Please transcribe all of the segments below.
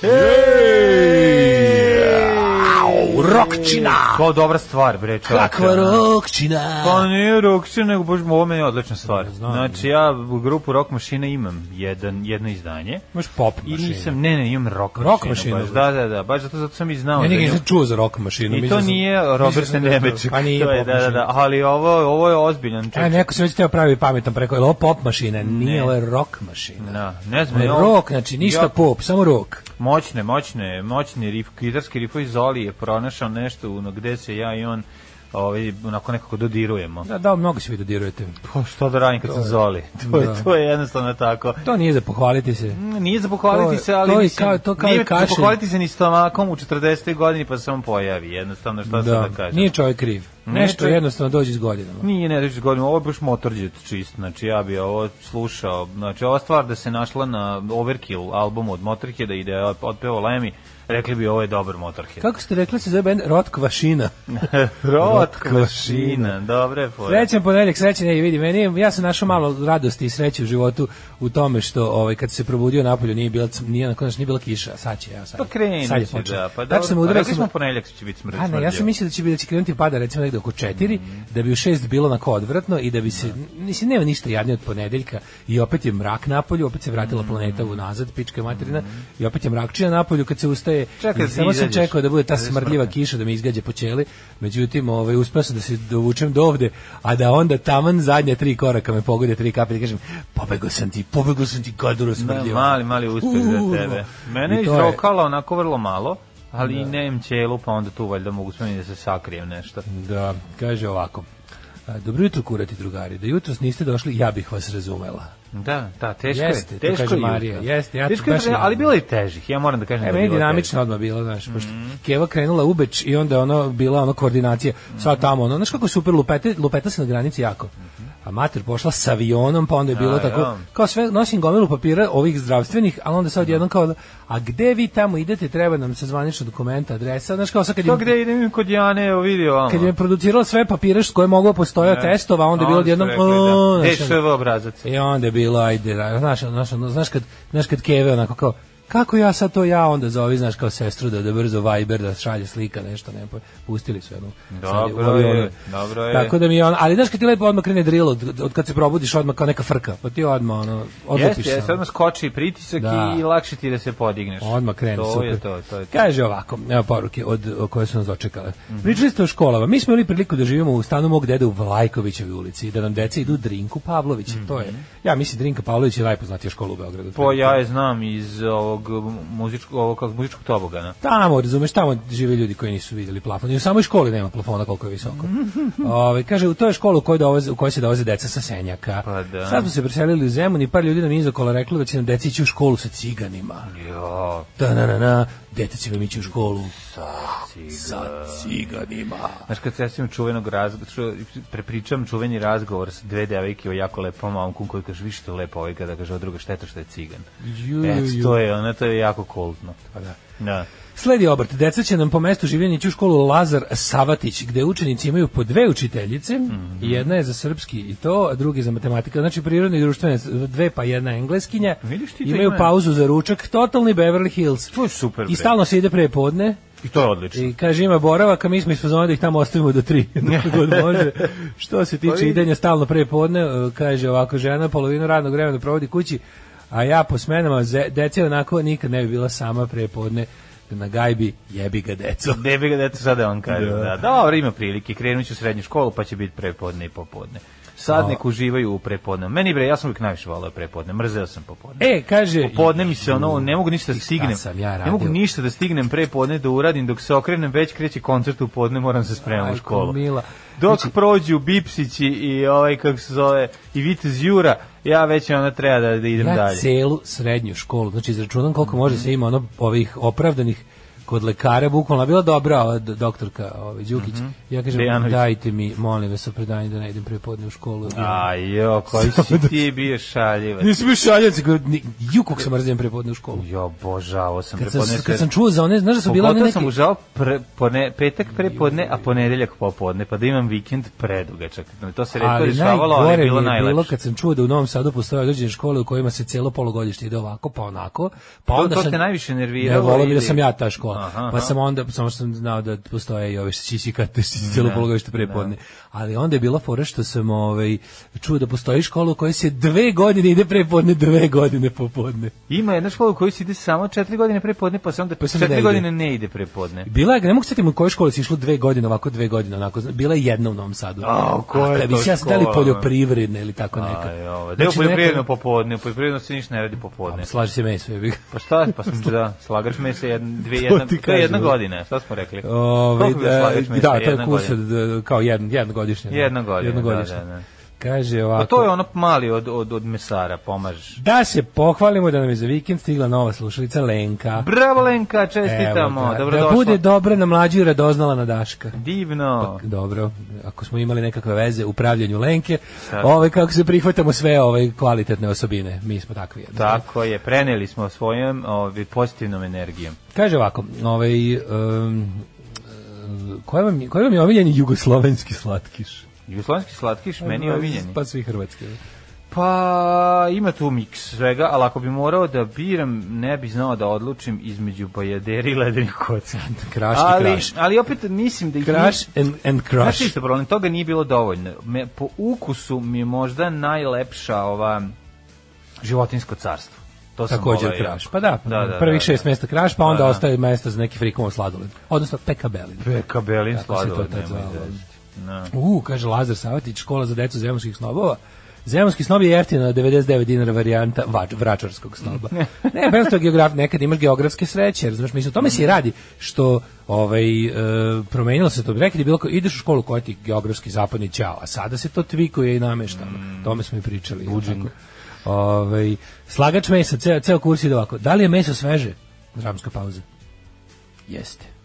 Hey! Rokčina! Kao dobra stvar, bre, čovječe. Kakva rokčina! Pa nije Rokčina, nego baš ovo meni je odlična stvar. Znači, ja u grupu Rock Mašina imam jedan, jedno izdanje. Imaš pop I mašinu. nisam, ne, ne, imam rock, Rock mašinu. mašinu, baš, da, da, da, baš zato, zato sam i znao. Ja da nikad nisam čuo za rock mašinu. I to sam- nije Robert da to- Nemeček. Pa nije pop da, da, da, ali ovo, ovo je ozbiljan. A čovječe. neko se već teo pravi pametan preko, je ovo pop mašina? Nije, ovo je rock mašina. Da, ne znam. Rock, znači ništa pop, samo rock. Moćne, moćne, moćni rif, gitarski rifovi Zoli je pronašao nešto ono, gde se ja i on ovaj, onako nekako dodirujemo. Da, da, mnogo se vi dodirujete. Pa što da radim kad sam Zoli? To je, Da. to je jednostavno tako. To nije za pohvaliti se. Mm, Nije za pohvaliti To- se, ali to je mislim, kao- to kao nije i kašelj. za pohvaliti se ni stomakom u 40. godini pa se on pojavi, jednostavno šta sad da kažem. nije čovjek kriv. Nešto jednostavno dođe s godinama. Nije ne reći godinu, ovo je baš motorđet čist, znači ja bi ovo slušao, znači ova stvar da se našla na Overkill albumu od Motorheada i da je otpevao Lemmy, rekli bi ovo je dobar Motorhead. Kako ste rekli se zove band Rotkvašina? Rotkvašina, dobre fore. Srećan ponedeljak, srećan je, vidi, meni ja sam našao malo radosti i sreće u životu u tome što ovaj kad se probudio napolju nije bila nije na nije bila kiša, a sad će ja sad. Pa kreni sad je će, da, pa dobro, sam pa udario, rekli smo ponedeljak će biti smrt. A ne, ja sam mislio da će da će krenuti pada recimo negde oko 4, da bi u 6 bilo onako odvratno i da bi se mislim nema ništa jadnije od ponedeljka i opet je mrak napolju, opet se vratila planeta unazad, pička materina i opet je mrakčina napolju kad se ustaje. Čekaj I da samo sam čekao da bude ta da smrdljiva kiša da me izgađa po ćeli. Međutim, ovaj uspeo sam da se dovučem do ovde, a da onda taman zadnje tri koraka me pogode tri kapi da kažem pobegao sam ti, pobegao sam ti kaduro Da, smrdljiva. mali, mali uspeh za tebe. Mene i je izrokala onako vrlo malo, ali i nemam ćelu, pa onda tu valjda mogu smeni da se sakrijem nešto. Da, kaže ovako. Dobro jutro, kurati drugari. Da jutros niste došli, ja bih vas razumela. Da, da, teško Jeste, je. Teško je Marija, jeste, ja teško je, ali bilo je težih. Ja moram da kažem E, da je bilo dinamično odmah bilo, znaš, pošto Keva krenula u Beč i onda ono bila ono koordinacija, sad tamo, ono, znaš kako super, lupete, lupeta se na granici jako. A mater pošla s avionom, pa onda je bilo A, tako, ja. kao sve, nosim gomilu papira ovih zdravstvenih, ali onda sad jednom kao, da, a gde vi tamo idete, treba nam se zvanična dokumenta, adresa, znaš kao sad kad To je, gde idem kod Jane, evo vidi ovamo. kad je producirala sve papire s koje mogu postojao Ne. testova, onda je bilo jednom, da. znaš, ono, DŠV obrazac. i onda je bilo, ajde, da, znaš, znaš, ono, znaš, kad, znaš kad Keve onako kao, kako ja sad to ja onda zovi, znaš, kao sestru da, da brzo Viber, da šalje slika, nešto, ne, pa pustili su jednu. Dobro je, dobro je. Tako da mi je on, ali znaš kad ti lepo odmah krene drill, od, od kad se probudiš odmah kao neka frka, pa ti odmah, ono, odlupiš Jeste, jeste, ono. odmah skoči pritisak Da. i lakše ti da se podigneš. Odmah krene, to super. je to, to je to. Kaže ovako, evo poruke od, o koje su nas dočekale. Pričali ste o školama. Mi smo imali priliku da živimo u stanu mog dede u Vlajkovićevoj ulici da nam deca idu Drinku Pavlovića. To je, ja mislim, Drinka Pavlović je najpoznatija škola u Beogradu. Po ja je znam iz ovog muzičkog, ovog kako muzičkog tobogana. Tamo, razumeš, tamo žive ljudi koji nisu vidjeli plafon. I u samoj školi nema plafona koliko je visoko. Ove, kaže, u toj školu u kojoj, dovoze, u kojoj se dovoze deca sa Senjaka. Pa da. Sad smo se preselili u Zemun i par ljudi nam je izakola reklo da će nam deca ići u školu sa ciganima. Jo, Da, na, na, na, dete će vam ići u školu sa ciganima. Znaš kad se ja sjećam čuvenog razgovora, prepričam čuveni razgovor s dve devojke o jako lepom momku koji kaže, vi što je lepo ovaj kada kaže, a druga šteta što je cigan. Ju, Eto, ju. to je, ono, to je jako kultno. Pa da. Da. Sledi obrt. Deca će nam po mestu življenja ići u školu Lazar Savatić, gde učenici imaju po dve učiteljice, i jedna je za srpski i to, a drugi za matematika. Znači prirodne i društvene dve, pa jedna engleskinja. Vidiš ti imaju ima? pauzu za ručak, totalni Beverly Hills. To je super, I stalno se ide pre podne. I to je odlično. I kaže ima boravak, a mi smo ispozvali da ih tamo ostavimo do tri, dok god može. Što se Pa tiče vidi. idenja stalno pre podne, e, kaže ovako, žena polovinu radnog vremena provodi kući, a ja po smenama, deca onako nikad ne bi bila sama pre podne na gajbi, jebi ga deco. Debi ga dete sada on kaže. Da. Da. Dobro, ima prilike. Krenut ću u srednju školu pa će biti prepodne i popodne. sad O. nek uživaju u prepodne. Meni bre, ja sam uvijek najviše voleo prepodne, mrzeo sam popodne. E, kaže... Popodne mi se ono, ne mogu ništa da stignem. sam ja ne mogu radio? ništa da stignem prepodne da uradim dok se okrenem, već kreće koncert u podne, moram se spremati u školu. mila. Dok Znači- prođu Bipsići i ovaj kako se zove i Vitez Jura, ja već ona treba da, da idem ja dalje. celu srednju školu, znači izračunam koliko može se ima ono ovih opravdanih kod lekara bukvalno bila dobra doktorka ovaj Đukić. Ja kažem Dejanović. dajte mi molim vas opravdanje da ne idem prepodne u školu. Aj, jo, koji si ti bio šaljivac. Nisam bio ni- ju kako sam mrzim prepodne u školu. Jo, božao sam Kad sam, prepodne. kad sam čuo za one, znaš da su bila one neke... sam užao pre, pone, petak prepodne, a ponedeljak popodne, pa da imam vikend predugačak. To se redko ali dešavalo, ali je bilo je bilo najlepše. kad sam čuo da u Novom Sadu postoje određene škole u kojima se celo polugodište ide ovako, pa onako. Pa To- onda to sam, te najviše nerviralo Ne, volio da sam ja ta škola. Aha, Pa sam onda, samo sam znao da postoje i ove šišikate, celo polugodište prepodne. Ali onda je bila fora što sam ovaj, čuo da postoji škola u kojoj se dve godine ide prepodne, dve godine popodne. Ima jedna škola u kojoj se ide samo četiri godine prepodne, pa se onda Pa se ne četiri ide. godine ne ide prepodne. Bila je, ne mogu se setiti u kojoj školi si išlo dve godine, ovako dve godine, onako, bila je jedna u Novom Sadu. A, kad bi to se dali škola, poljoprivredne ili tako neka. Aj, ovo, da je Znači, poljoprivredno popodne, poljoprivredno se ništa ne radi popodne. Slaži se meso, je Pa šta, pa sam da, slagač mesa jedna, dve, jedna, ti to je jedna kažem. godina, šta smo rekli? Ove, da, da, to je kurs kao jedan, jednogodišnje. da. Jednogodišnje. da, da, da. Kaže ovako. Pa to je ono mali od, od, od mesara, pomažeš. Da se pohvalimo da nam je za vikend stigla nova slušalica Lenka. Bravo Lenka, čestitamo. Da dobrodošla. bude dobra na mlađu radoznala na Daška. Divno. Dobro, ako smo imali nekakve veze u pravljenju Lenke, Sad. ovaj kako se prihvatamo sve ove kvalitetne osobine, mi smo takvi. jednostavno. Tako je, preneli smo svojom ovaj, pozitivnom energijom. Kaže ovako, ovaj um, koji vam, je- koji vam je omiljeni jugoslovenski slatkiš? Jugoslovenski slatkiš, meni je omiljeni. Pa svi hrvatski. Pa ima tu miks svega, ali ako bi morao da biram, ne bi znao da odlučim između bajaderi i ledenih kocka. Kraš i ali, kraš. ali opet mislim da ih Crash and, and Znaš crush. isto problem, toga nije bilo dovoljno. Me, po ukusu mi je možda najlepša ova životinsko carstvo. To sam Također voleo kraš. jako. Pa da, Da, da, prvih da, šest da. mesta kraš, pa onda Da, da. ostaje mesta za neki frikovo sladoled. Odnosno pekabelin. Peka Belin Tako se to sladoled, nemoj zezati. Da. U, kaže Lazar Savatić, škola za decu zemunskih snobova. Zemunski snob je jeftina 99 dinara varijanta vač, vračarskog snoba. ne, bez toga geograf, nekad imaš geografske sreće, razumeš, mislim, o tome se i radi, što ovaj, e, promenilo se to, je bilo, ideš u školu koja ti geografski zapadni ćao, a sada se to tvikuje i namešta, Mm. tome smo i pričali. Tako. Ovaj, slagač mesa, ceo, ceo kurs ide ovako, da li je meso sveže? Dramska pauza. Jeste.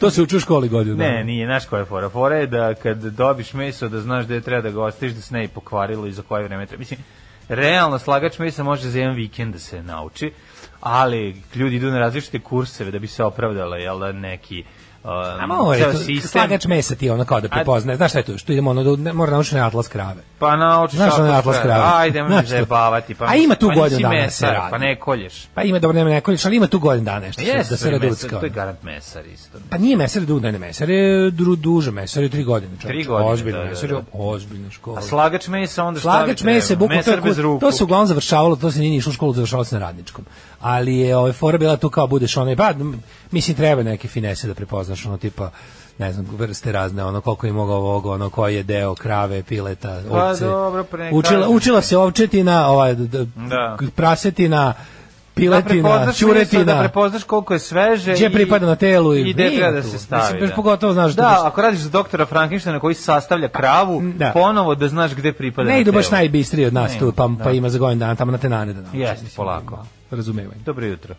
To se uči u školi godinu. Ne, nije, znaš koja je fora? Fora je da kad dobiš meso da znaš gde treba da ga ostaviš, da se ne bi pokvarilo i za koje vreme treba. Mislim, realno slagač mesa može za jedan vikend da se nauči, ali ljudi idu na različite kurseve da bi se opravdale, jel da, neki um, A more, ceo to, sistem. slagač mesa ti je ono kao da prepoznaje. Znaš šta je to? Što idemo ono, da ne, mora naučiti na atlas krave. Pa naučiš Znaš onaj atlas krave? Ajde, što? zajebavati. Pa, A ima tu pa godinu dana da se mesar, radi. Pa ne kolješ. Pa ima dobro nema nekolje, ali ima tu godin dana nešto Jes, da se raducka. To je garant mesar isto. Pa nije mesar du, ne, ne mesar je dru, duže, mesar je tri godine. Čovječe. Tri godine, Ozbiljno, da, da, mesar je da. ozbiljna škola. A slagač mesa onda šta Slagač mesa je bukvalno to, je Mesar bez kurs- ruku. to se uglavnom završavalo, to se nije ni išlo u školu, završavalo se na radničkom. Ali je ovaj fora bila tu kao budeš onaj, pa mislim treba neke finese da prepoznaš ono tipa ne znam, vrste razne, ono koliko je mogao ovog, ono koji je deo krave, pileta, Pa ovce. dobro, pa ne učila, kažem. učila se ovčetina, ovaj, Da. prasetina, da piletina, meso, ćuretina. da prepoznaš koliko je sveže Gdje pripada na telu i- i gde treba da se stavi. Mislim, baš pogotovo znaš da da, baš- ako radiš za doktora Frankensteina koji sastavlja kravu, Da. ponovo da znaš gde pripada Ne na idu baš najbistriji od nas Ne, tu, pa, da. pa ima za godin dana tamo na tenane da nauči. Jeste, polako. Razumevanje. Dobro jutro.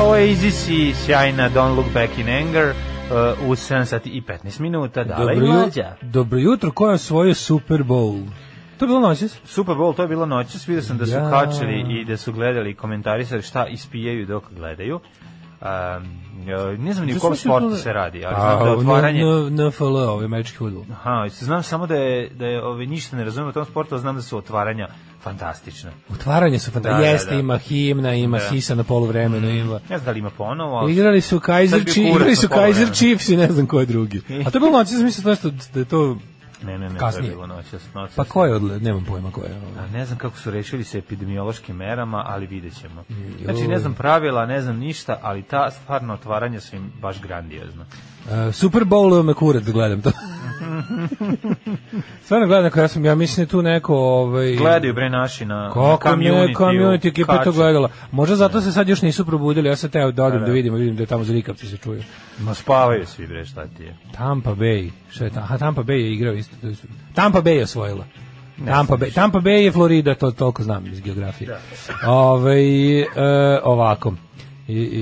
Ovo je Easy C, sjajna Don't Look Back in Anger, uh, u 7 sati i 15 minuta, dala i Dobro, ju- mlađa. dobro jutro, ko je osvojio Super Bowl? To je bilo noćas? Super Bowl, to je bilo noćas, vidio sam da su Ja. kačili i da su gledali i komentarisali šta ispijaju dok gledaju. Um, ne znam ni u kom sportu se radi, ali znam da je otvaranje... Na, NFL, ovaj američki fudbal. Aha, znam samo da je, da je ovaj, ništa ne razumijem o tom sportu, znam da su otvaranja fantastična. Otvaranje su fantastične. Da, da, Jeste, da. ima himna, ima Da. sisa na poluvremenu, ima... Ne znam da li ima ponovo, ali... Igrali su Kaiser Chiefs, igrali su. Kaiser Chiefs i ne znam ko je drugi. A to je bilo noćas, mislim da je to- da je to... Ne, ne, ne, kasnije. to je bilo noćas. noćas. Pa ko je odle... Nemam pojma ko je. A ne znam kako su rešili sa epidemiološkim merama, ali vidjet ćemo. Znači, ne znam pravila, ne znam ništa, ali ta stvarno otvaranja su im baš grandiozna. Uh, Super Bowl me kurac da gledam to. Stvarno gledam neko, ja sam, ja mislim da tu neko... Ovaj, Gledaju bre naši na, Kako na ne, community. community ekipa to gledala. Možda zato se sad još nisu probudili, ja sam teo da odem Da, da da. vidim, vidim da je tamo zrikavci se čuju. Ma spavaju svi bre, šta ti je? Tampa Bay, šta je ta? Aha, Tampa Bay je igrao isto. Tampa Bay je osvojila. Tampa Bay, Tampa Bay je Florida, to toliko znam iz geografije. Ovaj, e, ovako. I, i,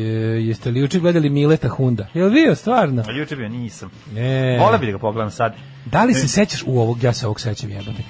jeste li juče gledali Mileta Hunda? Jel bio, stvarno? A juče bio nisam. E, Vole bi da ga pogledam sad. da li se sećaš u ovog, ja se ovog sećam jebate,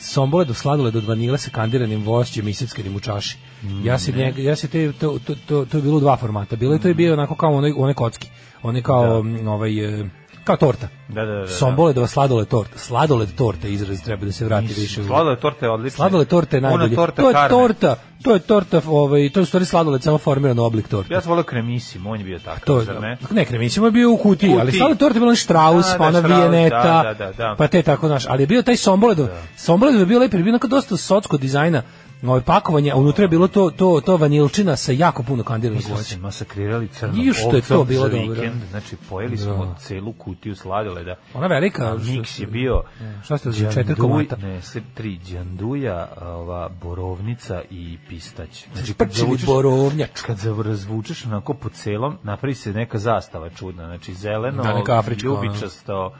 sombole do sladole do vanile sa kandiranim vošćem i srpskanim u čaši. Ja se njega, ja se te, to, to, to, to je bilo u dva formata. Bilo je to je bio onako kao onaj, onaj kocki. Onaj kao, m, ovaj, e, kao torta. Da, da, da. da. Somboledova sladoled torta. Sladoled torta izraz treba da se vrati više. u- Sladole torte je odlično. Sladoled torta je najbolje. Torta to je karme. torta, to je torta, ovaj, to je stvari sladoled samo formiran oblik torte. Ja sam volio kremisim, on je bio takav, To zar ne? ne, kremićima je bio u kutiji, Kutiji. ali sladoled torta je bilo Strauss, Da, da, pa ona Strauss, Vijeneta, da, da, da, da. pa te tako, znaš, ali je bio taj Somboledov, Somboledov je bio lepi, je bio onako dosta socko dizajna, ovaj pakovanje, a unutra je bilo to to to vanilčina sa jako puno kandiranog Mi smo voća. se masakrirali crnom I što je to bilo za dobro. vikend, znači pojeli smo Da. celu kutiju sladoleda. Ona velika, miks je bio Šta ste za četiri komata? Ne, se tri đanduja, ova borovnica i pistać. Znači kad zavučeš, borovnjač. kad razvučeš onako po celom, napravi se neka zastava čudna, znači zeleno, Da, neka afrička, ono. ljubičasto,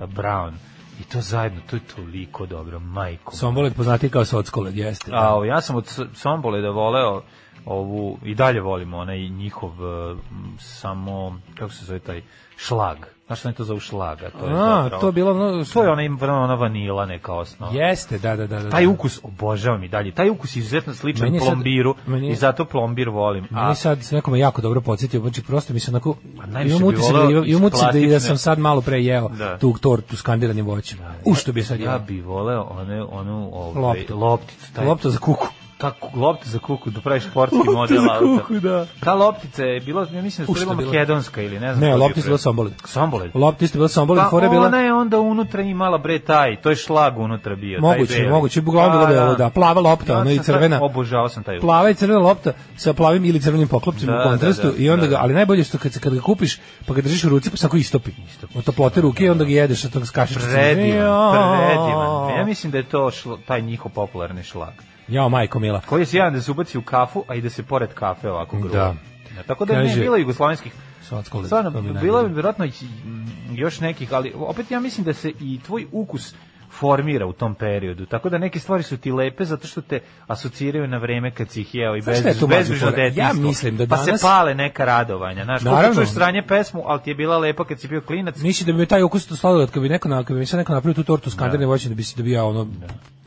brown. I to zajedno, to je toliko dobro, majko. Somboled poznati kao sockoled, jeste. A, o, ja sam od S- Somboleda voleo ovu, i dalje volim onaj njihov m, samo, kako se zove taj, šlag. Znaš što oni to zovu šlaga? To je A, zapravo, to je bilo ono, to je ona, ona vanila neka osnova. Jeste, da, da, da. da. Taj ukus obožavam i dalje. Taj ukus je izuzetno sličan Meni je sad- plombiru meni je- i zato plombir volim. Meni sad se nekome jako dobro podsjetio, znači prosto mi se onako imam utisak da, imam, utisak da, da plastične- sam sad malo pre jeo Da. tu tortu s kandiranim voćem. U što bi sad ja ja bi voleo one, onu ovaj, Loptu. lopticu. Taj, Lopta za kuku. Ta lopta za kuku, da praviš sportski Lopta model za auta. kuku, da. Ta loptica je bila, ja mislim da bila je bilo? makedonska ili ne znam. Ne, je loptica je bila Somboled. Somboled. Lopta isto bila Somboled, Pa fora je bila ona je onda unutra imala bre taj, to je šlag unutra bio. taj moguće, beli. moguće, uglavnom bilo Pa, belo, da, plava lopta, Ja ono i crvena. Obožavao sam taj. Plava i crvena lopta sa plavim ili crvenim poklopcima Da, u kontrastu da, da, i onda da, ga, da. ali najbolje je što kad, kad ga kupiš, pa ga držiš u ruci, pa se ako istopi. Od toplote ruke i onda ga jedeš, a to ga skašeš. Predivan, predivan. Ja mislim da je to taj njihov popularni šlag. Jao, majko mila. Koji je sjajan da se ubaci u kafu, a i da se pored kafe ovako gruva. Da. Ja, tako da Kaže- bilo jugoslovenskih Stvarno, mi bilo je vjerojatno još nekih, ali opet ja mislim da se i tvoj ukus formira u tom periodu. Tako da neke stvari su ti lepe zato što te asociraju na vreme kad si ih jeo i bez, je bezbrižno fora? Ja detinjstvo. mislim da Pa danas- se pale neka radovanja. Znaš, kako Naravno. čuješ sranje pesmu, ali ti je bila lepa kad si bio klinac. Mislim da bi me taj ukus to sladoled, kad bi neko, na, kad bi mi sad neko napravio tu tortu s kandiranim voćem, da bi se dobija ono,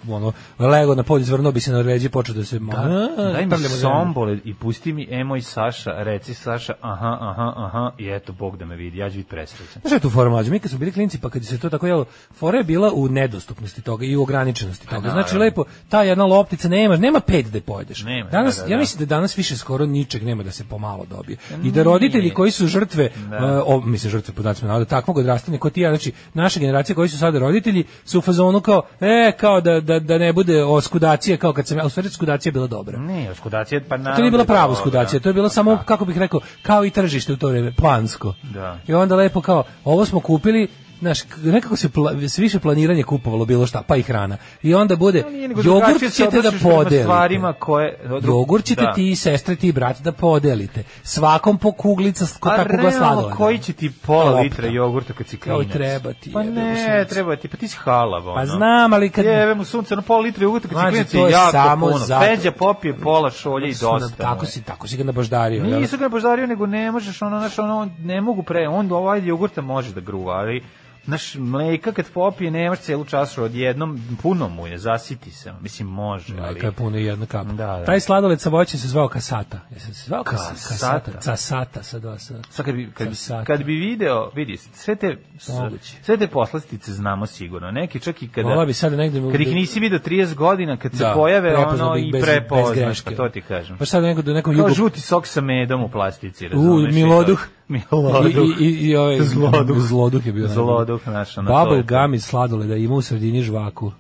ono, lego na polju, izvrnuo bi se na ređi, počeo da se... Da, a, daj mi zemlju. sombole i pusti mi Emo i Saša, reci Saša, aha, aha, aha, i eto, Bog da me vidi, ja ću biti presrećan. Znaš je tu fora mlađe? Mi kad smo bili klinci, pa kad je se to tako jelo, fora je bila u nedostupnosti toga i u ograničenosti toga. Znači, naravno. lepo, ta jedna loptica nema, nema pet da je pojedeš. Nema, danas, da, da, ja da. mislim da danas više skoro ničeg nema da se pomalo dobije. I da roditelji koji su žrtve, Da. uh, o, mislim žrtve podacima navoda, takvog odrastanja kao ti ja, znači naša generacija koji su sada roditelji su u fazonu kao, e, kao da, da, da ne bude oskudacije kao kad sam ja, u stvari skudacija bila dobra. Ne, skudacija, pa naravno. To nije bila da prava dobro. skudacija, to je bilo samo, kako bih rekao, kao i tržište u to vreme, plansko. Da. I onda lepo kao, ovo smo kupili, znaš, nekako se, pla, se više planiranje kupovalo bilo šta, pa i hrana. I onda bude, jogurt ćete da podelite. stvarima koje... Jogurt ćete Da. ti i sestre ti i brat da podelite. Svakom po kuglica, ko A tako ga realno, sladoleda. koji će ti pola Lopta. litra jogurta kad si Kao klinac? treba ti, Pa ne, treba ti, pa ti si halav, ono. Pa znam, ali kad... Jebe mu sunce, na pola litra jogurta kad si Mlađe, klinac je jako samo puno. zato- Feđa popije pola šolje i dosta. Tako si, tako si ga nabaždario. Nisu ga požario, nego ne možeš, ono, znaš, ono, ne mogu pre, on ovaj jogurta može da gruva, ali Naš mleka kad popije nemaš celu čašu odjednom, puno mu je, zasiti se. Mislim, može, ali... Majka je puno jedna kap. Da, da. Taj sladoled sa voćem se zvao kasata. Jesi se zvao kas- Kasata? kasata? Casata sa dva sa. Sad kad bi, kad, bi, kad bi video, vidi, sve te, Moguće. sve te poslastice znamo sigurno. Neki čak i kada... Vola bi sad negde mi- Kad ih nisi video 30 godina, kad se Da, pojave, prepoznao ono, i prepoznaš, pa to ti kažem. Pa sad neko do nekom Kao jugu žuti sok sa medom u plastici, razumeš? Miloduh. I to- Miloduh. I, i, i, ovaj, Zloduh. zloduh je bio. Zloduh, ono, to je Bubble gum iz sladoleda ima u sredini žvaku.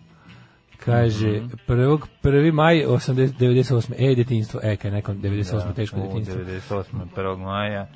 Kaže, Mhm. prvog, prvi maj 80, 98. E, detinjstvo. E, kaj nekom 98. teško U, detinjstvo. 98. 1. maja.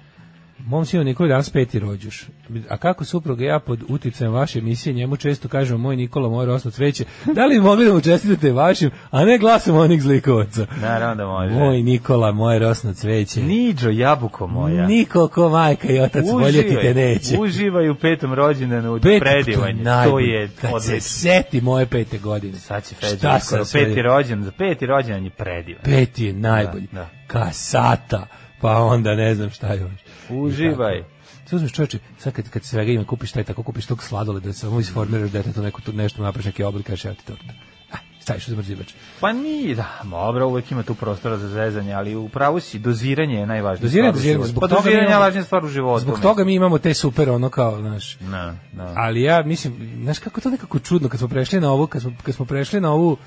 Mom sinu Nikoli danas peti rođuš. A kako supruga ja pod uticajem vaše emisije njemu često kažemo moj Nikola, moje rosno cveće. Da li mogli da mu čestitate vašim, a ne glasom onih zlikovaca? Naravno da može. Moj Nikola, moje rosno cveće. Niđo, jabuko moja. Niko ko majka i otac voljeti te neće. Uživaj u petom rođendanu Pet, predivanje. To najbolje. je Kad se odlično. seti moje pete godine. Sad će Šta Feđa, sam skoro sve- peti rođendan, za peti rođendan je predivan. Peti je najbolji. Da, da. Kasata. Pa onda ne znam šta još. Uživaj. Sve uzmeš čoveče, sad kad, kad svega ima, kupiš taj tako, kupiš tog sladole, da samo isformiraš detetu neku, tu nešto napraviš neki oblik, kažeš ja ti torta. Ah, staviš u zamrzivač. Pa nije, da, dobro, uvek ima tu prostora za zezanje, ali u pravu si, doziranje je najvažnije. Doziranje, doziranje, zbog pa toga doziranje je najvažnija stvar u životu. Zbog toga mi imamo te super, ono kao, znaš, Da, da. Ali ja mislim, znaš kako to nekako čudno kad smo prešli na ovu, kad smo, kad smo prešli na ovu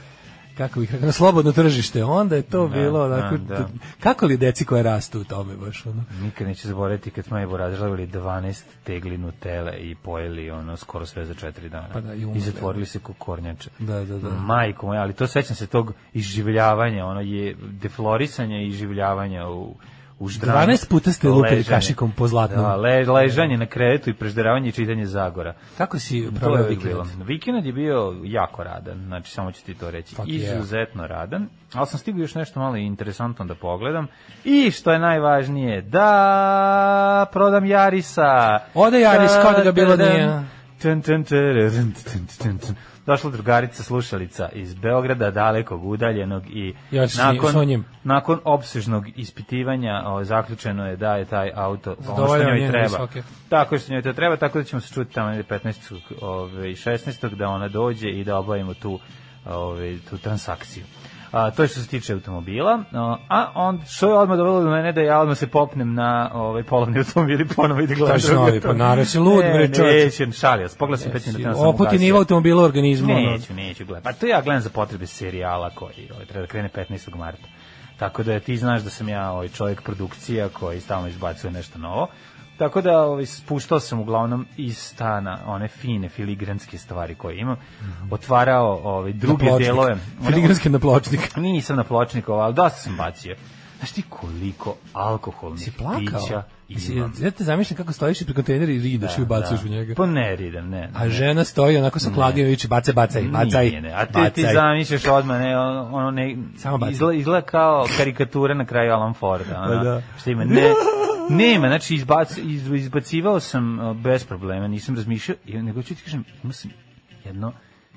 kako bih rekao, na slobodno tržište, onda je to Da, bilo onako, da, da. kako li deci koje rastu u tome baš, ono? Nikad neću zaboraviti kad smo je razžavili 12 tegli Nutele i pojeli ono skoro sve za 4 dana. Pa da, i I, umrli. zatvorili se ko kornjače. Da, da, da. Majko moja, ali to sećam se tog iživljavanja, ono je deflorisanja i iživljavanja u u ždranju. 12 puta ste lupili kašikom po zlatnom. Da, le, ležanje na krevetu i prežderavanje i čitanje Zagora. Kako si proveo je vikend? Vikend je bio jako radan, znači samo ću ti to reći. Fuck yeah. Izuzetno radan, ali sam stigao još nešto malo interesantno da pogledam. I što je najvažnije, da prodam Jarisa. Ode Jaris, kao da ga bilo nije. Tun, tun, tun. Došla drugarica slušalica iz Beograda, dalekog, udaljenog i Ja nakon, nakon opsežnog ispitivanja o, zaključeno je da je taj auto ono što njoj treba. visoke. Tako što njoj to treba, tako da ćemo se čuti tamo negde 15. Ove, i 16. da ona dođe i da obavimo tu, ove, tu transakciju. A, to je što se tiče automobila, a, on, što je odmah dovelo do mene da ja odmah se popnem na ovaj polovni automobil i ponovo ide gledati. Šta si novi, pa naravno si lud, ne, bre, čoveče. Neću, šalio, sam, pogledao sam pet minuta. onda sam Oputi ugasio. nivo automobila organizmu. Neću, neću gledati. Pa to ja gledam za potrebe serijala koji ovaj, treba da krene 15. marta. Tako da ti znaš da sam ja ovaj čovjek produkcija koji stalno izbacuje nešto novo. Tako da ovaj, spuštao sam uglavnom iz stana one fine filigranske stvari koje imam. Otvarao ovaj, druge Na pločnik. delove. Filigranske na pločnik. Nisam na pločniku, ali dosta sam bacio. Znaš ti koliko alkoholnih Si plakao? pića imam? Ja te zamišljam kako stojiš ispred kontejnera i ridaš i ubacuješ u njega. Pa ne ridam, ne. ne. A žena stoji onako sa klagom i viče bacaj, bacaj, bacaj. Nije, ne. A te, ti bacaj. zamišljaš odmah, ne, ono, ono ne, Samo izgleda, izgleda kao karikatura na kraju Alan Forda. Ono, Pa da. Što ima, ne, nema, znači izbac, iz, izbacivao sam uh, bez problema, nisam razmišljao, nego ću ti kažem, imao sam jedno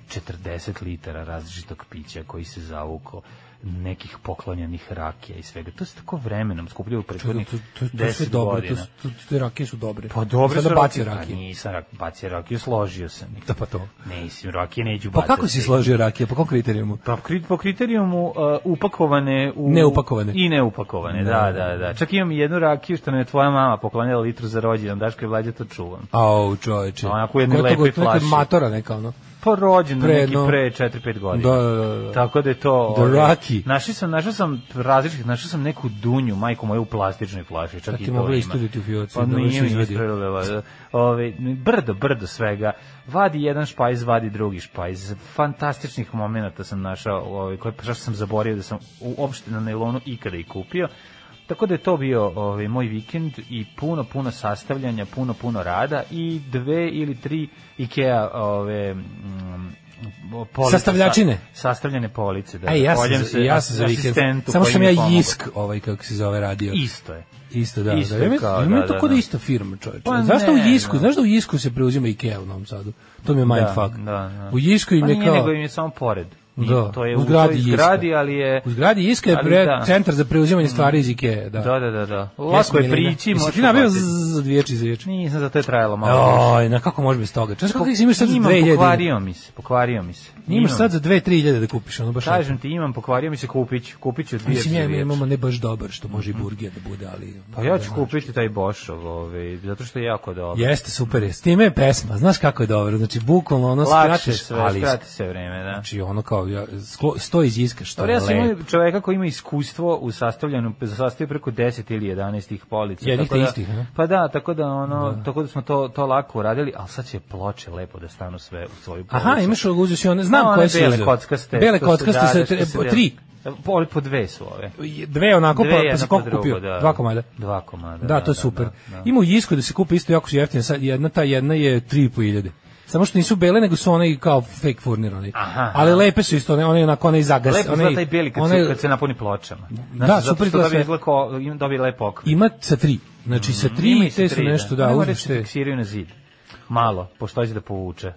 40 litara različitog pića koji se zavuko nekih poklonjenih rakija i svega. To se tako vremenom skupljaju u prethodnih To, to, to, to je sve 10 dobro, to, godina. to, te rakije su dobre. Pa Sada su bacio rakije. rakije. Pa nisam rak, bacio rakiju, složio sam ih. Da pa to. Ne, mislim, rakije neću Pa bacati. kako si složio rakije, po kom kriterijumu? Pa po kriterijumu uh, upakovane u Neupakovane. i neupakovane. Da, da, da. Čak imam jednu rakiju što nam je tvoja mama poklonila litru za rođendan, Daško je vlađe to čuvam. Au, čoveče. Onako u jednoj Ko je to, lepoj to flaši. matora neka ono. Pa rođendan Pre neki jedno- pre 4-5 godina. Da, da, da, da. Tako da je to... The ovaj, Rocky. Našao sam, našao sam različitih, našao sam neku dunju, majku moju u plastičnoj flaši, čak i ti to mogla ima. isturiti u fioci, Pa si nije mi izvadio. ispravila. Ove, brdo, brdo svega. Vadi jedan špajz, vadi drugi špajz. Fantastičnih momenata sam našao, ovaj, koje što sam zaboravio da sam uopšte na nailonu ikada i kupio. Tako da je to bio ovaj, moj vikend i puno, puno sastavljanja, puno, puno rada i dve ili tri Ikea ove, mm, police Sastavljačine? sa- sastavljene police. Da, Ej, ja sam, za, ja sam za vikend. Samo sam ja je. Jisk, ovaj kako se zove radio. Isto je. Isto da, Isto da. Mislim, kao, ima da, to da, kod da. isto firma, čoveče. Pa Zašto u Jisku? no. Znaš da u Jisku se preuzima Ikea u Novom Sadu? To mi je mindfuck. Da, da, da. U Jisku im Pa je nije, kao... nego im je samo pored. Da, to je u zgradi zgradi, ali je... U zgradi Iska je pre, da. centar za preuzimanje stvari iz Ikea, da. Da, da, da, da. Lako je prići, možeš ti nabio za dviječi za vječi? Nisam, zato je trajalo malo. Oj, na kako može bez toga? Čas kako imaš sad za Imam, 2000? pokvario mi se, pokvario mi se. Imaš sad za 2-3000 da kupiš, ono baš Kažem ti, imam, pokvario mi se, kupit ću. Kupit ću dvije Mislim, ja dvije. imamo ne baš dobar, što može i burger da bude, ali... Pa ja ću kupiti taj Bošov, ovaj, zato što je jako dobro. Jeste, super je. S time je pesma, znaš kako je dobro, znači bukvalno ono sve, ali skrati se vreme, da. znači ono kao kao ja, sklo, sto iz iska što je ja lepo. čoveka koji ima iskustvo u sastavljanju, za sastav preko 10 ili 11 tih polica. Jednih da- te istih, a? Pa da, tako da ono, tako da smo to to lako uradili, ali sad će ploče lepo da stanu sve u svoju policu. Aha, imaš uzeo si one, znam No, koje si bele uzeo. kockaste. Bele se kockaste dade, se dade. tri. Po, po dve su ove. Dve onako, Dve, pa, pa si koliko drugo, kupio? da. Dva komada? Dva komada. Da, to je super. Ima u Jisku da se kupi isto jako su jeftine. Sad jedna ta jedna je 3.500. Samo što nisu bele, nego su one kao fake furnir oni. Aha. Ali lepe su isto, one, one onako one zagas. Lepo one, izgleda taj beli kad, one- kad se napuni pločama. Da, zato super što izgleda dobije, sve. izgleda ko, ima dobije lep okvir. Ima sa tri. Znači sa tri, Ima i sa te su tri, nešto, da, mora uzmeš se te. fiksiraju na zid. Malo, pošto hoće da povuče. E,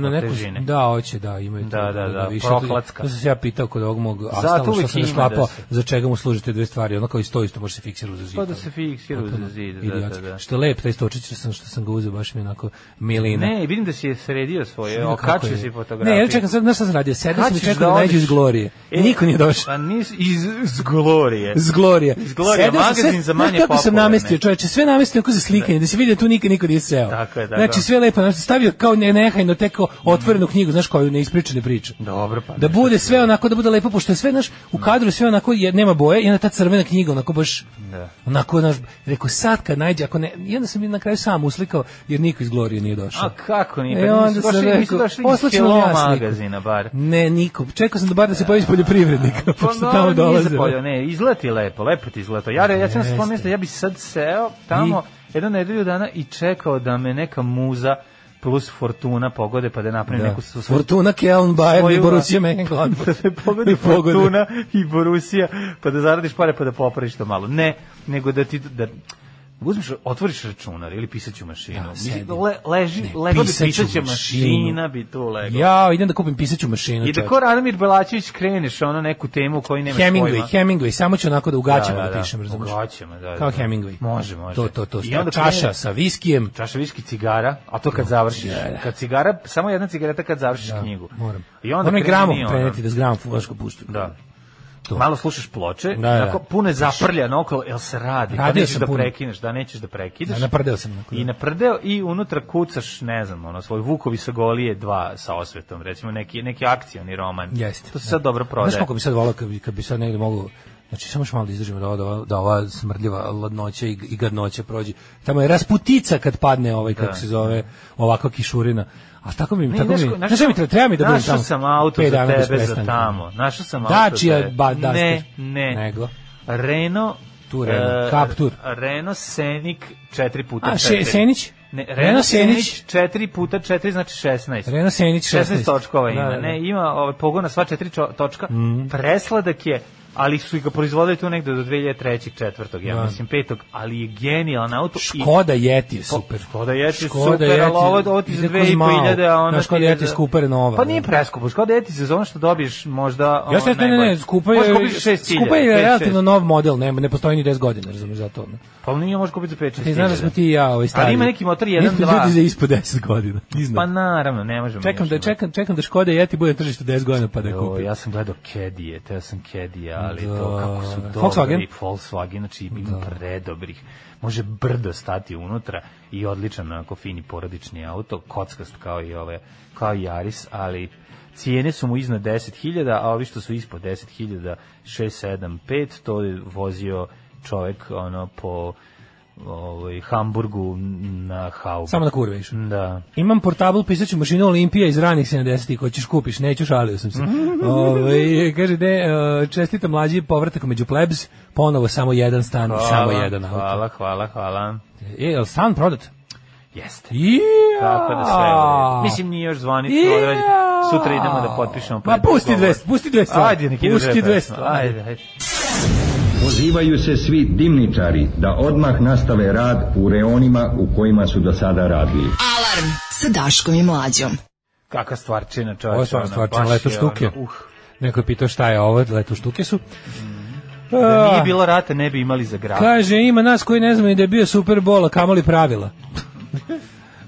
na neku, težine. da, hoće, da, imaju to. Da, da, da, više. prohlacka. To sam se ja pitao kod ovog mog astala, što sam ne ima sklapao, da se- za čega mu služe te dve stvari. Ono kao i sto isto može se fiksirati za zid. Pa da se fiksira za zid, da, da, da. Što je lep taj stočić što sam, što sam ga uzeo, baš mi onako milina. Ne, vidim da si je sredio svoje, okačio si fotografiju. Ne, ja čekam sad, znaš šta sam radio? Sedao Kad sam i ćeš čekao da da odeš? iz Glorije. E, niko nije došao. Pa nis, iz, iz Glorije. Iz Glorije. Iz Glorije, magazin za manje znaš kako sam popularne. namestio, čoveče, sve namestio ako za slikanje, da se vidi da tu nikad niko nije seo. Tako je, tako Znači. Sve lepo, znači, stavio kao ne, nehajno teko otvorenu knjigu, znaš koju neispričane priče. Dobro, pa. Da bude sve onako, da bude lepo, pošto je sve, znaš, u kadru sve onako, je, nema boje, i onda ta crvena knjiga, onako baš, Da. onako, znaš, rekao, sad kad najde, ako ne, i onda sam na kraju sam uslikao, jer niko iz Glorije nije došao. A kako nije? E, Pa onda nisu sam rekao, poslaćemo magazina, bar. Ne, niko. Čekao sam da bar da se pojavi iz poljoprivrednika, Pa pošto tamo dolaze. ne, izgleda ti lepo, lepo ti izgleda to. Ja, ja sam se pomislio, ja bi sad seo tamo jedno nedelju dana i čekao da me neka muza plus Fortuna pogode pa da napravim Da. neku svoju Fortuna, Keln, Bayern i Borussia Mönchengladbach. da pogodi. Fortuna i Borussia, pa da zaradiš pare pa da popraviš to malo. Ne, nego da ti da uzmeš, otvoriš računar ili pisaću mašinu. Ja, Mislim, sedim. le, leži, Ne, lego bi pisaću pisaća mašina bi tu lego. Ja, idem da kupim pisaću mašinu. I da ko Radomir Belačević kreneš ono neku temu koju nemaš Hemingway, pojma. Hemingway, samo ću onako da u gaćama Da, da, da, da. pišem, razumiješ? U gaćama, da, da, Kao da. Hemingway. Može, može. To, to, to. I onda čaša krene- sa viskijem. Čaša viski cigara, a to kad završiš. Kad cigara, samo jedna cigareta kad završiš knjigu. Moram. I onda Moram gramom preneti da s gramom puštu. Da. To. Malo slušaš ploče, Da, da. onako puno je zaprljano okolo, jel se radi? Pa Radio nećeš sam da puno. prekineš, da nećeš da prekidaš. Da, naprdeo sam. onako, da. I naprdeo i unutra kucaš, ne znam, ono, svoj Vukovi sa golije dva sa osvetom, recimo neki, neki akcioni roman. Jeste. To se sad dobro Znaš prodaje. koliko bi sad volao kad bi, kad bi sad negde mogu Znači, samo još malo da izdržimo da da ova, da ova smrdljiva ladnoća i, i gadnoća prođe. Tamo je rasputica kad padne ovaj, kako se zove, ovakva kišurina. A tako mi, Ne, tako mi, znaš šta mi treba, treba mi da budem Našao tamo. sam auto pet za tebe za tamo. Našao sam auto Dacia, za tebe. Ne, ne. Nego? Renault Tu Renault, Captur. Renault Scenic 4 puta A, 4. še, Senić? Ne, Renault Scenic. Scenic 4 puta 4 znači 16. Renault Scenic 16. 16 točkova ima. Da, da, da. Ne, ima ovaj pogon na sva četiri čo- točka. Presladak je ali su ga proizvodili tu negde do 2003. četvrtog, ja Da. mislim petog, ali je genijalan auto. i- Škoda Yeti je super. Škoda Yeti je Škoda super, Yeti, ali ovo, ovo ti za ide kroz 2500, a malo. onda Da, Škoda ti je Yeti za- skuper nova, Pa nije da. preskupo, Škoda Yeti za ono što dobiješ možda... Ja se ne, ne, ne, skupa je, kupiti 6000, skupa je 5, relativno 6. nov model, ne, ne postoji ni 10 godina, razumiješ za to. Ne. Pa nije možeš kupiti za 5 Ti znaš da smo ti i ja ovaj stari. Ali ima neki motor Mi 1, smo 2. ljudi za ispod 10 godina. Iznad. Pa naravno, ne možemo. čekam da čekam čekam da Škoda Yeti bude na tržištu 10 godina pa da je kupim. ja sam gledao Kedije, ja sam Kedija, ali Da. to kako su dobri. Volkswagen? Volkswagen, znači ima predobrih. Može brdo stati unutra i odličan onako fini porodični auto, kockast kao i ove, kao i Yaris, ali cijene su mu iznad 10.000, a ovi što su ispod 10.000, 6, 7, 5, to je vozio čovek ono po ovaj Hamburgu na Haubu. Samo na kurve išao. Da. Imam portabl pisaću mašinu Olimpija iz ranih 70-ih, hoćeš kupiš, neću, šalio sam se. Ovaj kaže, de, e, čestita mlađi povratak među plebs, ponovo samo jedan stan i samo jedan auto. Hvala, hvala, hvala. E, je li stan prodat? Jeste. Ja! Tako da sve. Mislim, nije još zvanično odrađen. Sutra idemo da potpišemo. Ma pusti preddogovor. 200, pusti 200. Ajde, nek ide Pusti dve 200. pesme. Ajde, ajde. Pozivaju se svi dimničari da odmah nastave rad u reonima u kojima su do sada radili. Alarm sa Daškom i Mlađom. Kakva stvarčina, čovječ. Ovo je stvarno stvarčina, leto štuke. ono, Uh, Neko je pitao šta je ovo, leto štuke su. da nije bilo rata, ne bi imali za grad. Kaže, ima nas koji ne znamo ni da je bio Super Bowl, a kamoli pravila.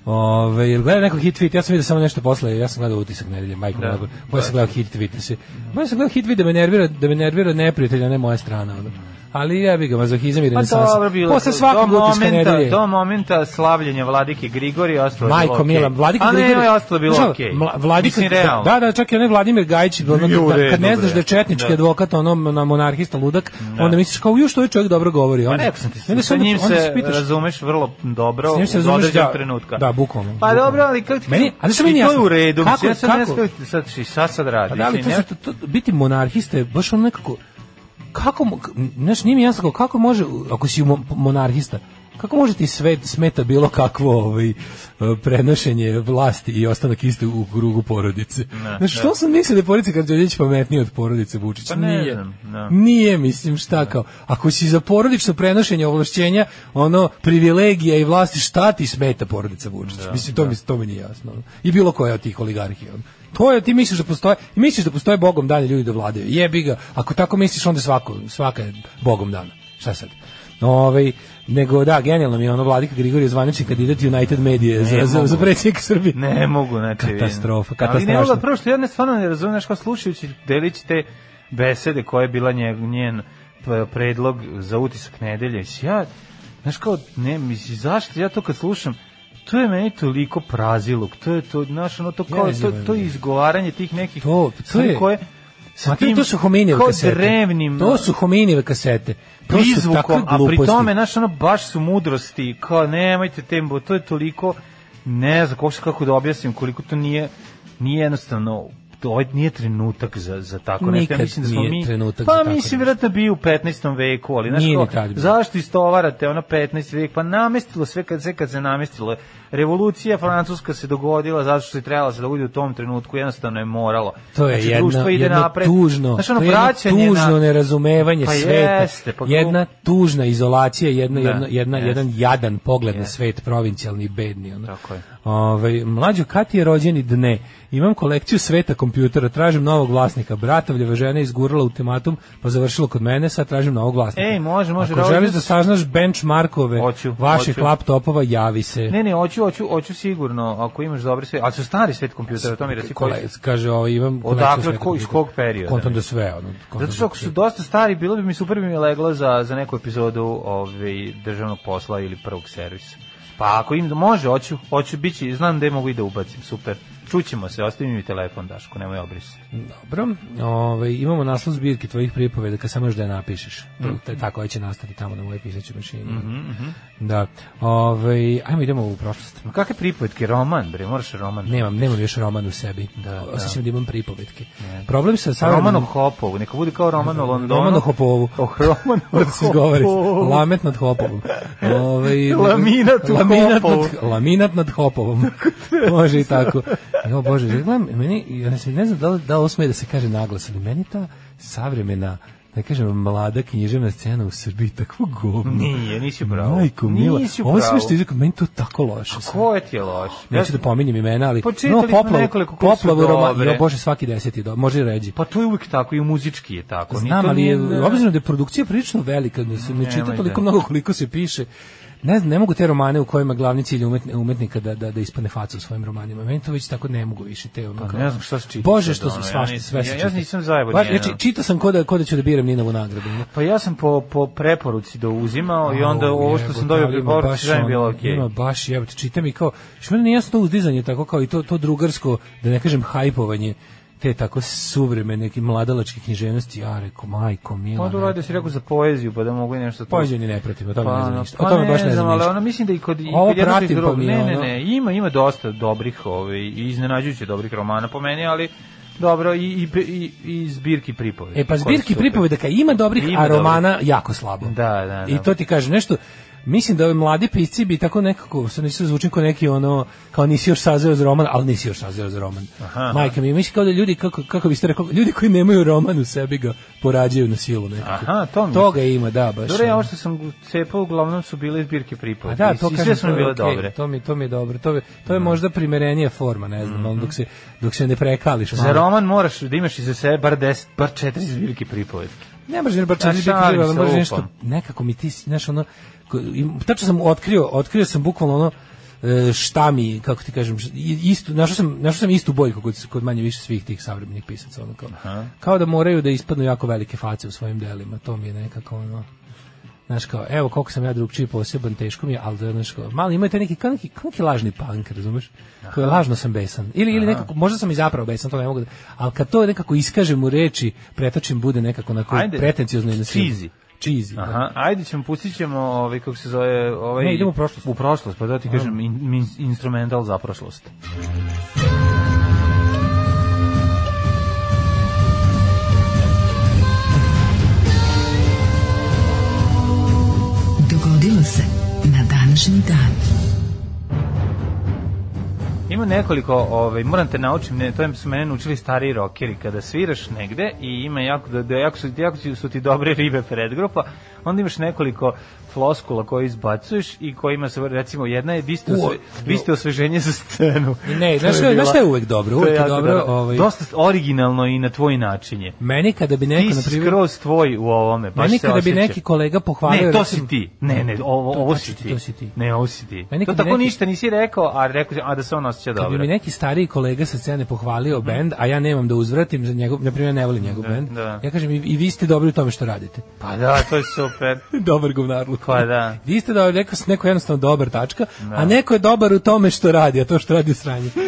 Ove, jel gleda neko hit tweet, ja sam vidio samo nešto posle, ja sam gledao utisak nedelje, majko, Da. Moja sam gledao hit tweet, se. Moja sam gledao hit tweet da me nervira, da me nervira neprijatelj, a ne moja strana. Ono. Ali jebi ga, mazohizam i Pa renesansa. dobro bilo. Posle do svakog utočka momenta, nedelje. do momenta slavljenja vladike Grigorija ostalo je bilo Majko okej. Mila, Vladika A ne, Grigorije- je ostalo bilo okej. Mla- Vladika, Mislim, realno. da, da, čak i onaj Vladimir Gajić, ono, da, kad ne znaš da je četnički Da. advokat, ono, na monarhista ludak, onda misliš kao, ju što ovaj čovjek dobro govori. Pa Onda, rekao sam ti, onda sa njim onda se pitaš, razumeš vrlo dobro S njim se razumeš, da, trenutka. da, bukvalno, Pa dobro, ali kako ti Meni- ali što mi i nije to je jasno? u redu, Kako- mislim, ja sad ne kako- sad, šta sad radi. Pa da, ali to, biti monarhista je baš ono nekako, kako, znaš, nije mi jasno kako, može, ako si mo- monarhista, kako može ti sve smeta bilo kakvo ovaj, prenošenje vlasti i ostanak iste u krugu porodice? znaš, što sam mislio da je porodica Karđoljević pametniji od porodice Vučić? Pa ne Nije. znam, da. Nije, mislim, šta kao. Ako si za porodično prenošenje ovlašćenja, ono, privilegija i vlasti, šta ti smeta porodica Vučić? mislim, to, mi, to mi nije jasno. I bilo koja od tih oligarhija. To je, ti misliš da postoje, i misliš da postoje bogom dani ljudi da vladaju. Jebi ga, ako tako misliš, onda svako, svaka je bogom dana. Šta sad? Ovaj, nego da, genijalno mi je ono Vladika Grigorije zvanični kandidat United Media za, za, mogu. za predsjednika Srbije. Ne mogu, znači... Katastrofa, Ali ne mogu, katastrofa. prvo što ja ne stvarno ne znaš, kao slušajući Delić te besede koje je bila njen, njen predlog za utisak nedelje, ja, znaš, kao, ne, mislim, zašto, ja to kad slušam, to je meni toliko praziluk, to je to, znaš, ono, to kao, to, to izgovaranje tih nekih To- to je- koje, sa Ma tim, to su hominijeve kasete. drevnim, To su hominijeve kasete. To su a pri tome, znaš, ono, baš su mudrosti, kao, nemojte tembo, to je toliko, ne znam kako, kako da objasnim, koliko to nije, nije jednostavno, ovaj nije trenutak za, za tako nešto. Ja mislim da smo mi, trenutak pa za tako mislim, nešto. vjerojatno bio u 15. veku, ali znaš tad bio. zašto istovarate ono 15. vek, pa namestilo sve kad, sve kad se namestilo. Revolucija francuska se dogodila zato što se trebala se dogodi u tom trenutku, jednostavno je moralo. To je Znači, jedno, društvo ide jedno napred. tužno, Znaš, ono, to je jedno tužno na- nerazumevanje Pa sveta. jeste, pa jedna tužna izolacija, jedna, Da, jedna, jedna, jeste. jedan jadan pogled na Jeste. svet, provincijalni bedni. Ono. Tako je. Ovaj, mlađo, kad ti je rođeni dne? Imam kolekciju sveta kompjutera, tražim novog vlasnika. Bratovljeva žena je izgurala ultimatum, pa završilo kod mene, sad tražim novog vlasnika. Ej, može, može, Ako rođen želiš da saznaš benchmarkove Hoću, vaših hoću. laptopova, javi se. Ne, ne, hoću, hoću, hoću sigurno, ako imaš dobri sve, ali su stari svet kompjutera, to mi reci koji kaže, ovaj, imam Odakle, ko, iz kog perioda? Kontam da sve. Ono, kontam Zato da što ako sve. su dosta stari, bilo bi mi super bi mi leglo za, za neku epizodu ovaj, državnog posla ili prvog servisa. Pa ako im može, hoću, hoću bići, znam gde mogu i da ubacim, super. Čućemo se, ostavi mi telefon, Daško, nemoj obrisati. Dobro, ovaj, imamo naslov zbirke tvojih pripovedaka, samo još da je napišeš. Je tako, ovaj će nastati tamo na mojoj pisaćoj mašini. Da, ovaj, ajmo idemo u prošlost. Ma kakve pripovetke, roman, bre, moraš roman. Nemam, nemam još roman u sebi. Da, Osjećam da imam pripovetke. Problem sa savremenim- Roman o Hopovu, neka bude kao roman o Londonu. Roman o Hopovu. O roman o se izgovori? Hopovu. Lamet nad Hopovom. Ovaj, Laminat laminat. Nad, laminat nad Hopovom. Može i tako. Jo, Bože, gledam, meni, ja ne, znam- ne znam da li, da li sme da se kaže naglas, ali meni ta savremena da kažem, mlada književna scena u Srbiji takvo govno. Nije, nisi u pravu. Majko, mila. Nisi Ovo sve što izrekao, meni to tako loše. sve. Ko je ti je loš? Neću da pominjem imena, ali Pa čitali smo nekoliko koji su poplavu roma, dobre. jo, Bože, svaki deseti, do, može ređi. Pa to je uvijek tako, i muzički je tako. Znam, ali je, nije- obzirom da je produkcija prilično velika, da se ne čita Nemoj toliko da. mnogo koliko se piše, ne znam, ne mogu te romane u kojima glavni cilj umetni- umetnika da, da, da ispane faca u svojim romanima. Meni to već tako ne mogu više. Te, ono, Pa ne znam šta se čita Bože, što sam ja svašta, nisam- sve ja- ja čita. nisam zajebo nijedno. znači, čitao sam ko da, ko da ću da biram Ninovu nagradu. ono. Pa ja sam po, po preporuci da uzimao i onda ovo što sam dobio preporuci sve mi bilo okej. Ima baš jebote, čitam i kao, što meni nije jasno to uzdizanje, tako kao i to, to drugarsko, da ne kažem hajpovanje, te tako suvremene neke mladalačke književnosti, ja rekao, majko, mila. Pa dobro, da si rekao za poeziju, pa da mogu i nešto... to- Poeziju ni ne pratim, o tome ne znam ništa. O pa tome baš ne znam, ali ništa. ono, mislim da i kod, i Ovo kod i pratim, pa ne, ne, ne, ima, ima dosta dobrih ovaj, i iznenađujuće dobrih romana po meni, ali dobro, i, i, i, zbirki pripovedi. E pa zbirki su super. pripovedaka ima dobrih, Ima a dobrih. romana jako slabo. Da, da, da. I to ti kaže nešto, mislim da ovi mladi pisci bi tako nekako, sad nisu zvučim kao neki ono, kao nisi još sazeo za roman, ali nisi još sazeo za roman. Aha. Majka mi, mislim kao da ljudi, kako, kako biste rekao, ljudi koji nemaju roman u sebi ga porađaju na silu nekako. Aha, to misliš. Toga ima, da, baš. Dobro, ovo što sam cepao, uglavnom su bile zbirke A pripovedi. da, to I sve su mi bile okej, dobre. To mi, to mi je dobro. To, je, to je možda primerenija forma, ne znam, ono, dok, se, dok se ne prekališ. Za malo. roman moraš da imaš iza sebe bar 10, bar 4 zbirke pripovetke. Ne može jer baš četiri biti se, može nešto nekako mi ti znaš ono tačno sam otkrio, otkrio sam bukvalno ono e, šta mi, kako ti kažem, istu, našao sam, našao sam istu boljku kod, kod manje više svih tih savremenih pisaca, ono kao, kao da moraju da ispadnu jako velike face u svojim delima, to mi je nekako ono, Znaš kao, evo koliko sam ja drugčiji poseban, teško mi je, ali da, znaš kao, malo ima taj neki, kao neki, kao neki lažni punk, razumeš? Koji je lažno sam besan. Ili, ili nekako, možda sam i zapravo besan, to ne mogu da, ali kad to nekako iskažem u reči, pretočim, bude nekako onako Ajde, pretenciozno i na Cheesy, da. Aha, ajde ćemo, pustit ćemo, ovaj, kako se zove, ovaj... Ne, idemo u prošlost. U prošlost, pa da ti kažem, in, in, instrumental za prošlost. Dogodilo se na današnji dan. Ima nekoliko, ovaj, moram te naučim, ne, to su mene naučili stariji rokeri, kada sviraš negde i ima jako, da, da jako, su, jako su- ti dobre ribe predgrupa, onda imaš nekoliko floskula koje izbacuješ i kojima se, recimo, jedna je, vi ste, U, osve, vi ste osveženje za scenu. Ne, znaš je znaš šta je uvek dobro? Uvek je jako dobro, ovaj- Dosta originalno i na tvoj način je. Meni kada bi neko, Ti na si primjer, skroz tvoj u ovome, baš meni se kada bi neki kolega pohvalio... Ne, to si ti. Ne, ne, ovo, To- ovo si ti. to si ti. Ne, ovo si ti. Meni to tako neki- ništa nisi rekao, a rekao a da se on osjeća Kad bi dobro. mi neki stariji kolega sa scene pohvalio bend, a ja nemam da uzvratim za njegov, na primjer ne volim njegov bend, da. ja kažem i, i vi ste dobri u tome što radite. Pa da, to je super. dobar govnarluk. Pa da. Vi ste dobri, neko, neko je jednostavno dobar tačka, a neko je dobar u tome što radi, a to što radi je sranje.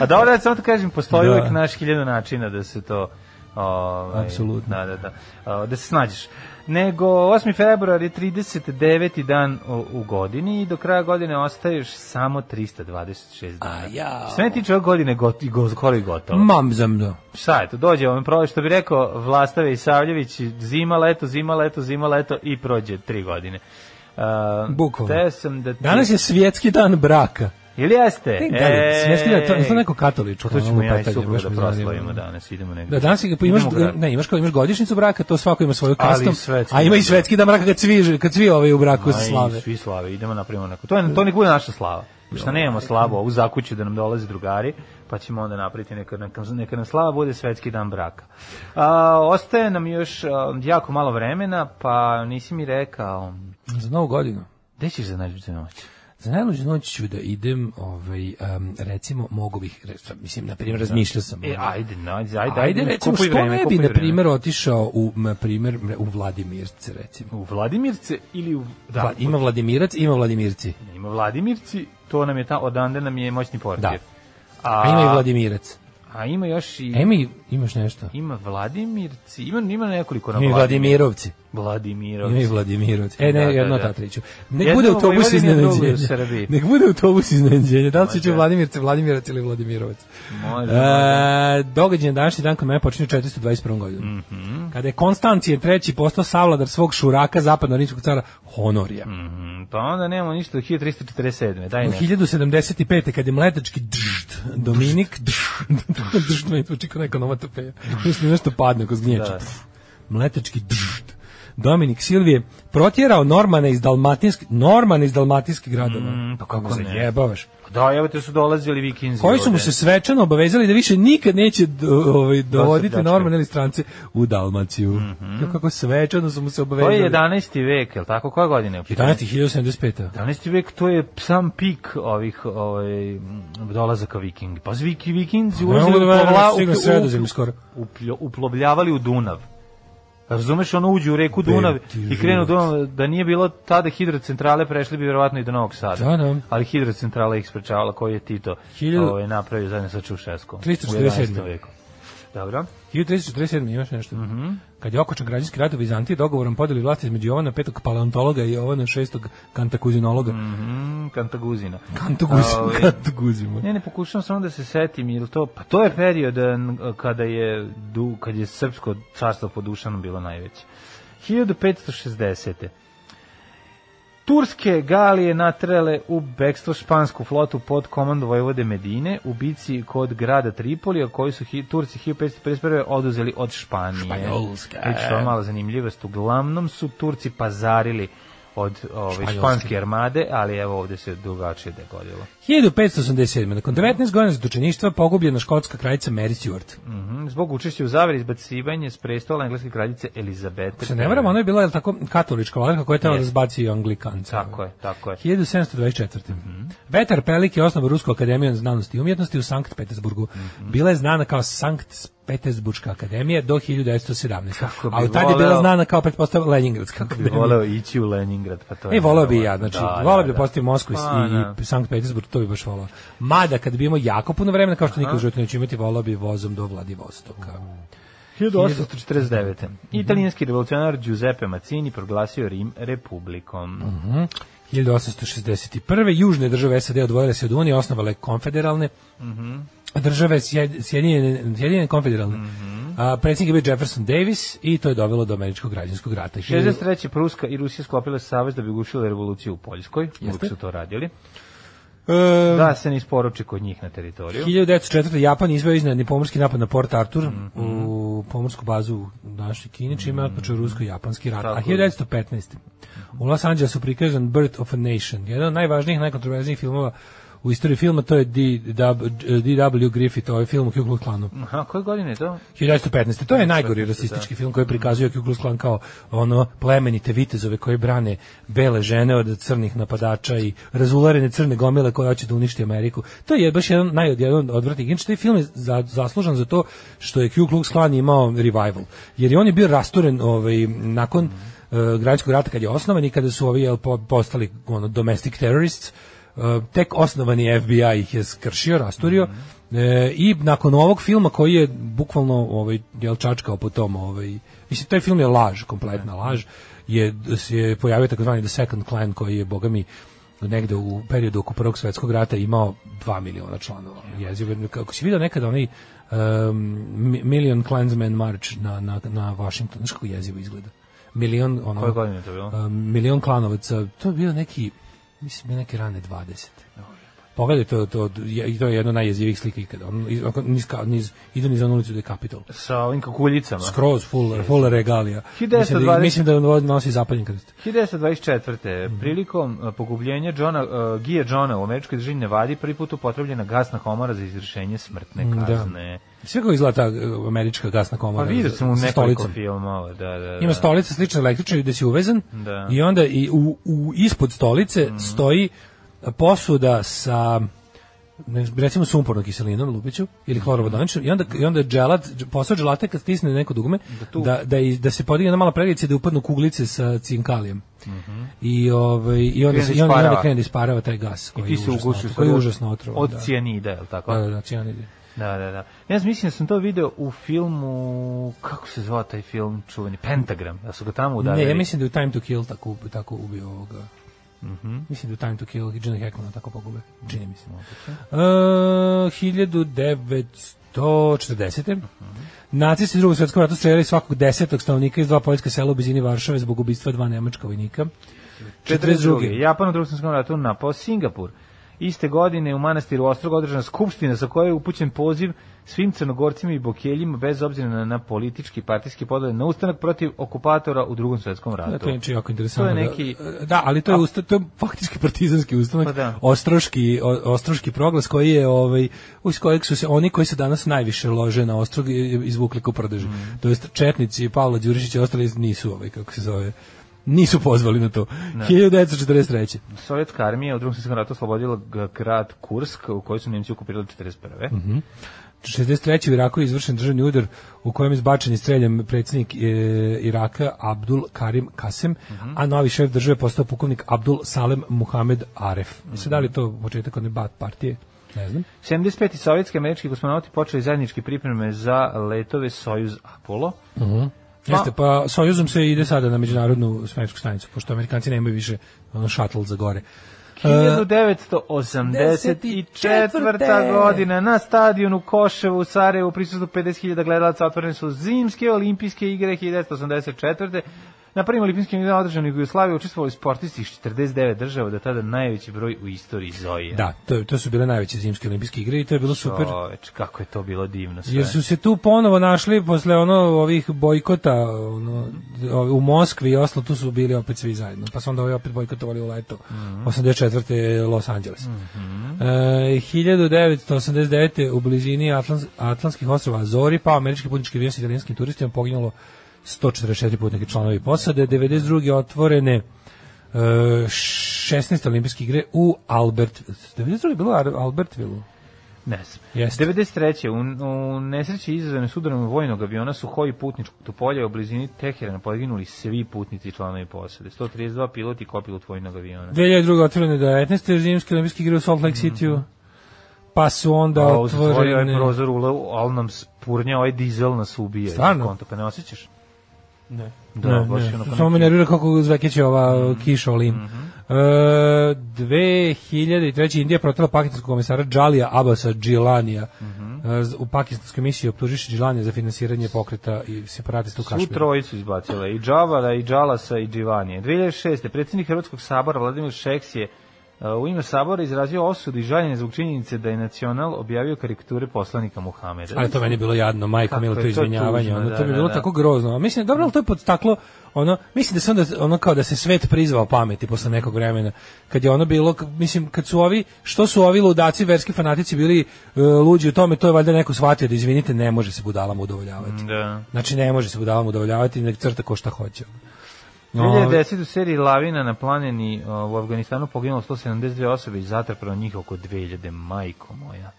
A dobro, ja samo to kažem, postoji Da. uvijek naš hiljadu načina da se to... Ovaj, Apsolutno. Da, da, da. Da se snađeš. Nego, 8. februar je 39. dan u, u godini i do kraja godine ostaješ samo 326 dana. A jao. Sve ti čovjek godine got, i go, skoro i gotovo. Mam zamdo. Šta je to? Dođe ovaj prole, što bi rekao Vlastave i Savljević, zima, leto, zima, leto, zima, leto i prođe tri godine. Uh, Bukvalno. Sam da ti... Danas je svjetski dan braka. Ili jeste? E, da dan, to, je to neko katoličko. To ćemo ja i supruga da proslavimo danas, idemo negdje. Da, danas pa imaš, u ne, imaš, kao, imaš godišnicu braka, to svako ima svoju kastom, a ima i dan. svetski dan braka kad svi, kad svi ovaj u braku slave. Svi slave, idemo napravimo neko. To, je, to nek bude naša slava. Što nemamo slavu, ovu zakuću da nam dolaze drugari, pa ćemo onda napraviti neka, neka, neka nam slava bude svetski dan braka. A, ostaje nam još jako malo vremena, pa nisi mi rekao, Za novu godinu. gde ćeš za najljuđu noć? Za najluđu noć ću da idem, ovaj, um, recimo, mogu bih, mislim, na primjer, razmišljao sam. E, ajde, ajde, ajde, Ajde, recimo, što vreme, ne bi, na primjer, otišao u, na primjer, u Vladimirce, recimo. U Vladimirce ili u... Da, Vla- ima Vladimirac, ima Vladimirci. ima Vladimirci, to nam je ta, odande nam je moćni portir. Da. A ima i Vladimirac. A ima još i... A ima i, imaš nešto? Ima Vladimirci, ima, ima nekoliko na Vladimirovci. Vladimirovci. Ima i Vladimirovci. E, ne, Da, da, jedno da. Tatriću. Nek Jedno bude autobus iznenađenja. Nek bude autobus iznenađenja. Da li se će da. Vladimirce, Vladimirac ili Vladimirovac? Može, E, događaj na današnji dan kod mene počinje u 421. godinu. Mhm. Kada je Konstancije treći postao savladar svog šuraka zapadno-rimskog cara Honorija. Mm, Pa onda nemamo ništa do 1347. Daj ne. 1075. kad je mletački držd, Dominik držd, držd meni zvuči kao neka nomatopeja. Mislim nešto padne ko zgnječe. Da. Mletački držd. Dominik Silvije protjerao Normane iz Dalmatinske, Normane iz Dalmatinskih gradova. Mm, pa kako Me ne? Zajebavaš. Da, evo te su dolazili vikinzi. Koji su mu se svečano obavezali da više nikad neće ovaj, dovoditi pljačkaju. Normane ili strance u Dalmaciju. Mm Kako svečano su mu se To obavezali. je 11. vek, je tako? Koja godina je? u pitanju? 11. 1075. 11. vek, to je sam pik ovih ovaj, dolazaka vikingi. Pa viki vikinzi mogu da u verujem da plovla- su stigli u- na Sredozemlje skoro. upljo- uplovljavali u Dunav. Razumeš, ono uđu u reku Dunav i krenu Dunav, da nije bilo tada hidrocentrale, prešli bi verovatno i do Novog Sada. Da, da. Ali hidrocentrala ih sprečavala koji je Tito Hiljadu- ovaj, napravio zajedno sa Čušeskom. 347. U 11. veku. Dobro. 1347. imaš nešto. Mhm. Kad je okočan građanski rat u Vizantiji dogovorom podeli vlasti između Jovana petog paleontologa i Jovana šestog kantakuzinologa. Mhm, Kantaguzina. Kantaguzin, Ovaj, kantaguzimo. Ne, ne pokušavam samo da se setim, jel to, pa to je period n- kada je, du, kad je srpsko carstvo pod Dušanom bilo najveće. 1560. Turske galije natrele u bekstvo špansku flotu pod komando Vojvode Medine u bici kod grada Tripolija koju su hi, Turci 1551. oduzeli od Španije. Španjolska. Već to je mala zanimljivost. Uglavnom su Turci pazarili od ove, Španjolske. španske armade, ali evo ovde se drugačije dogodilo. 1587. Nakon 19 godina zatočeništva pogubljena škotska kraljica Mary Stuart. Mhm, Zbog učešća u zaveri izbacivanje s prestola engleske kraljice Elizabete. Se ne varam, ona je bila jel tako katolička vladarka koja je tela da zbaci anglikance. Tako je, tako je. 1724. Vetar Pelik je osnovu Rusku akademiju znanosti i umjetnosti u Sankt Petersburgu. Bila je znana kao Sankt Petersburška akademija do 1917. Kako bi A od tada je bila voleo- znana kao pretpostavljena Leningradska Bi akademija. voleo ići u Leningrad, pa to je... E, volao bi i ja, znači, Da, volao da, bi da da. postavim Moskvu i, Pa, da. i Sankt Petersburg, to bi baš volao. Mada, kad bi imao jako puno vremena, kao što nikad u životu neću imati, volao bi vozom do Vladivostoka. 1849. Italijanski revolucionar Giuseppe Mazzini proglasio Rim republikom. 1861. Južne države SAD odvojile se od Unije, osnovale konfederalne države, Sjed- Sjedinjene, Sjedinjene konfederalne. A, predsjednik je bio Jefferson Davis i to je dovelo do američkog građanskog rata. 63. Pruska i Rusija sklopile savez da bi ugušile revoluciju u Poljskoj. Uvijek su to radili. Da se ne isporuči kod njih na teritoriju. 1904. Japan izveo iznenadni pomorski napad na Port Arthur Mhm. u pomorsku bazu u današnjoj Kini, čime je otpočeo rusko-japanski rat. A Tako je. 1915. U Los Angelesu prikazan Birth of a Nation, jedan od najvažnijih, najkontroverznijih filmova u istoriji filma, to je D.W. Griffith, ovaj film o Ku Klux Klanu. Aha, koje godine je to? 1915. To je najgori rasistički film koji prikazuje Ku Klux Klan kao ono plemenite vitezove koji brane bele žene od crnih napadača i razularene crne gomile koje hoće da uništi Ameriku. To je baš jedan naj jedan od odvratnih. Inače taj film je za, zaslužan za to što je Ku Klux Klan imao revival. Jer je on je bio rasturen ovaj nakon uh, građanskog rata kad je osnovan i kada su ovi jel, po- postali ono domestic terrorists tek osnovani FBI ih je skršio, rasturio e, i nakon ovog filma koji je bukvalno ovaj jel čačkao po tom ovaj mislim taj film je laž, kompletna laž je se je pojavio takozvani The Second Clan koji je bogami negde u periodu oko prvog svetskog rata imao 2 miliona članova. Jezivo, kako si vidio nekada onaj um, Mi- Million Klansmen March na, na, na Washington, znaš kako jezivo izgleda? Milion, ono, Koje godine je to bilo? um, milion klanovaca, to je bio neki, mislim, bio neke rane 20. Pogledaj, to, to, i to je jedno najjezivih slika ikada. On, niz, niz, idu niz ulicu da je Capitol. Sa ovim kakuljicama. Skroz, full, full regalija. Mislim da, 1920 mislim da nosi zapaljen krst. 1924. Prilikom uh, pogubljenja Johna, uh, Gija Johna u američkoj državi Nevadi prvi put upotrebljena gasna komara za izvršenje smrtne Mm, da. kazne. Sve kako izgleda ta uh, američka gasna Pa komora. vidio sa- sam u nekoliko filmova, da, da, da. Ima stolica slična električnoj gde si uvezan Da. i onda i u, u ispod stolice Mhm. stoji posuda sa ne, recimo sumpornom kiselinom lupiću ili hlorovodoničnom i onda i onda dželat posao dželate kad stisne neko dugme da tu- da da, i- da se podigne jedna mala preglica i da upadnu kuglice sa cinkalijem. I ovaj i onda se da i onda, onda krene da isparava taj gas I koji ti je užasno, ugušiš koji je užasno otrovan. od da. cijanida, je li tako? Da, da, da, cijanid. Da, da, da. Ja mislim da sam to video u filmu, kako se zvao taj film čuveni, Pentagram, da su ga tamo udarili. Ne, ja mislim da je u Time to Kill tako, tako ubio ovoga. Mislim da Time to Kill i Gene Hackmana tako pogube. Čini mi se. Uh, 1940. Nacisti u drugom svetskom ratu streljali svakog desetog stanovnika iz dva poljska sela u blizini Varšave zbog ubistva dva nemačka vojnika. 42. Japan u drugom svjetskom ratu napao Singapur. Iste godine u manastiru Ostrog održana skupština sa kojoj je upućen poziv svim crnogorcima i bokeljima bez obzira na, na politički partijski podele na ustanak protiv okupatora u drugom svjetskom ratu. Da, to je inače jako interesantno. To je da- neki- Da, ali to je, usta, to je faktički partizanski ustanak, Pa da. ostroški, o- ostroški proglas koji je, ovaj, uz kojeg su se oni koji se danas najviše lože na ostrog izvukli ko prdeži. Mm. To jest Četnici, Pavla Đurišić i ostali nisu, ovaj, kako se zove, nisu pozvali na to. 1943. Sovjetska armija u drugom svjetskom ratu oslobodila grad Kursk u kojoj su Nemci okupirali 41. Mhm. 63. u Iraku je izvršen državni udar u kojem je zbačen i streljan predsjednik e, Iraka Abdul Karim Kasem, Mhm. a novi šef države postao pukovnik Abdul Salem Muhamed Aref. Mislim, da li to početak one bat partije? Ne znam. 75. sovjetski američki kosmonauti počeli zajedničke pripreme za letove Sojuz Apollo. Jeste, pa Sojuzom se ide sada na međunarodnu svemirsku stanicu, pošto Amerikanci nemaju više ono shuttle za gore. E, 1984. godina na stadionu Koševo u Sarajevu prisutno 50.000 gledalaca otvorene su zimske olimpijske igre 1984. Na prvim olimpijskim igrama održanim u Jugoslaviji učestvovali sportisti iz 49 država, da tada najveći broj u istoriji Zoje. Da, to, to su bile najveće zimske olimpijske igre i to je bilo super. Čoveč, kako je to bilo divno sve. Jer su se tu ponovo našli posle ono ovih bojkota ono, u Moskvi i Oslo, tu su bili opet svi zajedno. Pa su onda ovi opet bojkotovali u leto. 84. Los Angeles. E, 1989. u blizini Atlans, Atlantskih ostrova Azori, pa američki putnički avion sa italijanskim turistima poginulo 144 putnike članovi posade, 92. otvorene e, 16. olimpijske igre u Albert 92. je bilo Albertville Ne znam. Jeste. 93. U, u nesreći izazvane sudarom vojnog aviona Suhoi putničkog Topolja u blizini Teherana poginuli svi putnici članovi posade. 132 pilot i kopilot vojnog aviona. 2002. otvorene 19. zimske olimpijske igre u Salt Lake City-u. Pa su onda A ovo zatvorio ovaj otvorene... prozor ule, ali nam spurnja ovaj dizel nas ubije. Stvarno? Konto, pa ne osjećaš? Ne. Da, ne, baš ne. onako Samo me nervira kako zvekeće ova Mhm. kiša olim. E, 2003. Indija protela pakistanskog komisara Džalija Abasa Džilanija Mhm. e, z- u pakistanskoj misiji optužiše Džilanija za finansiranje pokreta i separatista u Kašmiru. trojicu izbacile, i Džavala, i Džalasa, i Dživanije. 2006. predsjednik Hrvatskog sabora Vladimir Šeks je uh, u ime sabora izrazio osudu i žaljenje zbog činjenice da je Nacional objavio karikature poslanika Muhameda. Ali to meni je bilo jadno, majko Kako milo to izvinjavanje, tužno, ono, da, to mi je da, bilo da. tako grozno. A Mislim, dobro, ali to je podstaklo, ono, mislim da se onda, ono kao da se svet prizvao pameti posle nekog vremena, kad je ono bilo, mislim, kad su ovi, što su ovi ludaci, verski fanatici bili e, luđi u tome, to je valjda neko shvatio da izvinite, ne može se budalama udovoljavati. Da. Znači, ne može se budalama udovoljavati, nek crta ko šta hoće. Ovaj, 2010. u seriji Lavina na planini u Afganistanu poginulo 172 osobe i zatrpano njih oko 2000, majko moja.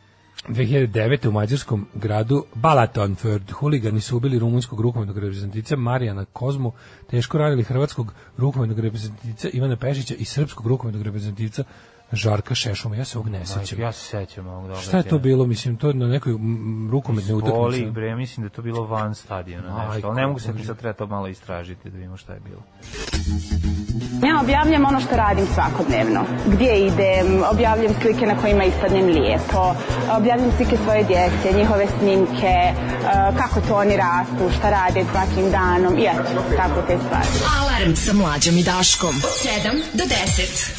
2009. u mađarskom gradu Balatonford huligani su ubili rumunjskog rukometnog reprezentativca Marijana Kozmu, teško ranili hrvatskog rukometnog reprezentativca Ivana Pešića i srpskog rukometnog reprezentativca Žarka Šešuma. Ja se ovog ne sećam. Ja se sećam ovog događaja. Šta je to bilo? Mislim, to na nekoj rukometnoj Boli, utakmici. bre, mislim da to bilo van stadiona nešto, ali ne mogu se sad treba to malo istražiti da vidimo šta je bilo. Ja objavljam ono što radim svakodnevno. Gdje idem, objavljam slike na kojima ispadnem lijepo, objavljam slike svoje djece, njihove snimke, e, kako to oni rastu, šta rade svakim danom i eto, tako te stvari. Alarm sa mlađom i Daškom. Od 7 do 10.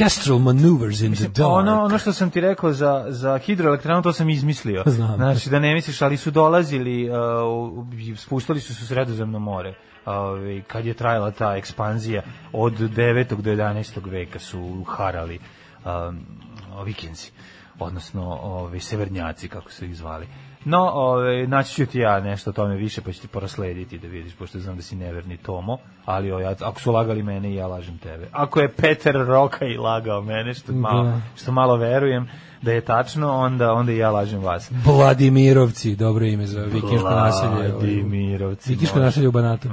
orchestral maneuvers in the Mislim, dark. ono, ono što sam ti rekao za, za hidroelektranu, to sam izmislio. Znam. Znači, da ne misliš, ali su dolazili, uh, spuštali su se u sredozemno more. Ovaj, kad je trajala ta ekspanzija od 9. do 11. veka su harali um, vikinzi, odnosno ovaj, severnjaci, kako su ih zvali. No, ovaj, naći ću ti ja nešto o tome više, pa ću ti poraslediti da vidiš, pošto znam da si neverni Tomo, ali ovaj, ako su lagali mene, ja lažem tebe. Ako je Peter Roka i lagao mene, što malo, Da. što malo verujem da je tačno, onda, onda i ja lažem vas. Vladimirovci, dobro ime za vikinško naselje. ovaj, Vladimirovci. Vikinško naselje u Banatu.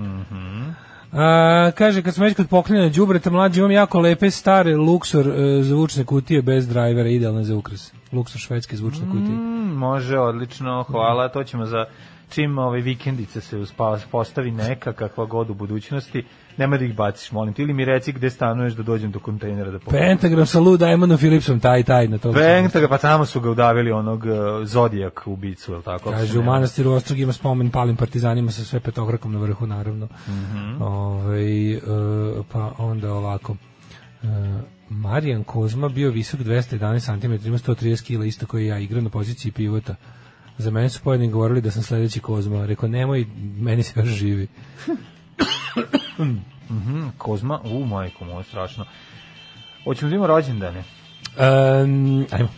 A, kaže, kad smo već kod poklinjanja đubreta mlađi, imam jako lepe stare Luxor e, zvučne kutije bez drajvera, idealne za ukras. Luxor švedske zvučne kutije. Mm, može, odlično, hvala. To ćemo za čim ove vikendice se uspa, postavi neka kakva god u budućnosti. Nemoj da ih baciš, molim te. Ili mi reci gde stanuješ da dođem do kontejnera da pogledam. Pentagram sa Lou Diamondom Philipsom, taj, taj, na to. Pentaga, pa tamo su ga udavili onog uh, Zodijak ubicu, je li tako? Kaže, u manastiru Ostrog ima spomen palim partizanima sa sve petokrakom na vrhu, naravno. Ovaj, e, pa onda ovako. E, Marijan Kozma bio visok 211 cm, ima 130 kg, isto koji ja, igra na poziciji pivota. Za mene su pojedini govorili da sam sledeći Kozma. Rekao, nemoj, meni se još živi. Kozma, u majko, moje strašno. Hoćemo da imamo rođendane. Um, ajmo.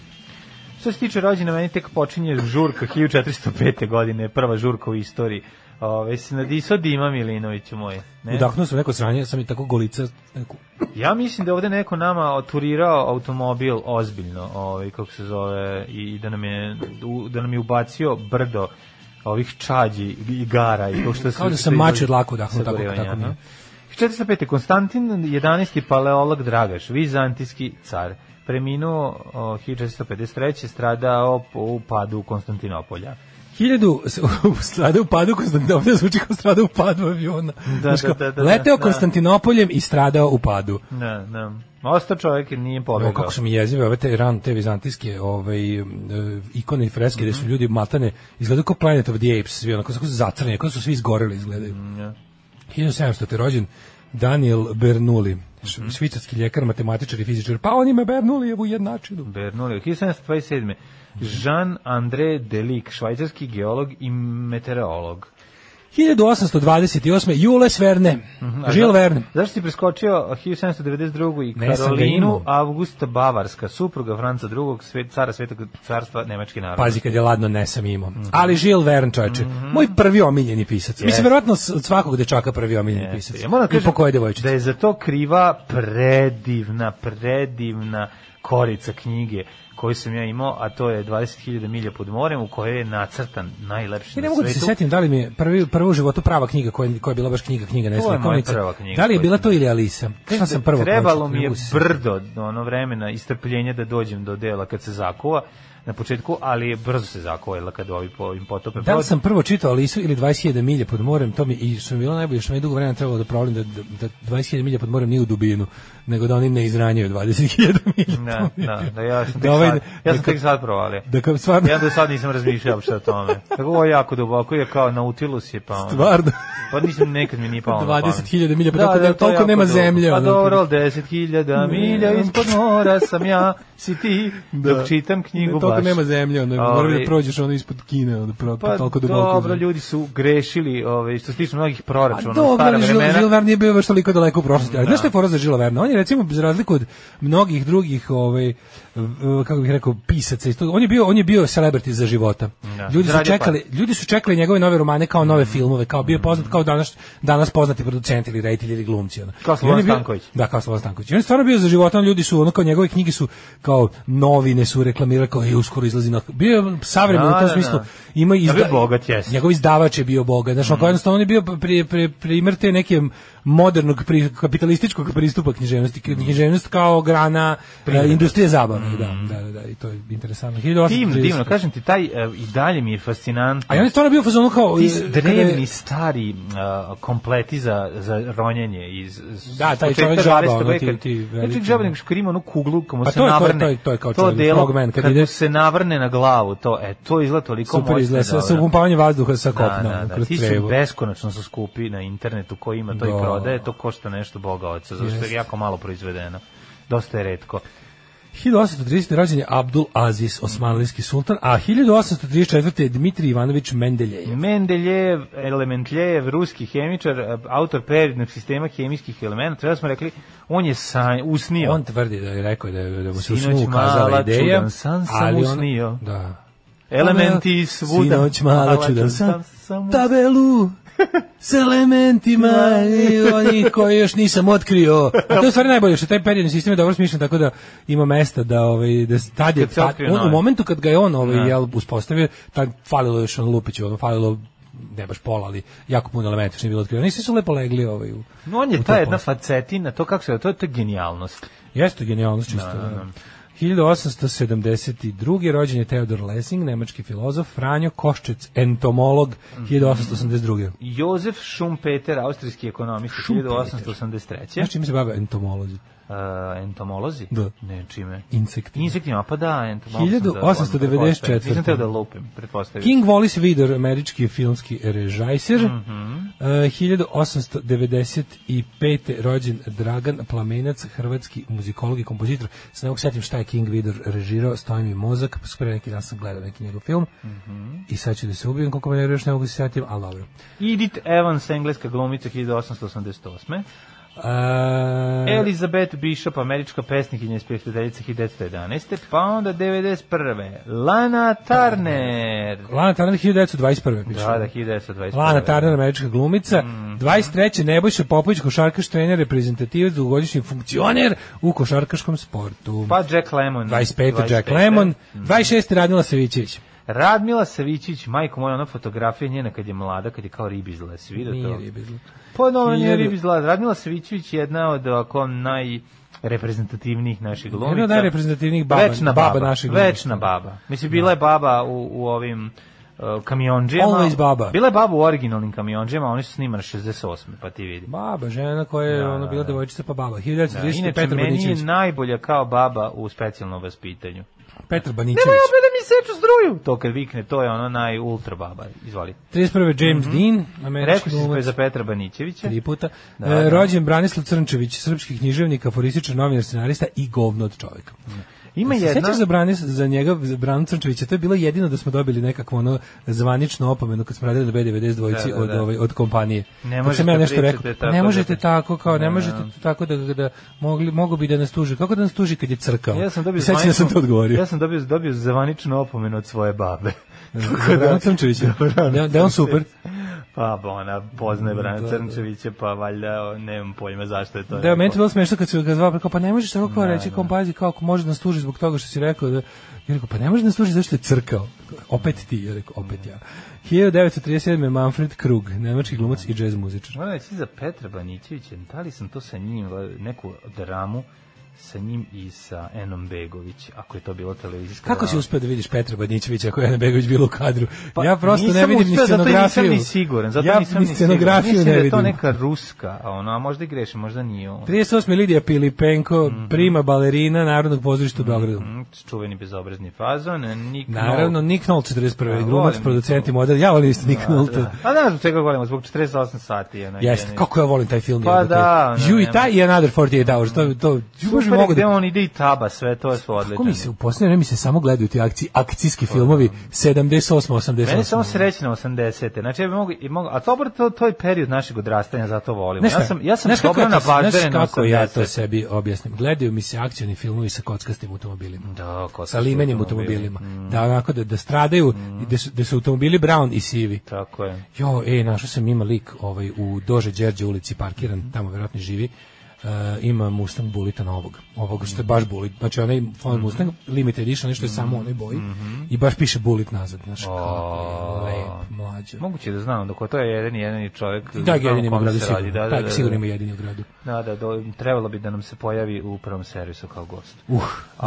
Što se tiče rođena, meni tek počinje žurka 1405. godine, prva žurka u istoriji. Ove, se nadisao Dima Milinoviću moj. Ne? Udahnuo sam neko sranje, sam i tako golica. Neku. Ja mislim da je ovde neko nama oturirao automobil ozbiljno, ovaj kako se zove i da nam je da nam je ubacio brdo ovih čađi i gara i to što se Kao da sam mač od laku udahnuo, tako- tako mi je. aha. 405. Konstantin 11. paleolog Dragaš, vizantijski car, preminuo o, 1453. stradao po- u padu Konstantinopolja. Hiljadu strada u padu Konstantinopolja zvuči kao strada u padu aviona. Da, Znaš da, kao, da, da, leteo da. Konstantinopoljem i stradao u padu. Ne, ne. Ostao čovjek nije pobegao. kako su mi jezive ove te ran te vizantijske ovaj e, ikone i freske gde su Mhm. ljudi matane izgledaju kao Planet of the Apes svi onako su zacrnjeni kako su svi izgoreli izgledaju Mhm, ja. 1700 te rođen Daniel Bernoulli š- Mhm. švicarski ljekar matematičar i fizičar pa on ima Bernoullijevu jednačinu Bernoulli, 1727. Jean-André Delic, švajcarski geolog i meteorolog. 1828 Jules Verne Jules Verne Zašto si preskočio 1792. i Karolinu. Augusta Bavarska, supruga Franca II. Svet, cara Svetog carstva Nemački narod? Pazi kad je ladno ne sam imao. Mhm. Ali Žil Verne, čoveče, moj prvi omiljeni pisac. Mislim, verovatno od svakog dečaka prvi omiljeni Jeste. pisac. Ja moram da I po koje devojčice. da je za to kriva predivna, predivna korica knjige koju sam ja imao, a to je 20.000 milja pod morem u kojoj je nacrtan najlepši Ja na ne mogu da se setim da li mi je prvi, prva u životu prava knjiga koja, koja je bila baš knjiga, knjiga, ne To je moja slikovnica. prva knjiga Da li je bila to ili Alisa? Šta sam prvo Trebalo mi je brdo ono vremena i strpljenja da dođem do dela kad se zakuva na početku, ali je brzo se zakuvala kad ovi po, im potope Da li sam prvo čitao Alisu ili 20.000 milje pod morem, to mi i što mi bilo najbolje, što mi je dugo vremena trebalo da provalim da, da, da 20.000 milje pod morem nije u dubinu, nego da oni ne izranjaju 20.000 milja. Da, da, da, ja sam Da ovaj- sad, ja sam da tek sad provalio. Da kao stvarno, Ja do sad nisam razmišljao uopšte o tome. Tako ovo je jako duboko, je kao Nautilus je pa ono. stvarno. Pa nisam nekad mi nije pamet. 20.000 milja, pa ne- to je toliko nema dugo. zemlje, Pa dobro, ali 10.000 milja ispod mora sam ja, si ti, dok čitam knjigu Ne, baš. nema zemlje, ono, Ovaj, moraš da prođeš ono ispod Kine, ono, pro, Pa toliko duboko. dobro, ljudi su grešili, ovaj, što se tiče mnogih proračuna, dobro, stara Žil, vremena. Žil Verne nije bio baš toliko daleko u prošlosti. Ali znaš šta je fora za Žila Verna? On je recimo, za razliku od mnogih drugih, ovaj, kako bih rekao, pisaca, iz toga, on je bio, on je bio celebrity za života. Da. Ljudi su čekali, ljudi su čekali njegove nove romane kao nove filmove, kao bio poznat kao danas danas poznati producenti ili reditelji ili glumci ono. Kao I Slobodan Stanković. Da, kao Slobodan Stanković. I on je stvarno bio za života, ljudi su ono kao njegove knjige su kao novine su reklamirali kao i uskoro izlazi na bio je savremen Da, u tom da, smislu. da. Ima Ja izda, bio bogat, jeste. njegov izdavač je bio bogat. Znaš, mm. jednostavno on je bio pri, pri, primer te neke modernog pri, kapitalističkog pristupa književnosti. Književnost kao grana e, industrije zabave. Da, da, da, da, i to je interesantno. 1830. Divno, divno, kažem ti, taj e, i dalje mi je fascinantno. A i on je stvarno bio fazonu kao... ti e, drevni stari uh, kompleti za, za ronjenje iz Da, taj čovjek žaba, 20. ono, ti- ti Ne veliki, čovjek žaba, da. što ima onu kuglu, kad mu Pa se to je- navrne. to je- to je kao čovjek, delo, frogman, kad kad, ide- se navrne na glavu, to, e, to izgleda toliko Super moćno. izgleda, i sa, sa upumpavanjem vazduha sa Da, kopna, da, da. kroz Ti su beskonačno su skupi na internetu, ko ima to Da. i prodaje, to košta nešto boga oca, zato što je jako malo proizvedeno. dosta je redko. 1830. rođen je Abdul Aziz, osmanlijski sultan, a 1834. je Dmitrij Ivanović Mendeljejev. Mendeljev, Elementljejev, ruski hemičar, autor periodnog sistema hemijskih elemenata, treba smo rekli, on je san, usnio. On tvrdi da je rekao da, je, da mu se u Sinoć snu ukazala ideja, čudan san sam ali on, usnio. da. Elementi svuda. Sinoć mala Mala čudan čudan san, sam tabelu s elementima i oni koje još nisam otkrio. A to je stvari najbolje što taj periodni sistem je dobro smišljen tako da ima mesta da ovaj da tad je tad, on, u momentu kad ga je on ovaj Da. jel uspostavio tad falilo još on Lupiću, ono falilo ne baš pola, ali jako puno elementa što nije bilo otkriveno. Nisi su lepo legli ovaj u, No, on je ta to jedna facetina, to kako se, to, to je genijalnost. Jeste genijalnost čisto. Da, da, da. Da. 1872. rođen je Theodor Lessing, nemački filozof, Franjo Koščec, entomolog, 1882. Jozef Schumpeter, austrijski ekonomist, Schumpeter. 1883. Znaš čime se bave entomolozi? Uh, entomolozi? Da. Ne, čime? Insektima. Insektima, pa da, entomolog. 1894. Nisam teo da lupim, pretpostavio. King Wallace Vidor, američki filmski režajser. Mhm. Uh, 1895. rođen Dragan Plamenac, hrvatski muzikolog i kompozitor. Se ne setim šta je King Vidor režirao, stoji mi mozak, pa pre neki dan sam gledao neki njegov film. Mhm. I sad ću da se ubijem koliko me ne još ne mogu se setim, ali dobro. Edith Evans, engleska glumica, 1888. Uh, Elizabeth Bishop, američka pesnikinja iz prijateljice 1911. Pa onda 91. Lana Turner. Lana Turner 1921. piše. Da, da, 1921. Lana Turner, američka glumica. Mhm. 23. Nebojša Popović, košarkaš trener, reprezentativac, dugogodišnji funkcioner u košarkaškom sportu. Pa Jack Lemmon. 25. Jack Lemmon. 26. Radmila Savićević. Radmila Savićić, majko moja, ona fotografija njena kad je mlada, kad je kao ribizla, si vidio Nije to? ribizla. Pa no, nije Hiljadu- ribizla. Radmila Savićević je jedna od ovako najreprezentativnijih naših glumica. Jedna od najreprezentativnijih baba- Večna baba baba, naših glumica. Večna baba. Mislim, bila je baba u, u ovim uh, kamionđijama. Always baba. Bila je baba u originalnim kamionđijama, oni su snimani 68. pa ti vidi. Baba, žena koja je Da, ono da, bila da. devojčica pa baba. Da, 1930. inače, Petar meni je najbolja kao baba u specijalnom vaspitanju. Petar Nemoj Banićević. opet da mi seču struju! To kad vikne, to je ono naj ultra baba. Izvoli. 31. James Dean, američki Rekao si za Petra Banićevića. Tri puta. Da, E, da. rođen Branislav Crnčević, srpski književnik, aforističar, novinar, scenarista i govno od čovjeka. Ima Se jedna... Sećaš za Branis, za njega, za Branu Crnčevića, to je bilo jedino da smo dobili nekakvu ono zvaničnu opomenu kad smo radili na B92 dvojici Da, da, od, da. ovaj, od kompanije. Ne Kad možete sam ja nešto rekao, tako ne da možete te- tako, kao ne Da, možete da. tako da, da mogli, mogu bi da nas tuži. Kako da nas tuži kad je crkao? Ja sam dobio da sam zvaničnu- to odgovorio. Ja sam dobio dobio zvaničnu opomenu od svoje babe. Za Branu Crnčevića. Da, da on super. Pa ba, ona poznaje Brana Da, da. Crnčevića, pa valjda nemam pojma zašto je to. Da, meni je bilo smešno kad su ga zvao, kao, pa ne možeš tako kao Da, reći, da. kao, pazi, kao, može da nas tuži zbog toga što si rekao, da, ja rekao, pa ne može da nas tuži zašto je crkao. Opet ti, ja rekao, opet ja. 1937. Manfred Krug, nemački glumac i džez muzičar. Moram reći za Petra Banićevića, da li sam to sa njim, neku dramu sa njim i sa Enom Begović, ako je to bilo televizijska Kako si uspeo da vidiš Petra Badnićevića ako je Ana Begović bilo u kadru? Pa, ja prosto ne vidim ni uspeo, zato scenografiju. nisam ni siguran, zato ja nisam ni scenografiju Mislim ne da je to neka ruska, a ono, a možda i grešim, možda nije on. 38. Lidija Pilipenko, prima balerina Narodnog pozorišta u Beogradu. Mm, čuveni bezobrazni fazon, Nick Naravno, Nick Nolte, 41. Ja, glumac, volim producent i model. Ja volim isto Nick Nolte. Da. A da, zbog čega volimo, zbog 48 sati. Je, Jeste, kako ja volim taj film. Pa da, ono, Ju i taj i Another 48 Hours, to, to, Super, mogu da... on ide i taba, sve to je svo Kako mi odlično. se u posljednje vreme se samo gledaju ti akci, akcijski filmovi 78, 88. Meni je samo srećno 80. Znači, ja bi mogu, i mogu, a to, to, to je period našeg odrastanja, zato volimo. Znaš šta? Ja sam, ja sam Znaš dobro na znaš baždere na kako ja to 80. sebi objasnim. Gledaju mi se akcioni filmovi sa kockastim automobilima. Da, sa limenim automobilima. Da, onako da, da stradaju, i da su, da su automobili brown i sivi. Tako je. Jo, e, našao sam ima lik ovaj, u Dože Đerđe ulici parkiran, tamo verovatno živi. Uh, ima Mustang Bulita novog, ovog što je baš Bulit, znači onaj Ford Mustang limited edition, nešto je samo u onoj boji i baš piše Bulit nazad, znaš, kako je lep, mlađo. Moguće da znam, dok to je jedan i jedini čovjek. Da, jedini ima gradu sigurno, radi, Da, da, tak, da, sigurno da. ima jedini u gradu. Da, da, do, trebalo bi da nam se pojavi u prvom servisu kao gost. Uh,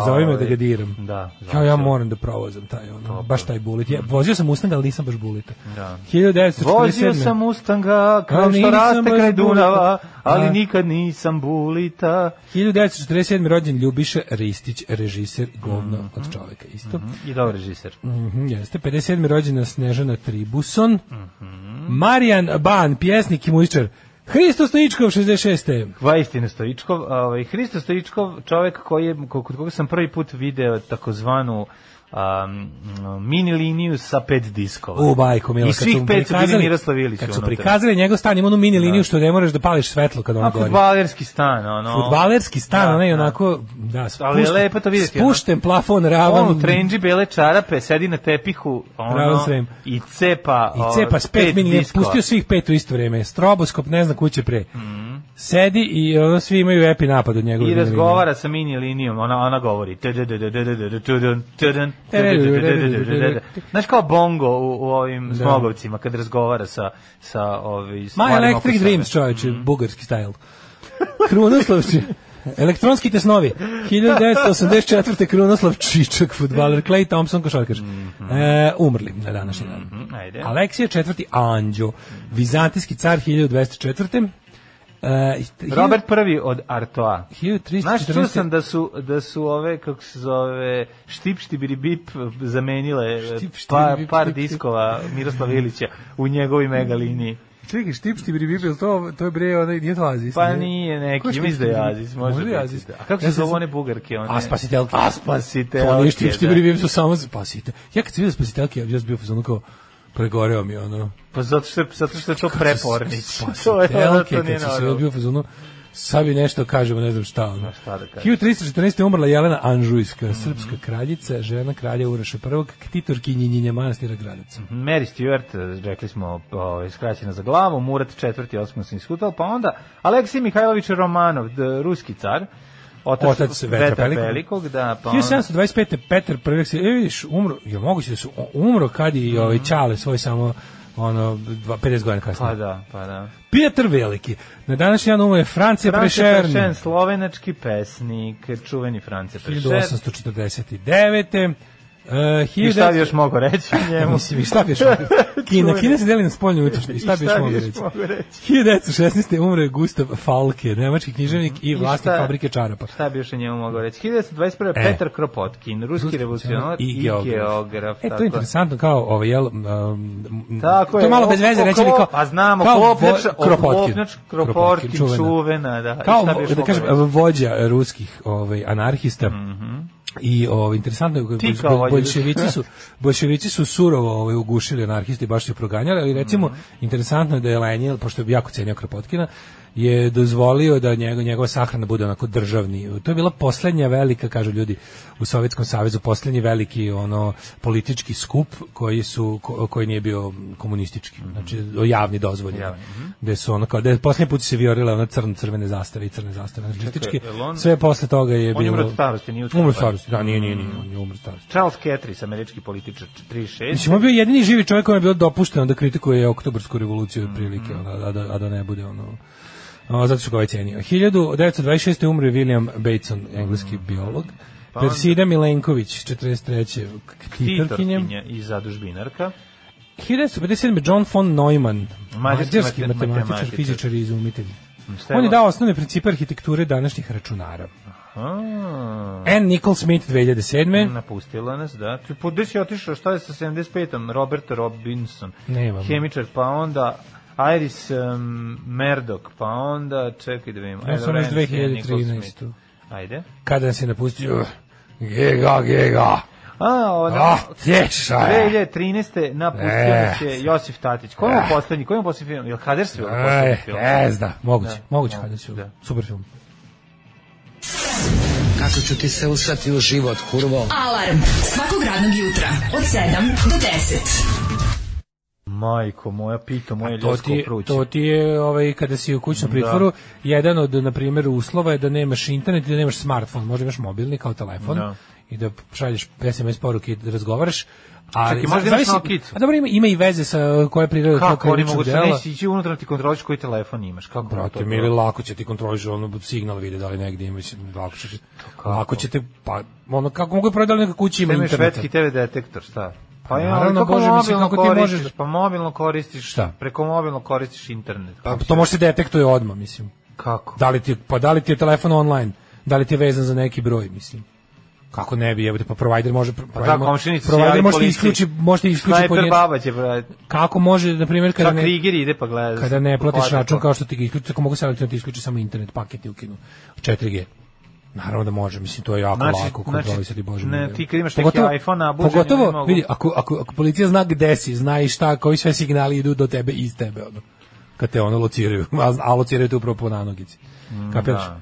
zove me da ovaj, ga diram. Da, Kao ja znači. moram da provozam taj, ono, baš taj Bulit. Ja, vozio sam Mustang, ali nisam baš Bulita. Da. 1947. Vozio sam Mustanga kao što raste kraj Dunava, ali Da. nikad nisam bulita. 1947. rođen Ljubiša Ristić, režiser govno Mhm. od čoveka isto. I dobar režiser. Mhm, jeste. 57. rođena Snežana Tribuson. Mhm. Marijan Ban, pjesnik i muzičar. Hristo Stoičkov, 66. Vajstina Stoičkov, ovaj Hristo Stoičkov, čovjek koji je kod koga sam prvi put video takozvanu um, mini liniju sa pet diskova. U bajko, milo, I svih pet su bili Miroslav Ilić. Kad su prikazali njegov stan, ima onu mini liniju što ne moraš da pališ svetlo kad on A gori. fudbalerski stan, ono. Fudbalerski stan, Da, onaj da. onako, da, Ali je spušten- lepo to vidjeti, ono. Spušten plafon, ravan. On u trendži bele čarape, sedi na tepihu, Ravan ono, i cepa, I o, cepa s pet mini, diskova. pustio svih pet u isto vrijeme. Stroboskop, ne znam kuće pre. Mhm. Sedi i ono, svi imaju epi napad od njegove I razgovara sa mini linijom, ona ona govori. Znaš kao bongo u, u ovim smogovcima kad razgovara sa sa ovi My Electric. Dreams, čovječe, bugarski style. Krunoslavči. Elektronski tesnovi. 1984. Krunoslav Čičak, futbaler, Clay Thompson, košarkaš. E, umrli na današnji dan. Mhm, Ajde. Aleksija IV. Anđo, vizantijski car 1204. E, Robert prvi od Artoa. 1314. Znaš, čuo sam da su, da su ove, kako se zove, štip štibiri bip zamenile Štip, štip, štibiri par, bip, par štip, diskova Miroslava Ilića u njegovoj mega liniji. Čekaj, štip štibiri bibil, to, to je bre, onaj, nije to Azis. Pa nije neki, mislim da je? Azis, može biti, Azis. da. A kako Ja se sam zove one bugarke? One? A spasitelke. A spasitelke. To nije štip da. štibiri bibil, su samo spasite. Ja kad sam vidio spasitelke, ja sam bio kao, pregoreo mi ono. Pa zato što, zato što je to prepornić. to je ono to nije normalno. sad bi nešto kažemo, ne znam šta. Ono. šta da kažem. 1314. je umrla Jelena Anžujska, srpska kraljica, žena kralja Uroša I, ktitorkinjinjenja manastira Gradac. Mary Stewart, rekli smo, ovaj, skraćena za glavu, Murat IV. osmosni skutal, pa onda Aleksij Mihajlović Romanov, ruski car, otac, Otac Vetra Vetra Velikog. Velikog, da, pa onda, 1725. Petar I. se, e vidiš, umro, je moguće da su, umro kad i ovaj Čale svoj samo ono, dva- 50 godina kasnije. pa da, pa da. Petar Veliki. Na današnji dan umro je Francija Prešern. Prešern, slovenački pesnik, čuveni France Prešern. 1849. Uh, I šta bi još mogo reći o njemu? Mislim, i šta bi još mogo Kina. Kina se deli na i unutrašnju. I šta bi još mogo reći? mogo reći? 1916. umre Gustav Falke, nemački književnik i I vlasnik fabrike čarapa. Šta bi još njemu mogao reći? 1921. E. Petar Kropotkin, ruski revolucionar i geograf. E, to je interesantno kao ovaj jel um, Tako to je malo bez veze reći ali kao A znamo, kao Kropotkin. Kropotkin, čuvena. da. I Kao šta bi još da kažem vođa ruskih ovaj anarhista. I ovaj interesantno je bolševici su bolševici su surovo ovaj ugušili anarhisti baš su proganjali, ali recimo Mhm. interesantno je da je Lenin pošto je jako cenio Kropotkina je dozvolio da njegov, njegova sahrana bude onako državni. To je bila poslednja velika, kažu ljudi, u Sovjetskom savezu, poslednji veliki ono politički skup koji su ko- koji nije bio komunistički. Znači javni dozvoljen. Mhm. Javni, mhm. Gde su ono kao da poslednji put se viorile ono crno crvene zastave i crne zastave nacističke. Sve posle toga je On bilo umro starosti, nije Umro starosti. da, nije, nije, nije, on je umro starosti. Charles Ketris, američki političar, 36. Mislim, on bio jedini živi čovjek kojem je bilo dopušteno da kritikuje oktobarsku revoluciju Mhm. otprilike, ono, a, da, a da ne bude ono... O, zato što ga ovaj cenio. 1926. umre William Bateson, engleski biolog. Pa Persida Milenković, 43. ktitorkinje. Titorkinja i zadužbinarka. 1957. John von Neumann, Mađarski mađarski mate- matematičar, matematičar. fizičar i izumitelj. Šta On je dao osnovne principe arhitekture današnjih računara. A, Ann Nicole Smith, 2007. napustila nas, da. Tu Gde si otišao, šta je sa 75-om? Robert Robinson. Nemam. Hemičar, pa onda Iris um, Murdoch, pa onda, čekaj da vidimo. Ja sam još Vance, Nicole 2013. Smith. Ajde. Kada nas je napustio Gega, Gega. A, ona, Ah, tješa je. 2013. napustio E. nas je Josif Tatić. Koji je mu poslednji? Koji je poslednji film? Je li Huddersfield E, poslednji film? jezda, moguće, Da. moguće Da. su. Da. Super film. Kako ću ti se usrati u život, kurvo? Alarm svakog radnog jutra od 7 do 10. Majko moja, pito moje To ljudsko ti, pruće. to ti je, ovaj, kada si u kućnom pritvoru, jedan od, na primjer, uslova je da nemaš internet i da nemaš smartfon, možda imaš mobilni kao telefon Da. i da šalješ SMS poruke i da razgovaraš. Ali, Čekaj, možda imaš Nokicu? A dobro, ima, ima i veze sa koje prirode tog Kako oni mogu dela. neći ići unutra ti kontroliš koji telefon imaš? Kako Brate, to? mili, lako će ti kontroliš ono signal vide da li negdje ima, mislim, lako će, lako će te, pa, ono, kako mogu prodali neka kuća ima Imaš interneta. švedski TV detektor, šta? Pa ja, Naravno, kako Bože, mislim, kako ti koristiš, možeš- pa mobilno koristiš, Šta? Preko mobilno koristiš internet. Pa, to može se detektuje odmah, mislim. Kako? Da li ti, pa da li ti je telefon online? Da li ti je vezan za neki broj, mislim? Kako ne bi, jebote, pa provider može Pa provider, da, komšinica provider može isključi, može isključi pod baba će, bre, Kako može, na primjer, kada ne, ide pa gleda. kada ne platiš Hvala račun kao što ti ga isključi, tako mogu selektivno ti isključi samo internet, paket ti ukinu 4G. Naravno da može, mislim to je jako Znači- lako znači, kontrolisati bože. ne, ti kad imaš neki iPhone ne Pogotovo, mogu. vidi, ako, ako, ako policija zna gde si, zna i šta, koji sve signali idu do tebe iz tebe, ono. Kad te ono lociraju, a, a lociraju te upravo po nanogici. Kapiraš? da.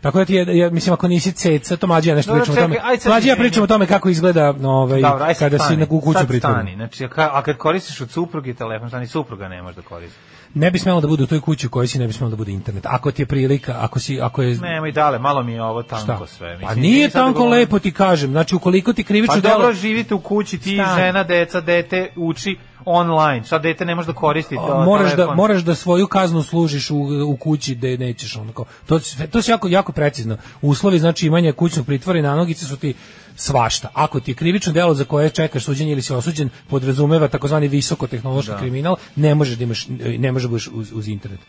Tako da ti je, ja, mislim, ako nisi ceca, to mlađi ja nešto Dobro, pričam o tome. Mlađi ja pričam o tome kako izgleda ovaj, Dobro, kada si stani, na kuću stani. Znači, a, ka- a kad koristiš od supruge telefon, šta ni supruga ne može da koristi. Ne bi smelo da bude u toj kući u kojoj si, ne bi smelo da bude internet. Ako ti je prilika, ako si, ako je... Nemoj dale, malo mi je ovo tanko Šta? sve. Pa Mislim, nije sad da tanko govorim- lepo ti kažem. Znači ukoliko ti krivično Pa delo dobro, živite u kući, ti, Stani. žena, deca, dete uči online. Šta dete ne može da koristi to, moraš da moraš da svoju kaznu služiš u, u kući da nećeš onako. To to se jako jako precizno. Uslovi znači imanja kućnog pritvora i nanogice su ti svašta. Ako ti je krivično delo za koje čekaš suđenje ili si osuđen podrazumeva takozvani visokotehnološki kriminal, ne možeš da imaš ne možeš da budeš uz, uz internet.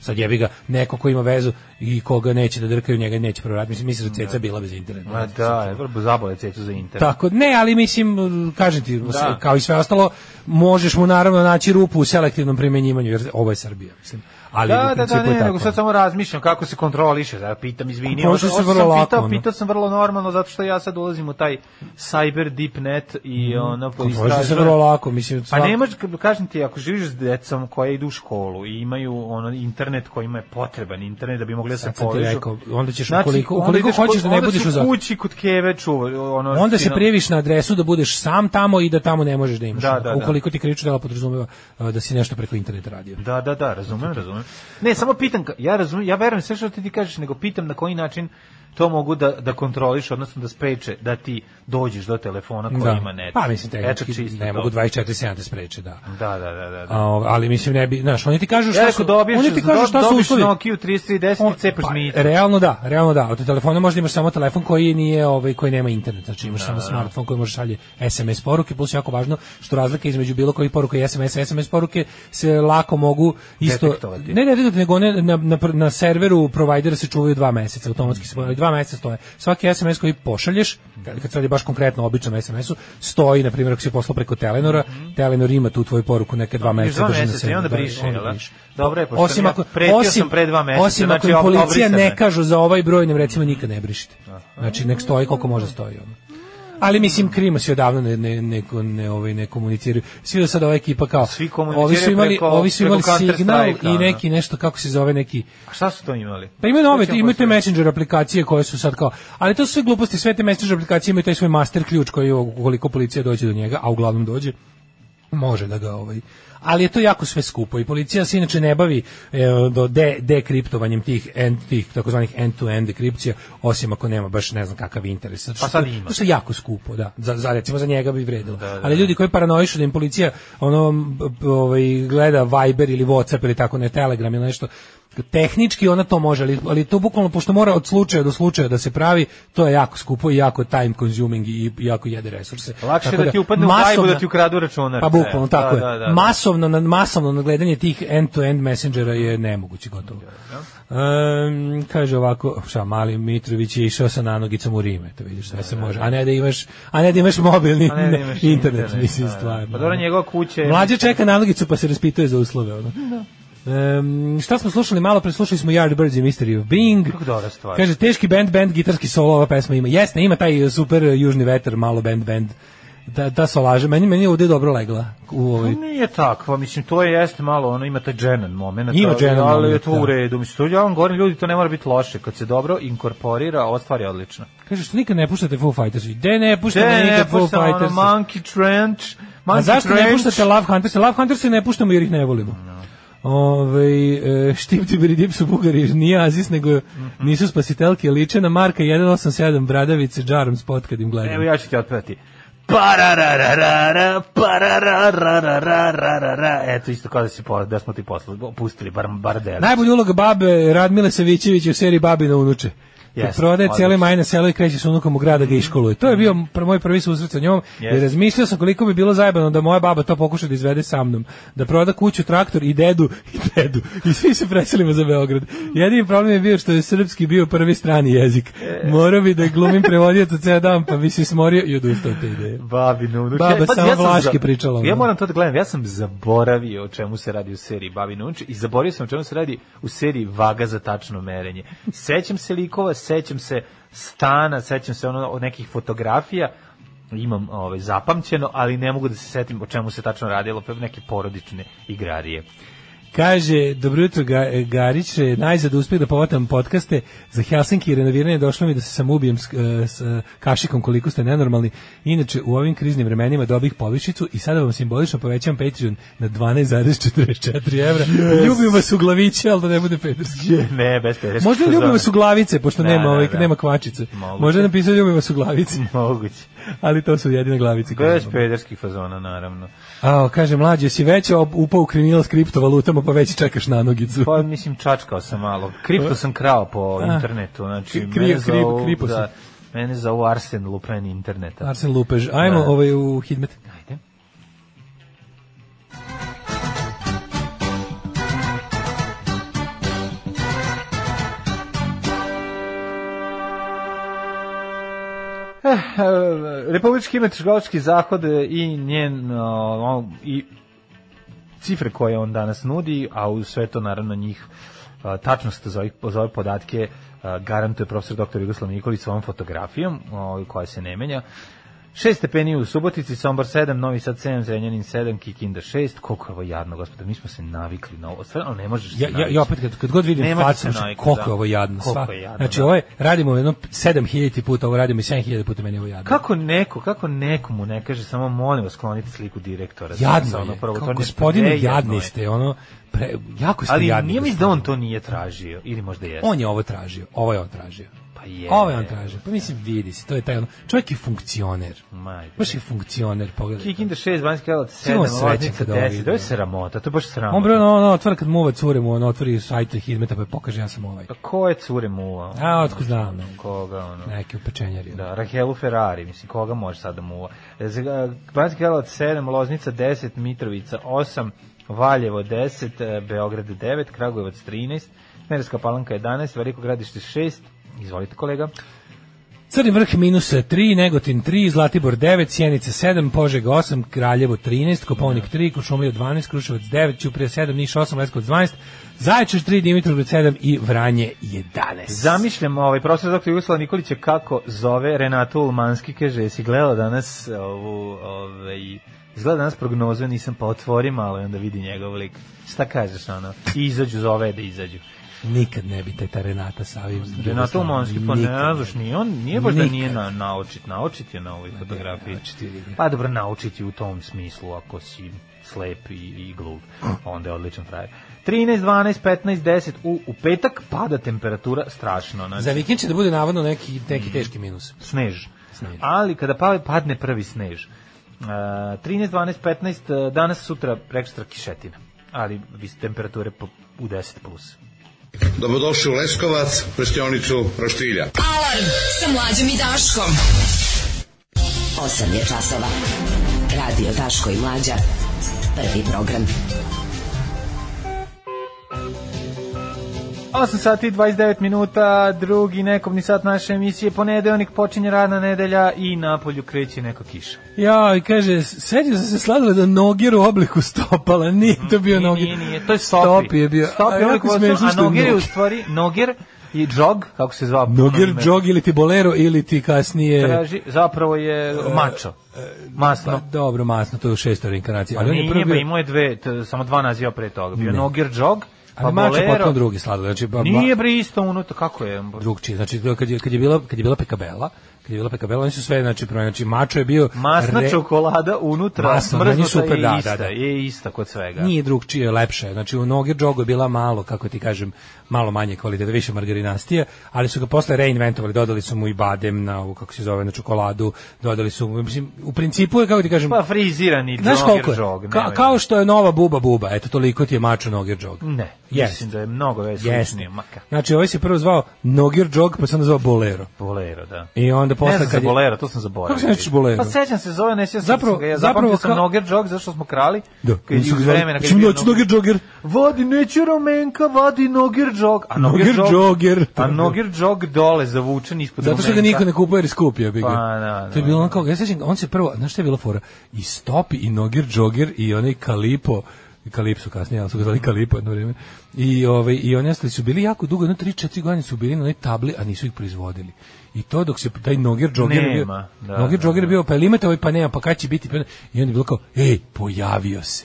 Sad jebi ga, neko ko ima vezu i koga neće da drkaju, njega neće proraditi. Mislim, mislim da ceca bila bez interneta. Ma da, je, vrlo zabole cecu za internet. Tako, ne, ali mislim, kažem ti, Da. kao i sve ostalo, možeš mu naravno naći rupu u selektivnom primenjivanju, jer ovo je Srbija, mislim. Ali Da, da, da, ne, nego sad samo razmišljam kako se kontroliše, da pitam, izvini. Ovo- se ovo vrlo sam lako, Pitao, ono. pitao sam vrlo normalno, zato što ja sad ulazim u taj cyber deep net i ono, Mhm. Kontroliše se vrlo lako, mislim. Pa svak- ne možeš, kažem ti, ako živiš s decom koja idu u školu i imaju ono internet kojima je potreban internet da bi mogli da se sam povežu. rekao, onda ćeš Znači, ukoliko, onda ukoliko ideš hoćeš kod- da ne onda budeš u kući kod Keve čuva, ono, Onda se prijeviš na adresu da budeš sam tamo i da tamo ne možeš da imaš. Da, da, da. Ukoliko ti krivično delo podrazumeva uh, da si nešto preko interneta radio. Da, da, da, razumem, razumem. Ne, samo pitam, ja razumem, ja verujem sve što ti ti kažeš, nego pitam na koji način to mogu da, da kontroliš, odnosno da spreče da ti dođeš do telefona koji Da. ima net. Pa mislim, tehnički ne mogu 24-7 te spreče, da. Da, da, da, da. da. A, ali mislim ne bi, znaš, oni ti kažu šta Ja su, dobiješ, oni ti kažu šta su uslovi. Nokia 3310 On- i cepaš pa. Realno da, realno da. Od telefona možda imaš samo telefon koji nije ovaj koji nema internet, znači imaš samo smartfon koji može šalje SMS poruke, plus jako važno što razlika između bilo kojih poruka i SMS, SMS poruke se lako mogu isto Detektovati. ne detektovati, nego one na, na, na serveru provajdera se čuvaju dva meseca, automatski se dva meseca stoje. Svaki SMS koji pošalješ, kad se radi baš konkretno o običnom SMS-u, stoji, na primjer, ako si poslao preko Telenora, Telenor ima tu tvoju poruku neke dva meseca dva meseca i onda da, briše, jel da? Dobro je, pošto osim ja ako pretio osim, sam pre dva meseca, osim ako znači ob- policija ne kažu za ovaj broj nam recimo nikad ne brišite. Znači nek stoji koliko može stoji ono. Ali mislim krimosi odavno ne ne ne ne ovaj ne komuniciraju. Svi do sada ova ekipa kao Svi ovi su imali preko- ovi su imali signal i neki nešto kako se zove neki A šta su to imali? pa imaju nove, imaju te Messenger aplikacije koje su sad kao, ali to su sve gluposti, sve te Messenger aplikacije imaju taj svoj master ključ koji ukoliko policija dođe do njega, a uglavnom dođe, može da ga ovaj ali je to jako sve skupo i policija se inače ne bavi e, do de, dekriptovanjem tih end, tih takozvanih end to end dekripcija osim ako nema baš ne znam kakav interes. Zato što Pa sad ima. to je jako skupo da. Za, za recimo za njega bi vredilo. Ali ljudi koji paranoišu da im policija ono ovaj gleda Viber ili WhatsApp ili tako ne Telegram ili nešto tehnički ona to može, ali, ali to bukvalno, pošto mora od slučaja do slučaja da se pravi, to je jako skupo i jako time consuming i jako jede resurse. Lakše Tako da ti upadne u gajbu da ti ukradu računar. Pa bukvalno, Da, tako da, je. da, da. Masovno, na- masovno nagledanje tih end-to-end messengera je nemoguće gotovo. Um, kaže ovako, šta, mali Mitrović je išao sa nanogicom u Rime, to vidiš sve se može. A ne da imaš, a ne da imaš mobilni ne da imaš internet, internet, mislim, da, da. stvarno. Pa dobro, njegova kuća je- Mlađe čeka nanogicu pa se raspituje za uslove, ono. Um, šta smo slušali malo pre slušali smo Yardbirds i Mystery of Being. Kako dobra stvar. Kaže teški band band gitarski solo ova pesma ima. Jeste, ima taj super južni vetar, malo band band. Da ta solaža meni meni je ovde dobro legla u ovoj. Pa Nije takva, mislim, to je jeste malo, ono, ima taj dženan moment. Ima ali- dženan Ali je to da. u redu, mislim, to ja vam govorim, ljudi, to ne mora biti loše. Kad se dobro inkorporira, ova stvar je odlična. Kaže što nikad ne puštate Foo Fighters. Gde ne puštamo nikad ne, Foo ono, Fighters? Monkey Trench, Monkey A zašto ne Trench. puštate Love Hunters? Love Hunters ne puštamo jer ih ne volimo. Ovaj, Ove, štipti Beridip su bugari, nije Azis, nego mhm. nisu spasitelke, liče na Marka 187 Bradavice, džarom spot kad im gledam. Evo ja ću ti otpevati. Pararararara, pararararara, Eto isto kao da si da smo ti poslali, pustili bar bar Najbolja uloga babe Radmile Savićević u seriji Babina unuče. Jeste, prodaje cijele na selo i kreće s unukom u grada ga iškoluje. To je bio pr- moj prvi susret sa njom i Jeste. razmišljao sam koliko bi bilo zajebano da moja baba to pokuša da izvede sa mnom. Da proda kuću, traktor i dedu i dedu. I svi se preselimo za Beograd. Jedini problem je bio što je srpski bio prvi strani jezik. Morao bi da glumim prevodioca ceo dan, pa bi se smorio i odustao od te ideje. Babinu unuče. Baba Pa, samo sam vlaški za- pričala, Ja moram to da gledam. Ja sam zaboravio o čemu se radi u seriji Babin unuče i zaboravio sam o čemu se radi u seriji Vaga za tačno merenje. Sećam se likova, sećam se stana, sećam se ono od nekih fotografija imam ovaj zapamćeno, ali ne mogu da se setim o čemu se tačno radilo, pa neke porodične igrarije. Kaže, dobro jutro Ga- Garić, najzad uspeh da povatam podcaste za Helsinki i renoviranje, došlo mi da se sam ubijem s, e, s e, kašikom koliko ste nenormalni. Inače, u ovim kriznim vremenima dobih povišicu i sada vam simbolično povećam Patreon na 12,44 evra. Ljubim vas u glaviće, ali da ne bude pederski. Ne, bez pederskih Možda ljubim vas u glavice, pošto Da, nema, da, ovaj, da. nema kvačice. Moguće. Možda je napisao ljubim vas u glavici, Moguće. ali to su jedine glavice. Bez pederskih fazona, naravno. A, kaže, mlađe, si već upao u kriminal s kriptovalutama, pa već čekaš na nogicu. Pa mislim čačkao sam malo. Kripto sam krao po A. internetu, znači Kri- mene kri- zovu, kripo da, mene zovu Arsen Lupen interneta. Arsen Lupež. Ajmo Da. ovaj u Hidmet. Ajde. Eh, eh, Republički meteorološki zahod i njen uh, i cifre koje on danas nudi, a u sve to naravno njih tačnost za, ovih, za ove podatke garantuje profesor dr. Jugoslav Nikolić svojom fotografijom, koja se ne menja. 6 stepeni u Subotici, Sombor 7, Novi Sad 7, Zrenjanin 7, Kikinda 6. Koliko je ovo jadno, gospodo, mi smo se navikli na ovo. Ali ne možeš se Ja, ja, navići. ja opet kad, kad god vidim facu, naviknuti, koliko da. je ovo jadno. Sva. je jadno, znači, da. ovo je, radimo jedno 7000 puta, ovo radimo i 7000 puta, meni je ovo jadno. Kako neko, kako nekomu ne kaže samo molim vas sklonite sliku direktora. Jadno Samo je, prvo, to kao ne- gospodine jadni je. ste, ono, pre, jako ste Ali jadni. nije mi da on to nije tražio, ili možda jeste. On je ovo tražio, ovo je on tražio. Pa je. Ovo je on tražio. Pa mislim, vidi se, to je taj ono, čovjek je funkcioner. Majde. Baš je funkcioner, pogledaj. Kikinda 6, Banjski Karlovac Sigurno 7, srećan Loznica kad ovo 10. vidi. To je sramota, to je baš sramota. On bre, ono, ono, otvara kad muva cure mu, on otvori sajt Hidmeta pa pokaže ja sam ovaj. Pa ko je cure muva? A, otko znam, ne. Koga, ono? Neki upečenjari. Da, Rahelu Ferrari, mislim, koga može sad da muva? E, za- Banjski Karlovac 7, Loznica 10, Mitrovica 8, Valjevo 10, e, Beograd 9, Kragujevac 13, Merska Palanka 11, Veliko gradište 6, izvolite kolega. Crni vrh minus 3, Negotin 3, Zlatibor 9, Sjenica 7, Požega 8, Kraljevo 13, Koponik 3, Košumlija 12, Kruševac 9, Ćuprija 7, Niš 8, Leskovac 12, Zaječar 3, Dimitrovgrad 7 i Vranje 11. Zamišljam ovaj profesor dr. Jugoslav Nikolić je kako zove Renatu Ulmanski, kaže, jesi gledao danas ovu, ovaj, izgleda danas prognozu, nisam pa otvori malo i onda vidi njegov lik. Šta kažeš, ono? I izađu, zove da izađu. Nikad ne bi te ta Renata Savim. Renata Ulmanski, pa ne znaš, nije on, nije baš da nije na, naučit, naučit je na ovoj fotografiji. Pa dobro, naučit je u tom smislu, ako si slep i, i glup, onda je odličan frajer. 13, 12, 15, 10, u, u petak pada temperatura strašno. Znači, Za vikend će da bude navodno neki, neki teški minus. snež. Snež. Ali kada pa- padne prvi snež, uh, 13, 12, 15, uh, danas, sutra, prekstra kišetina. Ali temperature po, u 10 plus. Dobrodošli u Leskovac, prštionicu Roštilja. Alarm sa mlađom i Daškom. 8 je časova. Radio Daško i Mlađa. Prvi program. 8 sati i 29 minuta, drugi nekobni sat naše emisije, ponedeljnik počinje radna nedelja i na polju kreće neka kiša. Ja, i kaže, setio sam se sladilo da nogir u obliku stopala, nije to bio Nije, nogir. nije, nije, to je stopi. Stopi je bio. Stopi A je smešno a nogir je u stvari, nogir i džog, kako se zvao. Nogir, džog ili ti bolero ili ti kasnije... Traži, zapravo je mačo. Masno. Pa, dobro, masno, to je u šestoj reinkarnaciji. Ali Ali on je prvi pa bio... imao je dve, samo dva naziva pre toga. Bio. Nogir džog, pa Ali mačo bolero. potpuno drugi sladoled. Znači, ba, Nije bre isto unutra, kako je? drugčiji. Znači kad je kad je bila kad je bila pekabela, kad je bila pekabela, oni su sve znači pro znači mačo je bio Masna re- čokolada unutra, meni smrznuta super, je da, ista, da, da. je ista kod svega. Nije drugčije, lepše. je. Znači u Nogir Džogu je bila malo, kako ti kažem, malo manje kvaliteta, više margarinastija, ali su ga posle reinventovali, dodali su mu i badem na ovu, kako se zove, na čokoladu, dodali su mu, mislim, u principu je, kako ti kažem, Pa frizirani znaš koliko je? džog. Ka- kao što je nova buba buba, eto toliko ti je mačo Nogir Džog. Ne. Jest. Mislim da je mnogo već sličnije. Maka. Znači, ovaj se prvo zvao Nogir Jog, pa se onda zvao Bolero. Bolero, da. I onda posle ne kad je- bolero, to sam zaboravio. Kako se nećeš bolero? Pa sećam se zove, ne sjećam Zapravo- se ga. Ja zapravo sam kao- Noger Jog, zato što smo krali. Da. Kad je iz vremena. kad je bio doći Nogir Jogger. Vodi neću romenka, vodi Noger Jog. A Noger Jogger. A Noger Jog dole zavučen ispod Zato što ga niko ne kupuje jer je skup, ja bih ga. Pa, da, To je da, bilo ono kao, ja sećam, on se prvo, znaš šta je bila fora? I Stopi, i Nogir Jogger, i onaj Kalipo, i Kalipso kasnije, ali su ga zvali Kalipo jedno vrijeme. I, ovaj, i oni ostali su bili jako dugo, jedno 3-4 godine su bili na onoj tabli, a nisu ih proizvodili. I to dok se taj Nogir je bio, da, Nogir da, Jogger je bio, pa ili imate ovaj, pa nema, pa kad će biti? Pa I onda je bilo kao, ej, pojavio se.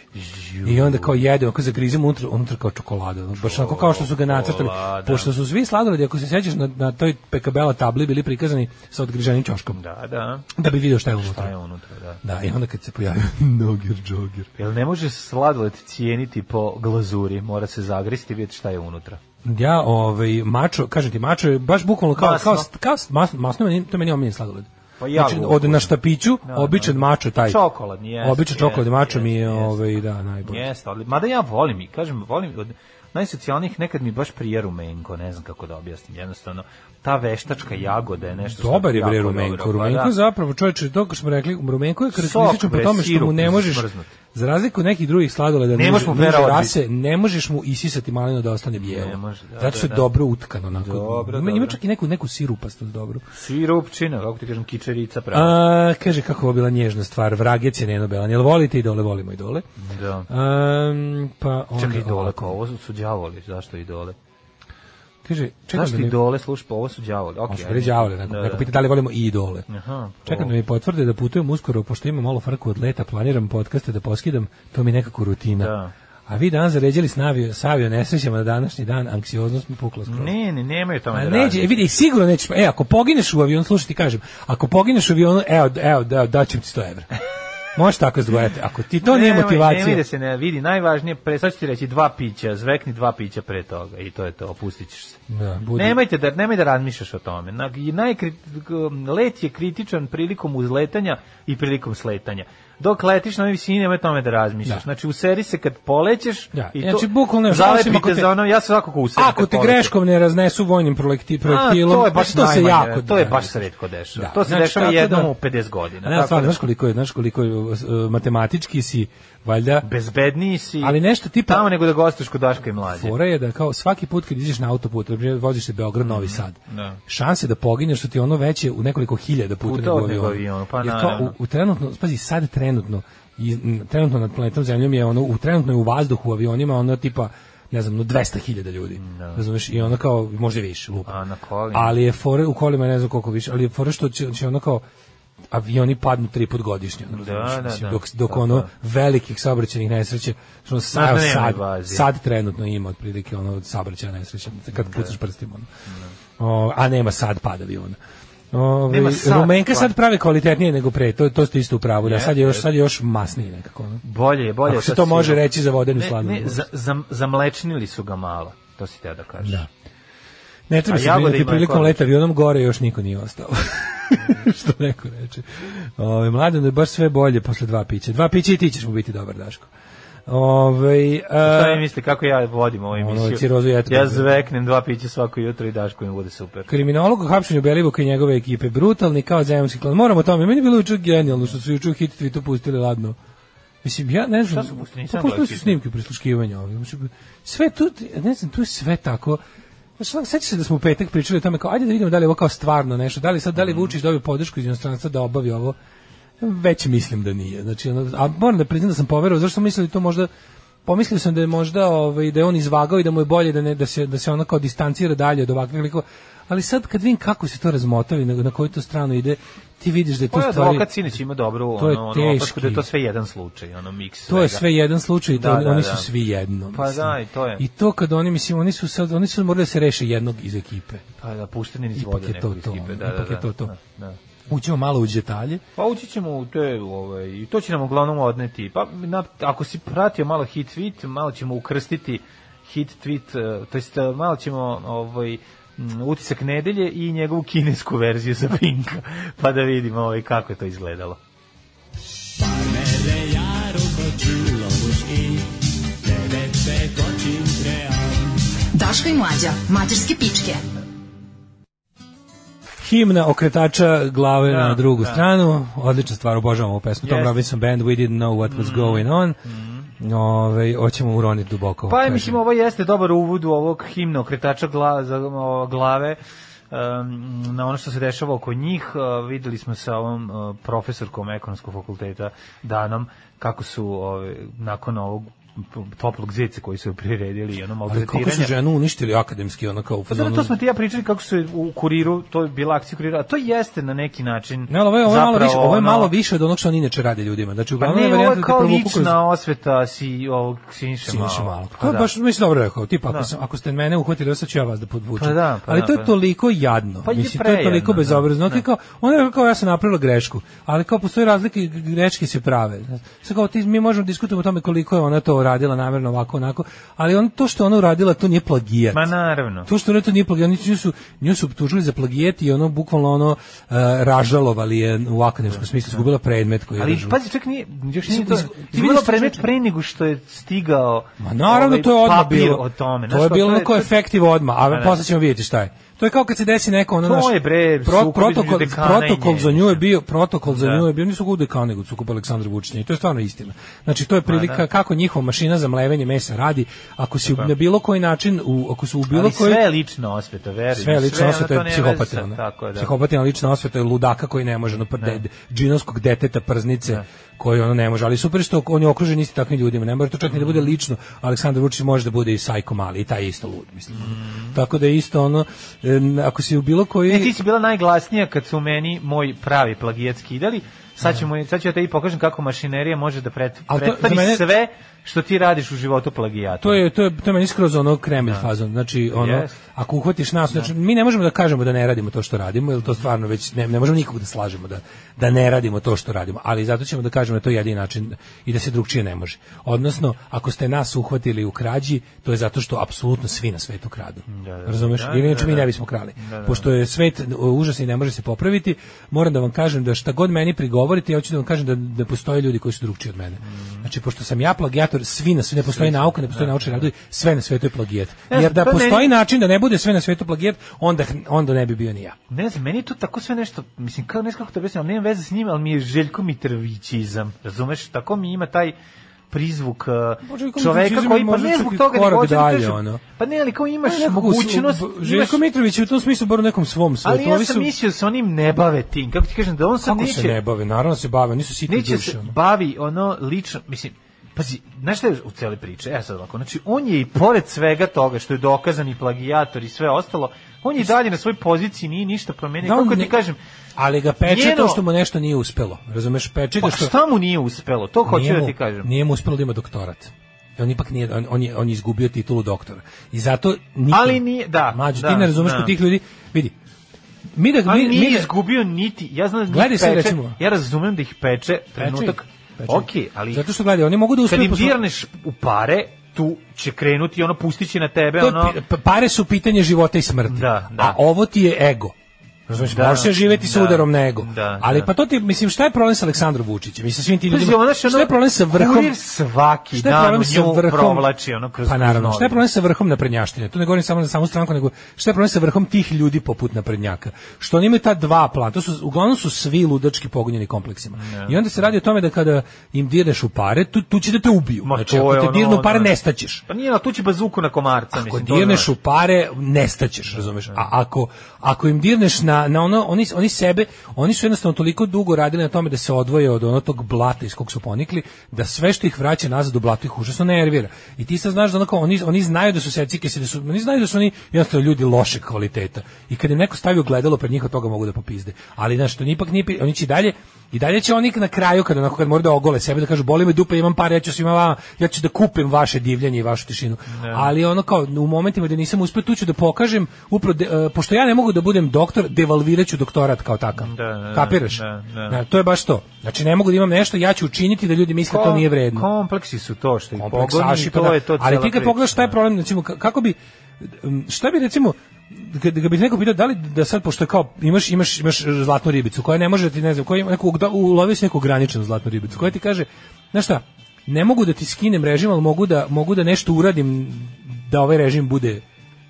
I onda kao jede, ako zagrizemo unutra, unutra kao čokolada. ono, Baš onako kao što su ga nacrtali. Čokolada. Pošto su svi sladoledi, ako se sećaš, na, na toj pekabela tabli bili prikazani sa odgriženim ćoškom. Da, da. Da bi video šta je unutra. Šta je unutra, da. Da, i onda kad se pojavio Nogir Jogger. Jel ne može sladoled cijeniti po glazuri, mora se zagristi i vidjeti šta je unutra. Ja, ovaj, mačo, kažem ti, mačo je baš bukvalno kao, Masno. kao, kao masno, masno, meni- to meni omiljen sladoled. Pa ja znači, od na štapiću, Da, običan da. mačo taj. Čokoladni, jeste, Običan čokoladni jeste, mačo mi je, ovaj, da, najbolji. Jeste, ali mada ja volim i kažem volim od najsocijalnijih nekad mi baš prije rumenko, ne znam kako da objasnim, jednostavno ta veštačka jagoda je nešto što Dobar je bre dobro, rumenko. Rumenko da. zapravo čoveče, to smo rekli, rumenko je karakteristično Sok, po tome što mu ne možeš smrznut. za razliku od nekih drugih sladoleda Ne možeš mu rase, ne možeš mu isisati malinu da ostane bijelo. Ne može, da, Zato što da, je da. dobro utkano onako. Dobro, ima, ima dobro. čak i neku neku sirupastost dobru. Sirupčina, kako ti kažem, kičerica pravo. A, kaže kako je bila nježna stvar, vragec je Neno Belan. Jel volite i dole, volimo i dole. Da. Um, pa onda, Čekaj, kao ovo su, đavoli, zašto idole? Kaže, čekam da mi... idole, slušaj, pa ovo su đavoli, okej. Bili đavoli, neko, Da, neko da. pita da li volimo i idole. Aha, Čekam o. da mi potvrde da putujem uskoro, pošto imam malo frku od leta, planiram podcaste da poskidam, to mi je nekako rutina. Da. A vi danas zaređali s navio, s avio nesrećama na današnji dan, anksioznost mi pukla skroz. Ne, ne, nemaju tome A da radi. e, vidi, sigurno nećeš, e, ako pogineš u avionu, slušaj ti kažem, ako pogineš u avionu, evo, evo, da, daćem ti 100 evra. Možeš tako zdvojati. Ako ti to nije motivacija, Nemoj da se ne vidi, najvažnije, pre, sad ću ti reći dva pića, zvekni dva pića pre toga i to je to, opustit ćeš se. da, budi, Nemojte da, nemoj da razmišljaš o tome. Na, i najkri, let je kritičan prilikom uzletanja i prilikom sletanja. Dok letiš na ovoj visini, nemoj tome da razmišljaš. Da. Znači, useri se kad polećeš Da, i znači, to bukvalno, osim zalepite za ono, ja se svakako userim. Ako te greškom ne raznesu vojnim projektilom, to je baš to se jako to je da, baš da. se retko dešava. Da. To se Znači, dešava jednom da- u 50 godina. Ne, stvarno, znaš koliko je, znaš koliko je uh, matematički si, valjda, bezbedniji si. Ali nešto tipa- tamo nego da gostuješ kod Daška i mlađe. fora je da kao svaki put kad ideš na autoput, voziš se Beograd, Novi Sad, Da. šanse da pogineš su ti ono veće u nekoliko hiljada puta, nego avionu, pa Jer kao u, u trenutno, pazi, sad trenutno, i, trenutno nad planetom Zemljom je ono, u trenutno je u vazduhu u avionima ono tipa ne znam, no 200.000 ljudi. Razumeš? I ono kao, možda i više, lupa. A na kolima? Ali je fore, u kolima ne znam koliko više, ali je fore što će, će ono kao, avioni padnu tri put godišnje. ono, Da, da, Mislim, da. Dok, dok Tako ono velikih saobraćajnih nesreća, što Na sad, sad, sad trenutno ima otprilike ono saobraćaja nesreća, kad pucaš prstima. Ono. O, a nema sad pada aviona. Ove, Nema sad Rumenka sad pravi kvalitetnije nego pre, to, to ste isto u pravu, da sad je još, sad je još masnije nekako. Ono. Bolje je, bolje. Ako se to može reći za vodenu ne, sladoled. Ne, za, za, zamlečnili su ga malo. To si teo da kažeš. Da. Ne treba A se brinuti prilikom leta avionom gore još niko nije ostao. Što neko reče. Ove, mladeno je baš sve bolje posle dva pića. Dva pića i ti ćeš mu biti dobar, Daško. Ove, Šta mi misli kako ja vodim ovu Ono, emisiju? cirozu jetre. ja zveknem dva pića svako jutro i Daško mi bude super. Kriminolog u hapšenju Belivuka i njegove ekipe. Brutalni kao zemljski klan. Moramo o tome. Meni je bilo juče genijalno što su juče u hit tweetu pustili ladno. Mislim, ja ne znam. Šta su pustili? Pa snimke prisluškivanja. Sve tu, ne znam, tu je sve tako. Znači, sećaš se da smo u petak pričali o tome kao, ajde da vidimo da li je ovo kao stvarno nešto, da li sad, da li Vučić dobio podršku iz inostranstva da obavi ovo, već mislim da nije. Znači, a moram da priznam da sam poverovao, zašto sam mislio da to možda, pomislio sam da je možda ovaj, da je on izvagao i da mu je bolje da, ne, da, se, da se ono kao distancira dalje od ovakvih likova, ali sad kad vidim kako se to razmotava i na, na koju to stranu ide, ti vidiš da je to stvari... advokat sinoć ima dobru to je ono, ono opasku da je to sve jedan slučaj, ono miks To je svega. sve jedan slučaj i to, Da, da, oni da. su svi jedno. Pa mislim. da, i to je. I to kad oni, mislim, oni su sad, oni su morali da se reše jednog iz ekipe. Pa da, pušteni iz vode to nekog iz to, ekipe, da, da, ipak je da, to to. da, da. Ućemo malo u detalje. Pa ući ćemo u te, ovaj, i to će nam uglavnom odneti. Pa na, ako si pratio malo hit tweet, malo ćemo ukrstiti hit tweet, eh, to jest eh, malo ćemo ovaj, utisak nedelje i njegovu kinesku verziju za Pinka, pa da vidimo ovaj, kako je to izgledalo. Daško i Mlađa, mađarske pičke. Himna okretača glave Da, na drugu da. stranu. Odlična stvar, obožavam ovu pesmu. Tom Jeste. Robinson Band, We Didn't Know What Was Going On. Ove, hoćemo uroniti duboko. Pa kažem. mislim, ovo jeste dobar uvod u ovog himna okretača gla, za, o, glave um, na ono što se dešava oko njih. Uh, videli smo sa ovom uh, profesorkom ekonomskog fakulteta Danom kako su ove, nakon ovog toplog zica koji su priredili i ono Ali kako su ženu uništili akademski, ono kao u Pa da, fazonu... to smo ti ja pričali kako su u kuriru, to je bila akcija kurira, a to jeste na neki način Ne, ovo je, ovo je malo više, ovo je malo više od onog što oni inače rade ljudima. Znači, Pa uglavnom ne, je ovo da kao kroz- lična osveta si ovog Siniša malo. malo. Pa To da. baš, mislim, dobro rekao. Tipa, ako, Da. sam, ako ste mene uhvatili, sad ću ja vas da podvučem. Pa da, pa ali da, to je pa da. toliko jadno. Pa mislim, to je toliko bezobrazno. da, Da, kao, ona je kao ja sam napravila grešku, ali kao postoje razlike, greške se prave. Sad kao ti, mi možemo diskutovati o tome koliko je ona to radila namjerno ovako, onako, ali on, to što ona uradila, to nije plagijat. Ma naravno. To što ona to nije plagijat, oni nju su, nju su optužili za plagijat i ono, bukvalno ono, uh, ražalovali je u akademskom smislu, izgubila predmet koji je Ali pazi, čak nije, još nije to, iz- ti izgubilo vidiš, predmet pre nego što je stigao Ma naravno, ovaj to je odmah papir bilo. o tome. To je bilo to ono kao efektiv odmah, a Pa da. posle ćemo vidjeti šta je. To je kao kad se desi neko ono To naš je, bre, pro- protokol, protokol za nju je bio protokol za Da. nju je bio nisu gude kao nego sukob Aleksandra Vučića i to je stvarno istina. Znači to je prilika da. kako njihova mašina za mlevenje mesa radi. Ako si na bilo koji način u ako su u bilo koji sve je lična osveta, verujem. sve lična ono, osveta to je psihopatina. Tako da. Psihopatina lična osveta je ludaka koji ne može, no, de, džinovskog deteta prznice koji ono ne može, ali super što on je okružen isti takvim ljudima, ne mora to čak ni da bude lično, Aleksandar Vučić može da bude i sajko mali, i taj je isto lud, mislim. Tako da je isto ono, ako si u bilo koji... Ne, ti si bila najglasnija kad su meni moj pravi plagijat skidali. Sad ćemo sad ću ja tebi pokažem kako mašinerija može da pret, pretvari mene- sve što ti radiš u životu plagijatu. To je to je to je meni skroz ono Kremlj fazon. Znači ono Jest. ako uhvatiš nas, znači mi ne možemo da kažemo da ne radimo to što radimo, jer to stvarno već ne, ne možemo nikog da slažemo da da ne radimo to što radimo, ali zato ćemo da kažemo da je to jedini način i da se drugčije ne može. Odnosno, ako ste nas uhvatili u krađi, to je zato što apsolutno svi na svetu kradu. Razumeš? Da, Jer inače da, mi da. ne bismo krali. Pošto je svet užasni i ne može se popraviti, moram da vam kažem da šta god meni prigovorite, ja hoću da vam kažem da da postoje ljudi koji su drugčiji od mene. Znači pošto sam ja plagijator, svi na sve ne postoji nauka, ne postoji naučni radovi, sve na svetu je plagijat. Ne, Jer da to postoji način da ne bude sve na svetu plagijat, onda onda ne bi bio ni ja. Ne znam, meni je to tako sve nešto, mislim, kao, ne znam kako to objasnim, ali nemam veze s njim, ali mi je Željko Mitrovićizam, razumeš, tako mi ima taj prizvuk uh, Željko čoveka koji, pa ne zbog toga, nego hoću da dalje, kažem, ono. pa ne, ali kao imaš u- mogućnost, Željko Mitrović je u tom smislu bar u nekom svom svetu. ali ja sam su- mislio da se onim ne bave tim, kako ti kažem, da on sad kako se neće, ne bave, naravno se bave, nisu sitni neće duše. se ono. bavi ono lično, mislim, Pazi, znaš šta je u celi priče? E sad ovako, znači on je i pored svega toga što je dokazani plagijator i sve ostalo, on je i dalje na svojoj poziciji, nije ništa promenio. Da, Kako ne- ti kažem, Ali ga peče njeno- to što mu nešto nije uspelo. Razumeš, peče pa što šta mu nije uspelo? To hoću da ti kažem. Nije mu uspelo da ima doktorat. I on ipak nije, on, on, je, on je izgubio titulu doktora. I zato nikom, Ali nije- da, Mađo, da, ti ne razumeš da. kod tih ljudi, vidi, mi da, Ali mi, nije mi da, izgubio niti, ja znam da njih sad, peče, recimo. ja razumem da ih peče trenutak, Peče. ok, ali Zato što gledaj, oni mogu da kad uspeju im dirneš u pare, tu će krenuti ono, pustit će na tebe, to ono, pa- pare su pitanje života i smrti. Da, da. A ovo ti je ego. Razumeš, Da, možeš živeti sa da, udarom na ego. da, ali da. pa to ti, mislim, šta je problem sa Aleksandrom Vučićem? Mislim, svim tim ljudima. ono što Šta je problem sa vrhom? kurir svaki Šta je dan problem u sa vrhom? provlači ono kroz Pa naravno, šta je problem sa vrhom naprednjaštine? Tu ne govorim samo za samu stranku, nego šta je problem sa vrhom tih ljudi poput naprednjaka? Što oni imaju ta dva plana, to su, uglavnom su svi ludački pogonjeni kompleksima. I onda se radi o tome da kada im dirneš u pare, tu, tu će da te ubiju. Ma, znači, ako te ono, dirnu pare, da. nestaćeš. Pa nije, ali tu će bazuku na komarca, Ako mislim. dirneš u pare, nestaćeš, razumeš? A ako, ako im dirneš na, na ono, oni, oni sebe, oni su jednostavno toliko dugo radili na tome da se odvoje od onog tog blata iz kog su ponikli, da sve što ih vraća nazad u blato ih užasno nervira. I ti sad znaš da onako, oni, oni znaju da su secike, da su, oni znaju da su oni jednostavno ljudi lošeg kvaliteta. I kad im neko stavi gledalo pred njih, od toga mogu da popizde. Ali znaš, to ipak nije, oni će dalje, i dalje će oni na kraju kada onako kad moraju da ogole sebe da kažu boli me dupe imam pare ja ću svima vama ja ću da kupim vaše divljanje i vašu tišinu ali ono kao u momentima da nisam uspeo tu ću da pokažem upravo de- e, pošto ja ne mogu da budem doktor devalviraću doktorat kao takav Da, da, da, kapiraš da, da. Da, to je baš to znači ne mogu da imam nešto ja ću učiniti da ljudi misle to nije vredno Kompleksi su to što ih pogoni, i pa to da. je to Ali ti kad pogledaš šta je da. problem, recimo, ka- kako bi, šta bi recimo, kad, bi neko pitao da li da sad, pošto kao, imaš, imaš, imaš zlatnu ribicu, koja ne može da ti, ne znam, koja ima neku, da, ulovio si neku graničnu zlatnu ribicu, koja ti kaže, znaš šta, ne mogu da ti skinem režim, ali mogu da, mogu da nešto uradim da ovaj režim bude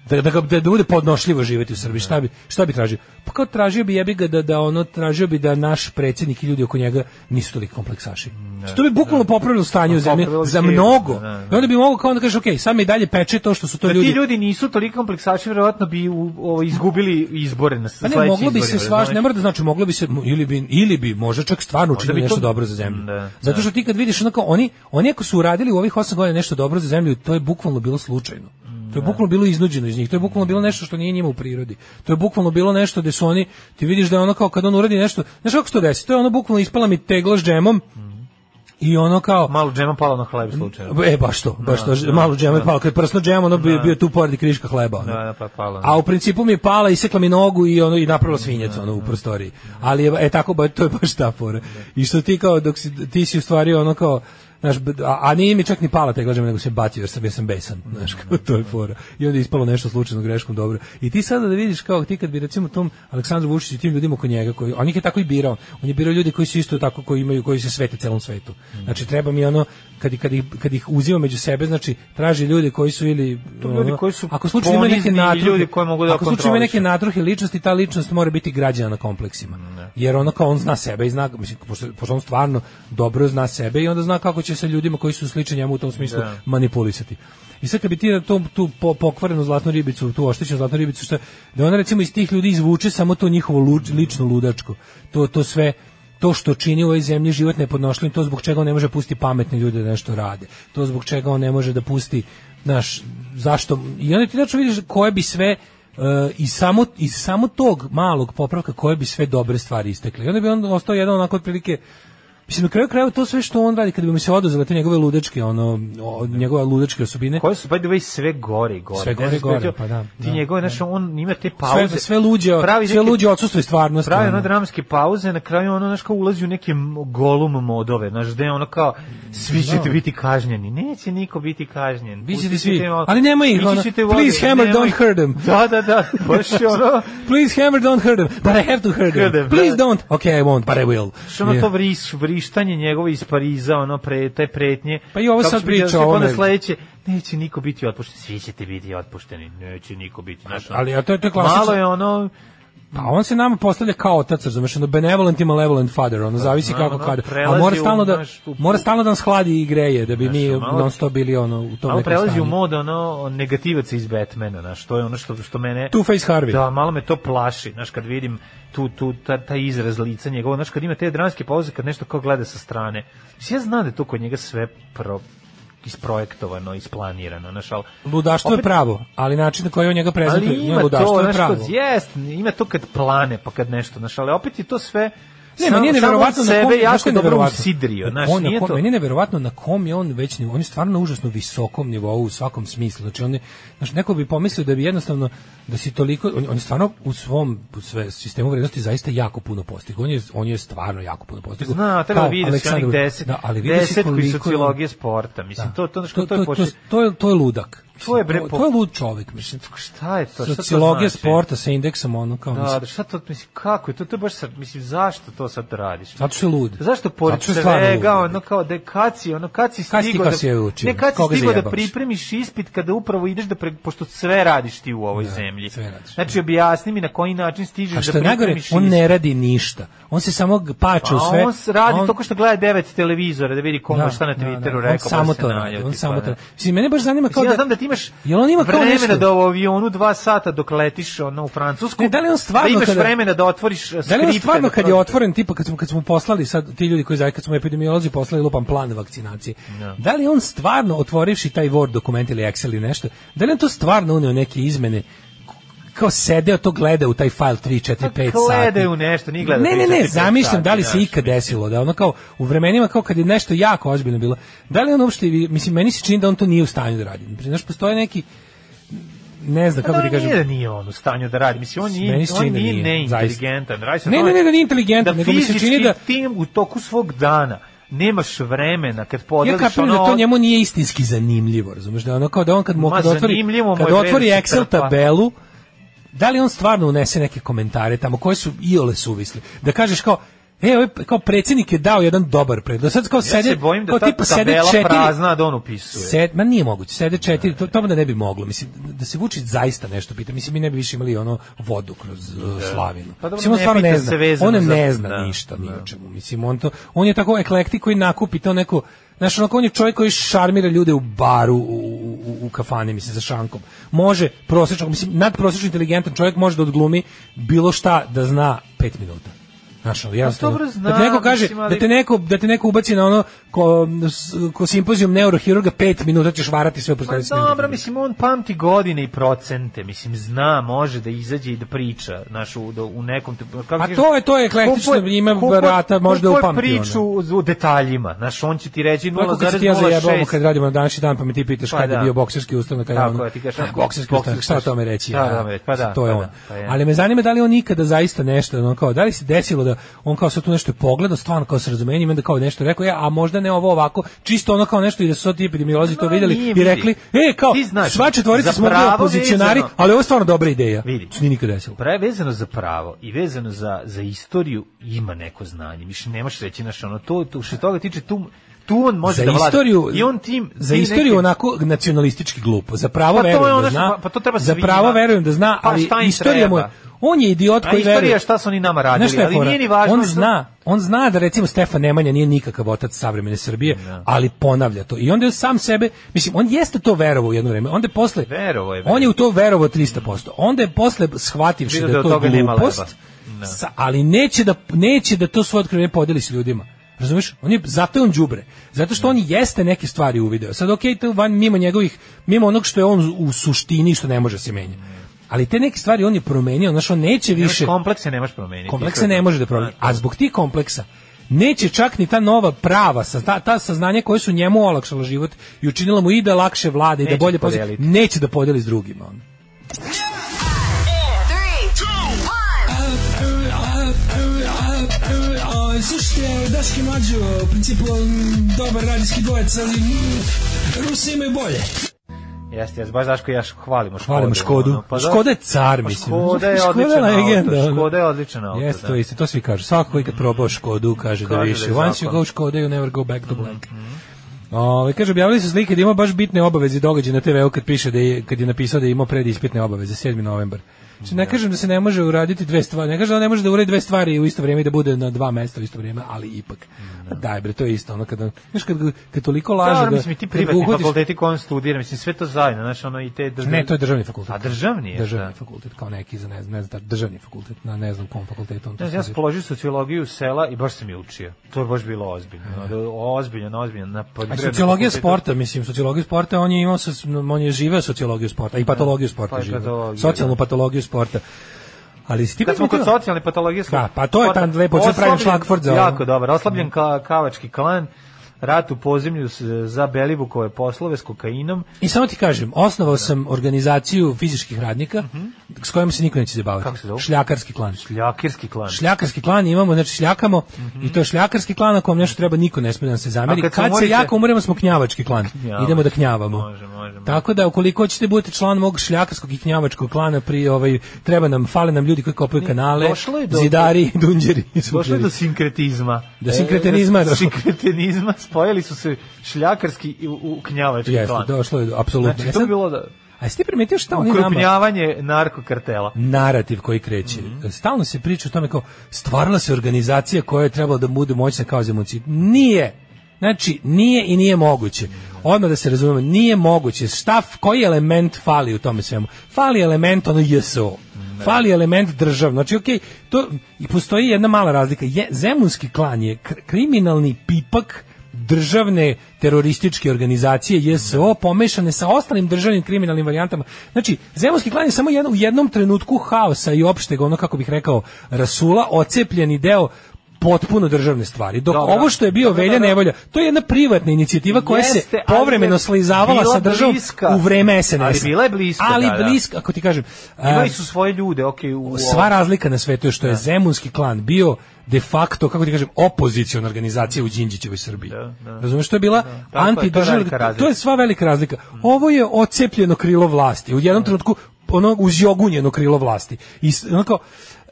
da, da, da, da bude podnošljivo živjeti u Srbiji. Šta bi, šta bi tražio? Pa kao tražio bi jebi ga da, da ono, tražio bi da naš predsjednik i ljudi oko njega nisu toliko kompleksaši. to bi bukvalno popravilo stanje u zemlji Popravilo bi za mnogo. da, da. I onda bi mogao kao da kažeš, ok, sad mi i dalje peče to što su to Da ljudi ti ljudi nisu toliko kompleksaši, verovatno bi u, ovo, izgubili izbore na Pa sledećim ne, moglo bi se svaš, ne mora da znači, moglo bi se, ili bi, ili bi možda čak stvarno učinili nešto to- dobro za zemlju. Da, Zato da. što ti kad vidiš onako, oni, oni ako su uradili u ovih 8 godina nešto dobro za zemlju, to je bukvalno bilo slučajno. To je bukvalno bilo iznuđeno iz njih. To je bukvalno bilo nešto što nije njima u prirodi. To je bukvalno bilo nešto gde su oni, ti vidiš da je ono kao kad on uradi nešto, znaš kako se to desi? To je ono bukvalno ispala mi tegla s džemom i ono kao, Malo džema palo na hleb slučajno. E, baš to, baš to, Da, malo džema je da. palo, kad prsno džem, ono bi Da. bio tu pored i kriška hleba. ono. Da, da, pa palo. A u principu mi je pala, isekla mi nogu i ono i napravila svinjac ono u prostoriji. Ali je e tako ba to je baš ta fora. I što ti kao dok si ti si u stvari ono kao Znaš, a, a nije mi čak ni pala te glađama, nego se bacio jer sam, jer sam besan. Znaš, kao, to je fora. I onda je ispalo nešto slučajno greškom dobro. I ti sada da vidiš kao ti kad bi recimo tom Aleksandru Vučiću i tim ljudima oko njega, koji, on ih je tako i birao. On je birao ljudi koji su isto tako, koji imaju, koji se svete celom svetu. Znači, treba mi ono, kad, kad, ih, kad ih uzima među sebe, znači, traži ljude koji su ili... To ljudi koji su ako slučajno ima neke natruhe, ljudi koje mogu da ako slučajno ima neke natruhe ličnosti, ta ličnost mora biti građana na kompleksima. Jer ono kao on zna sebe i zna, mislim, pošto, pošto on stvarno dobro zna sebe i onda zna kako će se ljudima koji su slični njemu u tom smislu Da. manipulisati. I sad kad bi ti na tom, tu po, pokvarenu zlatnu ribicu, tu oštećenu zlatnu ribicu, šta, da ona recimo iz tih ljudi izvuče samo to njihovo luč, lično ludačko. To, to sve, to što čini u ovoj zemlji život nepodnošljivim, to zbog čega on ne može pustiti pametne ljude da nešto rade. To zbog čega on ne može da pusti, znaš, zašto, i onda ti tačno vidiš koje bi sve Uh, i samo iz samo tog malog popravka koje bi sve dobre stvari istekle. I onda bi on ostao jedan onako otprilike Mislim, na kraju krajeva to sve što on radi, kad bi mu se oduzele te njegove ludačke, ono, o, njegove ludačke osobine, Koje su, by the way, sve gore i gore. Sve gore i gore, to- pa da, Ti da, njegove, znaš, on ima te pauze. sve, sve luđe, pravi sve luđe odsustvo stvarnosti. pravi ono. dramske pauze, na kraju ono, znaš, kao ulazi u neke golum modove, znaš, gde ono kao, svi ćete Da. biti kažnjeni. Neće niko biti kažnjen. Vi ćete Pustit svi, malo- ali nema ih, ono, please hammer, nema don't hurt them. Da, da, da, baš ono, Please hammer, don't hurt him, but I have to hurt him. Him, Please da. don't. Okay, I won't, but I will. Što ono to vriš, vrištanje njegove iz Pariza, ono pre, te pretnje. Pa i ovo Kako sad priča o ovome. sledeće, neće niko biti otpušten, svi ćete biti otpušteni, neće niko biti. Ono, Ali, a to je- to klasično- Malo je ono, Pa on se nama postavlja kao otac, razumeš, ono benevolent i malevolent father, ono zavisi da, kako ono, kada. A mora u, stalno da znaš, tu- mora stalno da nas hladi i greje da bi mi Znaš, malo- non stop bili ono u tom nekom prelazi u mod ono negativaca iz Batmana, znaš, to je ono što što mene Two-Face Harvey. Da, malo me to plaši, znaš, kad vidim tu tu ta, taj izraz lica njegovog, znaš, kad ima te dramske pauze kad nešto kao gleda sa strane. Mislim, ja znam da to kod njega sve pro isprojektovano, isplanirano, znaš, al Ludaštvo je opet- pravo, ali način na koji on njega prezentuje, ali ima ludaštvo to, je znaš, pravo. kod, jest, ima to kad plane, pa kad nešto, znaš, ali opet je to sve Ne, meni je neverovatno na sebe jako dobro usidrio, znaš, On na nije kom- to... Meni je neverovatno na kom je on već, on je stvarno na užasno visokom nivou u svakom smislu. Znači on je, znaš, neko bi pomislio da bi jednostavno da si toliko on, on je stvarno u svom u sve sistemu vrednosti zaista jako puno postigao. On je on je stvarno jako puno postigao. Zna, treba se onih Aleksandar- deset, da, ali vidi se desetku iz koliko sociologije sporta, mislim, to, to, to, to, to, je to, to je to je ludak. To je, bre, to, to je lud čovjek, mislim. Šta je to? Sociologija znači? sporta sa indeksom ono kao Da, mislim, da, šta to, mislim, kako je to, to je baš sad, mislim, zašto to sad radiš? zato što je lud. Zašto pored svega, ono kao da si, ono stigao kad da, si učio? ne Koga stigao da pripremiš ispit kada upravo ideš da, pre, pošto sve radiš ti u ovoj zemlji. sve radiš. Znači, objasni mi na koji način stižeš A što da je najgore, pripremiš on ne radi ništa. On se samo pače u A sve. on radi on, to što gleda devet televizora da vidi komu je šta na da, da. Twitteru rekao. samo pa to radi. On pa samo da. to. Mislim mene baš zanima kao da da ti imaš Jel on ima kao vremena nešto? da u avionu dva sata dok letiš ono, u Francusku. Ne, da li on stvarno da imaš kada- vremena da otvoriš uh, Da li on skripte, stvarno da kad je otvoren tipa kad smo kad smo poslali sad ti ljudi koji zajedno kad smo epidemiolozi poslali lupan plan vakcinacije. Da li on stvarno otvorivši taj Word dokument ili Excel ili nešto, da li on to stvarno uneo neke izmene kao sedeo to gleda u taj file 3 4 5 sati. Gledaju u nešto, nije gledao Ne, ne, 3, ne, 4, zamišljam da li se sati, ikad desilo da ono kao u vremenima kao kad je nešto jako ozbiljno bilo. Da li on uopšte mislim meni se čini da on to nije u stanju da radi. Znaš, postoje neki ne znam Pa kako da, ti kažem. Nije da nije on u stanju da radi. Mislim, on nije, se on da nije nije, neinteligentan. Radi se Ne, ne, ne, da nije inteligentan, da nego mi se čini da- tim u toku svog dana nemaš vremena kad Ja podeliš kapiram ono... da to njemu nije istinski zanimljivo, razumeš, da ono kao da on kad mu kad otvori, kad otvori da se Excel tabelu, da li on stvarno unese neke komentare tamo koji su iole suvisli. Da kažeš kao E, ovaj kao predsjednik je dao jedan dobar predlog. Sad kao Ja sede, se bojim da kao ta tipa sede tabela četiri, prazna, da on upisuje. Sed, ma nije moguće, sede četiri, to, to da ne bi moglo. Mislim, da se Vučić zaista nešto pita. Mislim, mi ne bi više imali ono vodu kroz uh, Slavinu. Pa dobro, Mislim, on ne stvarno ne zna. On ne zna da, ništa, ni o čemu. Mislim, on, to, on je tako eklektik koji nakupi to neko, znaš, onako, on je čovjek koji šarmira ljude u baru, u, u, u, u kafani, mislim, za šankom. Može prosječno, mislim, nadprosječno inteligentan čovjek može da odglumi bilo šta da zna pet minuta. Znaš, ono, jednostavno, dobro da te neko znam, kaže, mislim, ali- da te neko, da te neko ubaci na ono ko, ko simpozijum neurohirurga, pet minuta ćeš varati sve Pa postoje dobro, mislim, on pamti godine i procente, mislim, zna, može da izađe i da priča, znaš, u, da- u nekom... Kako A kažeš, to je- to je eklektično, ima barata, da kupuje upamti priču u, u detaljima, znaš, on će ti reći Tako kad se ti ja 0,06. kad radimo na današnji dan, pa me ti pitaš Pa kada je da. bio bokserski ustanak, kada je Tako ono, je, ti kažeš, "A, bokserski ustanak, šta o tome reći? Šta o a, tome reći? Pa da, to je pa on. da, pa je. Ali me zanima da li on nikada zaista nešto, ono, kao, da li se desilo da on kao sad tu nešto je pogledao, stvarno kao sa razumenjem, onda kao nešto rekao, ja, a možda ne ovo ovako, čisto ono kao nešto i da su sad ti epidemiolozi to vidjeli nije, i rekli, e, kao, znaš, sva četvorica smo bili opozicionari, vezano- ali ovo je stvarno dobra ideja. Vidi. Nije nikad desilo. Pre vezano za pravo i vezano za, za istoriju ima neko znanje. Više nemaš reći naš ono to, to što se toga tiče tu tu on može za da vlada. istoriju I on tim za istoriju neke- onako nacionalistički glupo. Za pravo Pa verujem ono da zna. pa- pa to treba za svima. pravo verujem da zna, Pa ali istorija mu je on je idiot A koji istorija veruje. šta su oni nama radili, je ali nije ni važno On što- zna, on zna da recimo Stefan Nemanja nije nikakav otac savremene Srbije, ali ponavlja to. I onda je sam sebe, mislim, on jeste to verovao u jedno vreme. Onda je posle Verovao je, On je u to verovao 300%. Onda je posle shvativši Vidio da da je to glupost. Da. sa- ali neće da neće da to svoje otkrivenje podeli s ljudima. Razumeš? On je zato je on đubre. Zato što on jeste neke stvari uvideo. Sad okej, to van mimo njegovih mimo onog što je on u suštini što ne može se menja. Ali te neke stvari on je promenio, znači on neće Nemaš više komplekse nemaš promeniti. komplekse ne može da promeni. A zbog tih kompleksa neće čak ni ta nova prava, sa- ta, ta saznanja koje su njemu olakšala život i učinila mu i da lakše vlade i da bolje podeliti. neće da podeli s drugima. On. Slušajte, Daški Mađo, u principu m, dobar radijski dvojec, ali mm, Rusi imaju bolje. Jeste, jeste, baš Daško i ja hvalimo Škodu. Hvalimo Škodu. ono, pa da- Škoda je car, Pa mislim. Škoda je odličan legenda, auto. Škoda je odličan auto. Jeste, da. to isto, to svi kažu. Svako koji kad probao Škodu kaže, da Kaže više. da Once you go Škoda, you never go back to black. Ove, kaže, objavili su slike da ima baš bitne obaveze i događaje na TV-u kad piše da je, kad je napisao da je imao predispitne obaveze, 7. novembar. Znači, ne kažem da se ne može uraditi dve stvari, ne kažem da ne može da uradi dve stvari u isto vrijeme i da bude na dva mesta u isto vrijeme, ali ipak. Daj bre, to je isto, ono kada, znaš, kad, kad toliko laže Da, da, mislim, i ti kad privatni uhvatiš- fakulteti koji on studira, mislim, sve to zajedno, znaš, ono i te državne... Ne, to je državni fakultet. A državni je, Državni da. fakultet, kao neki za ne znam, ne znam, državni fakultet, na ne znam kom fakultetu on to Ne ja sam položio sociologiju sela i baš sam je učio. To je baš bilo ozbiljno. Ozbiljno, ozbiljno. Na A poljoprivrednom sociologija fakultetu- sporta, mislim, sociologija sporta, on je imao, on je živeo sociologiju sporta, a i patologiju sporta Pa živeo. Socijalnu da. patologiju sporta. Ali si ti Kad smo kod socijalne patologije... Da, pa to je tam lepo, sad pravim šlagvort za. Jako dobro, oslabljen ka, kavački klan, rat u pozemlju za Belivukove poslove s kokainom. I samo ti kažem, osnovao sam organizaciju fizičkih radnika s kojom se niko neće zabaviti. Kako se zove? Šljakarski klan. Ljakirski klan. Šljakarski klan imamo, znači šljakamo i to je šljakarski klan ako vam nešto treba niko ne smije da se zameri. A kad Kad, se se umorite- jako umoremo smo knjavački klan. Knjavački. Idemo da knjavamo. Može, može, može. Tako da ukoliko hoćete budete član mog šljakarskog i knjavačkog klana pri ovaj treba nam fale nam ljudi koji kopaju kanale, došlo je do- zidari, dunđeri Došlo je do sinkretizma. Do sinkretenizma je E, do došlo. Spojili su se šljakarski i u, u knjavački Jeste, klan. došlo je apsolutno. Znači, to bi bilo da... A jesi ti primetio šta oni nama Ukrupnjavanje narkokartela. narativ koji kreće. Mhm. Stalno se priča o tome kao stvarala se organizacija koja je trebala da bude moćna kao zemunci. Nije. Znači, nije i nije moguće. Odmah da se razumemo, nije moguće. Šta, koji element fali u tome svemu? Fali element ono JSO. Fali element držav. Znači, okej, to i postoji jedna mala razlika. Je, Zemunski klan je kr- kriminalni pipak državne terorističke organizacije JSO pomešane sa ostalim državnim kriminalnim varijantama. Znači, Zemunski klan je samo jedno, u jednom trenutku haosa i opšteg, ono kako bih rekao, rasula, ocepljeni deo potpuno državne stvari. Dok Dobro. ovo što je bio Velja. Nevolja, to je jedna privatna inicijativa koja Jeste, se povremeno slizavala sa državom bliska. u vreme SNS. Ali bila je bliska, Ali da, da. bliska, ako ti kažem. Imali su svoje ljude, okej, u... Sva razlika na svetu je što je Zemunski klan bio de facto, kako ti kažem, opoziciona organizacija u Đinđićevoj Srbiji. da. Razumeš, to je bila to je antidržavna, razlika. to je sva velika razlika. Ovo je ocepljeno krilo vlasti. U jednom trenutku ono uzjogunjeno krilo vlasti. I onako,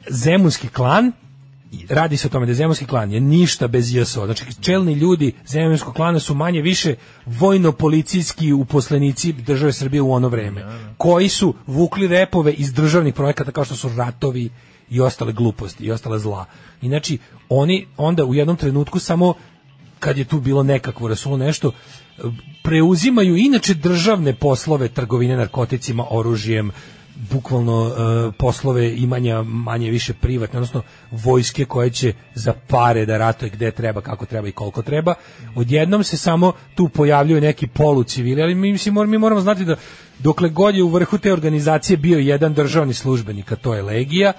Zemunski klan radi se o tome da Zemunski klan je ništa bez JSO. Znači, čelni ljudi Zemunskog klana su manje više vojno-policijski uposlenici države Srbije u ono vreme, koji su vukli repove iz državnih projekata kao što su ratovi i ostale gluposti i ostale zla. I znači, oni onda u jednom trenutku samo kad je tu bilo nekakvo rasulo nešto, preuzimaju inače državne poslove trgovine narkoticima, oružjem, bukvalno e, poslove imanja manje više privatne, odnosno vojske koje će za pare da ratuje gde treba, kako treba i koliko treba. Odjednom se samo tu pojavljuju neki polucivili, ali mi, mislim, mi moramo znati da dokle god je u vrhu te organizacije bio jedan državni službenik, a to je Legija,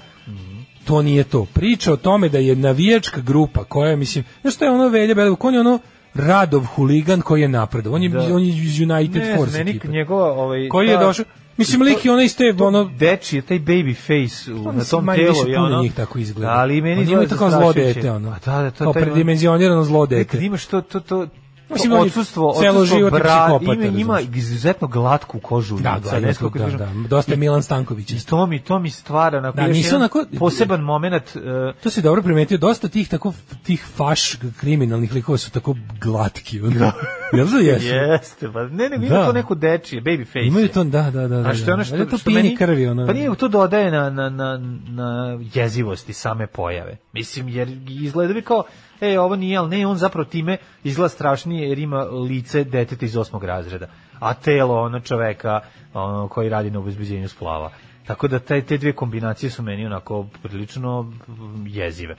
to nije to. Priča o tome da je navijačka grupa koja je, mislim, znaš što je ono Velja Belev, on je ono Radov huligan koji je napredov. On je, Da. on je iz United Ne, Force meni ekipe. njegova ovaj Koji je ta- došao? Mislim, lik je ono iz te, to ono, dečije, taj baby face u, Pa, na tom telu je puno ono. njih tako izgleda. Ali meni Oni izgleda imaju tako zlo dete, ono. A da, da, to Kao predimenzionirano zlo dete. Kad imaš to, to, to, Mislim, odsustvo, celo životni bra, psihopata, ima, ima izuzetno glatku kožu. Da, lica, da, ne kako da, kažem. da, dosta je Milan Stanković. I to mi, to mi stvara onako, Da, nisu onako- poseban moment. e, To si dobro primetio, dosta tih tako tih faš kriminalnih likova su tako glatki. Ono. Jel da jesu? Jeste, pa ne, nego ima Da. to neko dečije, baby face. Imaju to, da, da, da. da, A što je ono da. što, to što meni, krvi, ono. Pa nije, to dodaje na, na, na, na jezivosti same pojave. Mislim, jer izgleda bi kao, e, ovo nije, ali ne, on zapravo time izgleda strašnije jer ima lice deteta iz osmog razreda, a telo ono čoveka ono, koji radi na obezbeđenju splava. Tako da taj, te dve kombinacije su meni onako prilično mm, jezive.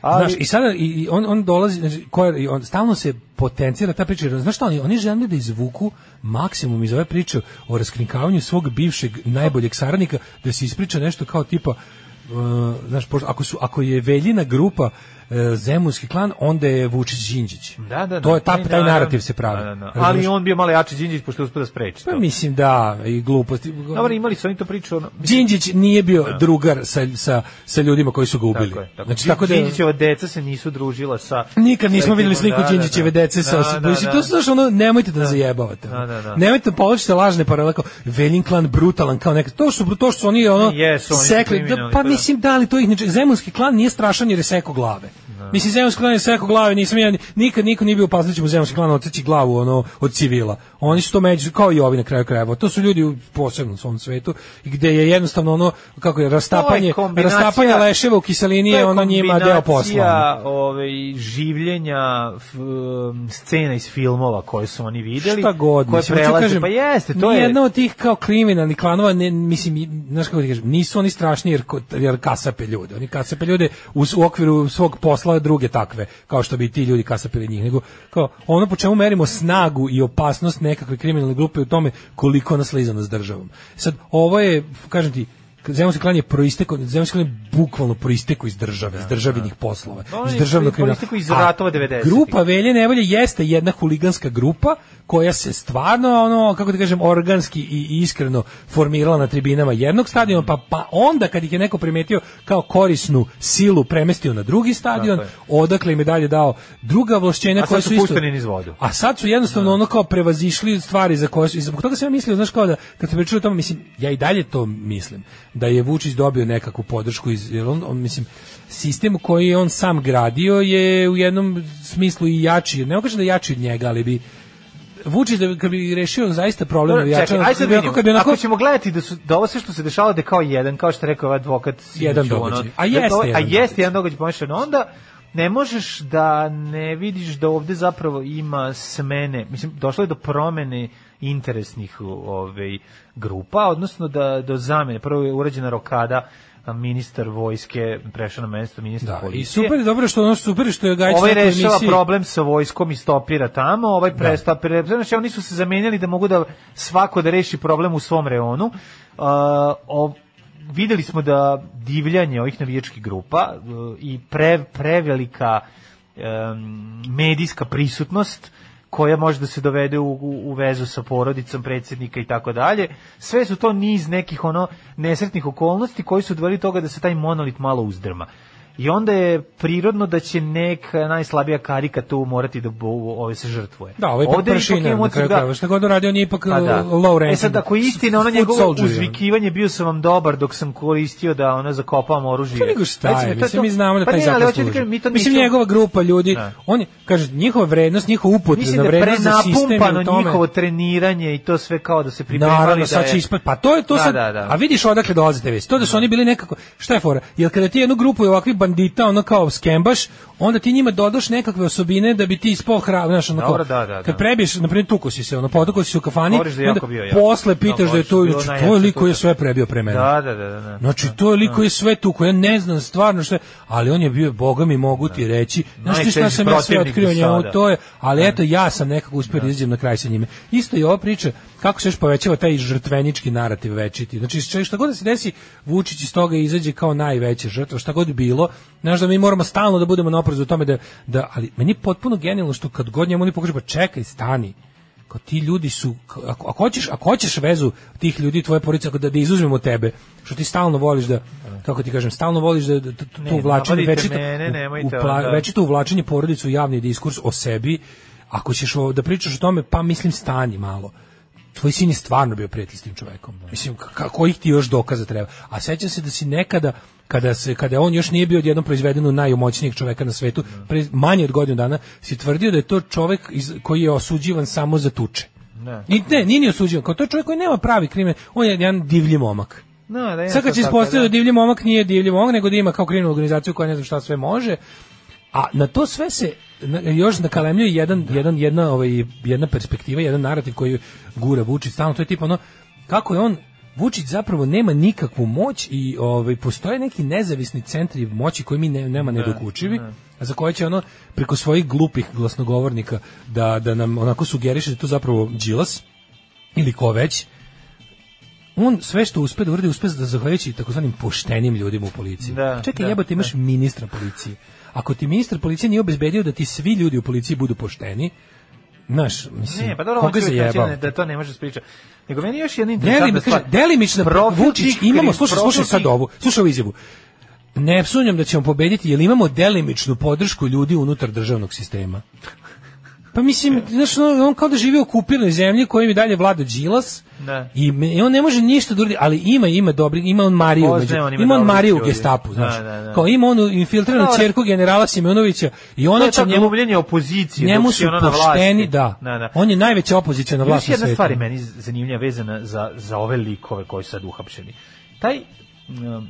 Ali, Znaš, i sada i, on, on dolazi, znači, koja, on, stalno se potencira ta priča, znaš šta, oni, oni žele da izvuku maksimum iz ove priče o raskrinkavanju svog bivšeg najboljeg saradnika, da se ispriča nešto kao tipa, uh, znaš, pošto ako, su, ako je Veljina grupa Zemunski klan, onda je Vučić Đinđić. da, da, da, to je ta, taj naravno. narativ se pravi. Da, da, da. Ali on bio malo jači Đinđić pošto je uspio da spreči Pa to. mislim da, i gluposti. Dobro, imali su oni to priču. Ono, Đinđić nije bio drugar sa, sa, sa ljudima koji su ga ubili. Tako je. Tako. Znači, tako da, Đinđićeva deca se nisu družila sa... Nikad nismo videli sliku da, da, Đinđićeve da. dece sa Da, da, da. to su znaš, ono nemojte da, zajebavate. Da, da, da. Nemojte da povlačite lažne paralele kao Velin klan brutalan kao neka. To su to što su oni ono Jesu, oni sekli. Da, pa pa da. mislim da li to ih Zemunski klan nije strašan jer je seko glave. Mislim Zemunski klan je seko glave, nisam ja nikad niko nije bio opasno da će mu Zemunski klan odseći glavu ono od civila. Oni su to među kao i ovi na kraju krajeva. To su ljudi u posebnom svom svetu gde je jednostavno ono kako je rastapanje kombinacija- rastapanje leševa u kiselini je ono njima deo posla. ovaj, življenja f, um, scena iz filmova koje su oni videli. šta god, koje mislim, prelaze, kažem, pa jeste, to je... Nijedna od tih kao kriminalnih klanova, ne, mislim, znaš kako ti kažem, nisu oni strašni jer, jer kasape ljude. Oni kasape ljude u, u okviru svog posla druge takve, kao što bi ti ljudi kasapili njih. Nego, kao, ono po čemu merimo snagu i opasnost nekakve kriminalne grupe u tome koliko nas slizano s državom. Sad, ovo je, kažem ti, Zemunski klan je proistekao, Zemunski klan je bukvalno proistekao iz države, iz državnih poslova, On iz je državnog kriminala. iz ratova 90-ih. Grupa Velje Nevolje jeste jedna huliganska grupa koja se stvarno ono kako da kažem organski i iskreno formirala na tribinama jednog stadiona pa pa onda kad ih je neko primetio kao korisnu silu premestio na drugi stadion Tako je. odakle im je dalje dao druga ovlašćenja koja su su isto pušteni niz vodu. a sad su jednostavno ono kao prevazišli stvari za koje su i zbog toga sam ja mislio znaš kao da kad sam pričao o tome mislim ja i dalje to mislim da je Vučić dobio nekakvu podršku iz on, on mislim sistem koji on sam gradio je u jednom smislu i jači ne kažem da je jači od njega ali bi Vučić da bi, kad bi rešio zaista problem Dobro, Čekaj, ajde sad vidimo. bi onako- Ako ćemo gledati da su da ovo sve što se dešava da je kao jedan, kao što je rekao ovaj advokat, Jedan ono. A da jeste to- jedan a jeste jedan događaj pomešan, onda ne možeš da ne vidiš da ovde zapravo ima smene, mislim, došlo je do promene interesnih ovaj, grupa, odnosno da do zamene. Prvo je urađena rokada, ministar vojske prešao na mesto ministra da, policije. i super je dobro što ono super što je Gajić Ovaj rešava problem sa vojskom i stopira tamo, ovaj prestopira. Znači, oni su se zamenjali da mogu da svako da reši problem u svom reonu. Uh, o, videli smo da divljanje ovih navijačkih grupa uh, i pre, prevelika um, medijska prisutnost koja može da se dovede u, u, u vezu sa porodicom predsjednika i tako dalje. Sve su to niz nekih ono nesretnih okolnosti koji su doveli toga da se taj monolit malo uzdrma. I onda je prirodno da će neka najslabija karika tu morati da bo, ove se žrtvuje. Da, ipak Ovde pršina, emocije, kraju. Šta god uradio, on je ipak Pa da. low ranking. E sad, ako je istina, ono njegovo uzvikivanje, bio sam vam dobar dok sam koristio da ono zakopavam oružje. To nego šta je, mislim, mi znamo da Pa taj zakon ti služi. kažem, mi to Mislim, njegova grupa ljudi, Da. on je, kaže, njihova vrednost, njihova Mislim upotrebna da vrednost za sistem je u tome. njihovo treniranje i to sve kao da se pripremali Naravno, da sad će ispad. Pa to je to Da, sad. da, da. A vidiš odakle dolaze te vesti. To da su oni bili nekako, šta je fora? Jer kada ti jednu grupu ovakvih bandita, ono kao skembaš, onda ti njima dodaš nekakve osobine da bi ti ispao hrav, znaš, ono Dobro, da, da, da. kad prebiješ, na primjer, tuko si se, ono, potuko si se u kafani, da je onda bio jak. posle pitaš Da, da je to, znači, to je najjače lik koji je sve prebio pre mene. Da, da, da, da, da. Znači, to je lik koji je sve tu, koji ja ne znam stvarno što je, ali on je bio, boga mi mogu ti reći, znaš ti šta sam ja sve otkrio njemu, to je, ali eto, ja sam nekako uspio da izađem na kraj sa njime. Isto i ova priča, kako se još povećava taj žrtvenički narativ večiti. Znači, šta god da se desi, Vučić iz toga izađe kao najveća žrtva, šta god bilo, znaš da mi moramo stalno da budemo na oprezu u tome da, da, ali meni je potpuno genijalno što kad god njemu oni pokažu, pa čekaj, stani, kao ti ljudi su ako, ako hoćeš ako hoćeš vezu tih ljudi tvoje porodice da, da izuzmemo tebe što ti stalno voliš da kako ti kažem stalno voliš da, da, da to Ne, uvlačenje napadite večito mene, nemojte upla- večito uvlačenje porodice u javni diskurs o sebi ako ćeš o- da pričaš o tome pa mislim stani malo tvoj sin je stvarno bio prijatelj s tim čovekom. Mislim, k- ka- kojih ti još dokaza treba? A sećam se da si nekada, kada, se, kada on još nije bio odjednom proizveden u najumoćnijeg čoveka na svetu, pre, manje od godinu dana, si tvrdio da je to čovek iz, koji je osuđivan samo za tuče. Ne. I ne, nije ni osuđivan, kao to je čovjek koji nema pravi krimen, on je jedan divlji momak. No, da je Sad kad se tako, ispostavio da da. divlji momak nije divlji momak, nego da ima kao kriminalnu organizaciju koja ne znam šta sve može, a na to sve se na, još nakalemljuje jedan, jedan, jedna, ovaj, jedna perspektiva, jedan narativ koji gura Vučić stalno, to je tipa ono, kako je on Vučić zapravo nema nikakvu moć i ovaj postoje neki nezavisni centri moći koji mi ne, nema nedokučivi, a za koje će ono preko svojih glupih glasnogovornika da, da nam onako sugeriše da to zapravo Đilas ili ko već, on sve što uspe da uradi, uspe da zahvaljujući takozvanim poštenim ljudima u policiji. Da, Čekaj, da, jebote, imaš ministra policije. Ako ti ministar policije nije obezbedio da ti svi ljudi u policiji budu pošteni, znaš, mislim, Ne, pa dobro, koga zajebao? da to ne može spričati. Nego meni još jedna interesantna stvar. delimično Vučić imamo, slušaj, slušaj sad ovu, slušaj ovu izjavu. Ne sumnjam da ćemo pobediti, jer imamo delimičnu podršku ljudi unutar državnog sistema. Pa mislim, znaš, on, on kao da živi u okupiranoj zemlji kojim i dalje vlada Đilas Da. i, i on ne može ništa da ali ima, ima dobri, ima on Mariju, među, on, ima ima on Mariju u gestapu, Da, znaš, da, da. kao ima onu infiltriranu ćerku generala Simeunovića i ona će njemu, opozicije. njemu su ono na vlasti. pošteni, da. Da, da. On je najveća opozicija na Još vlast na jedna stvar je meni zanimljiva vezana za, za ove likove koji su sad uhapšeni. Taj, um,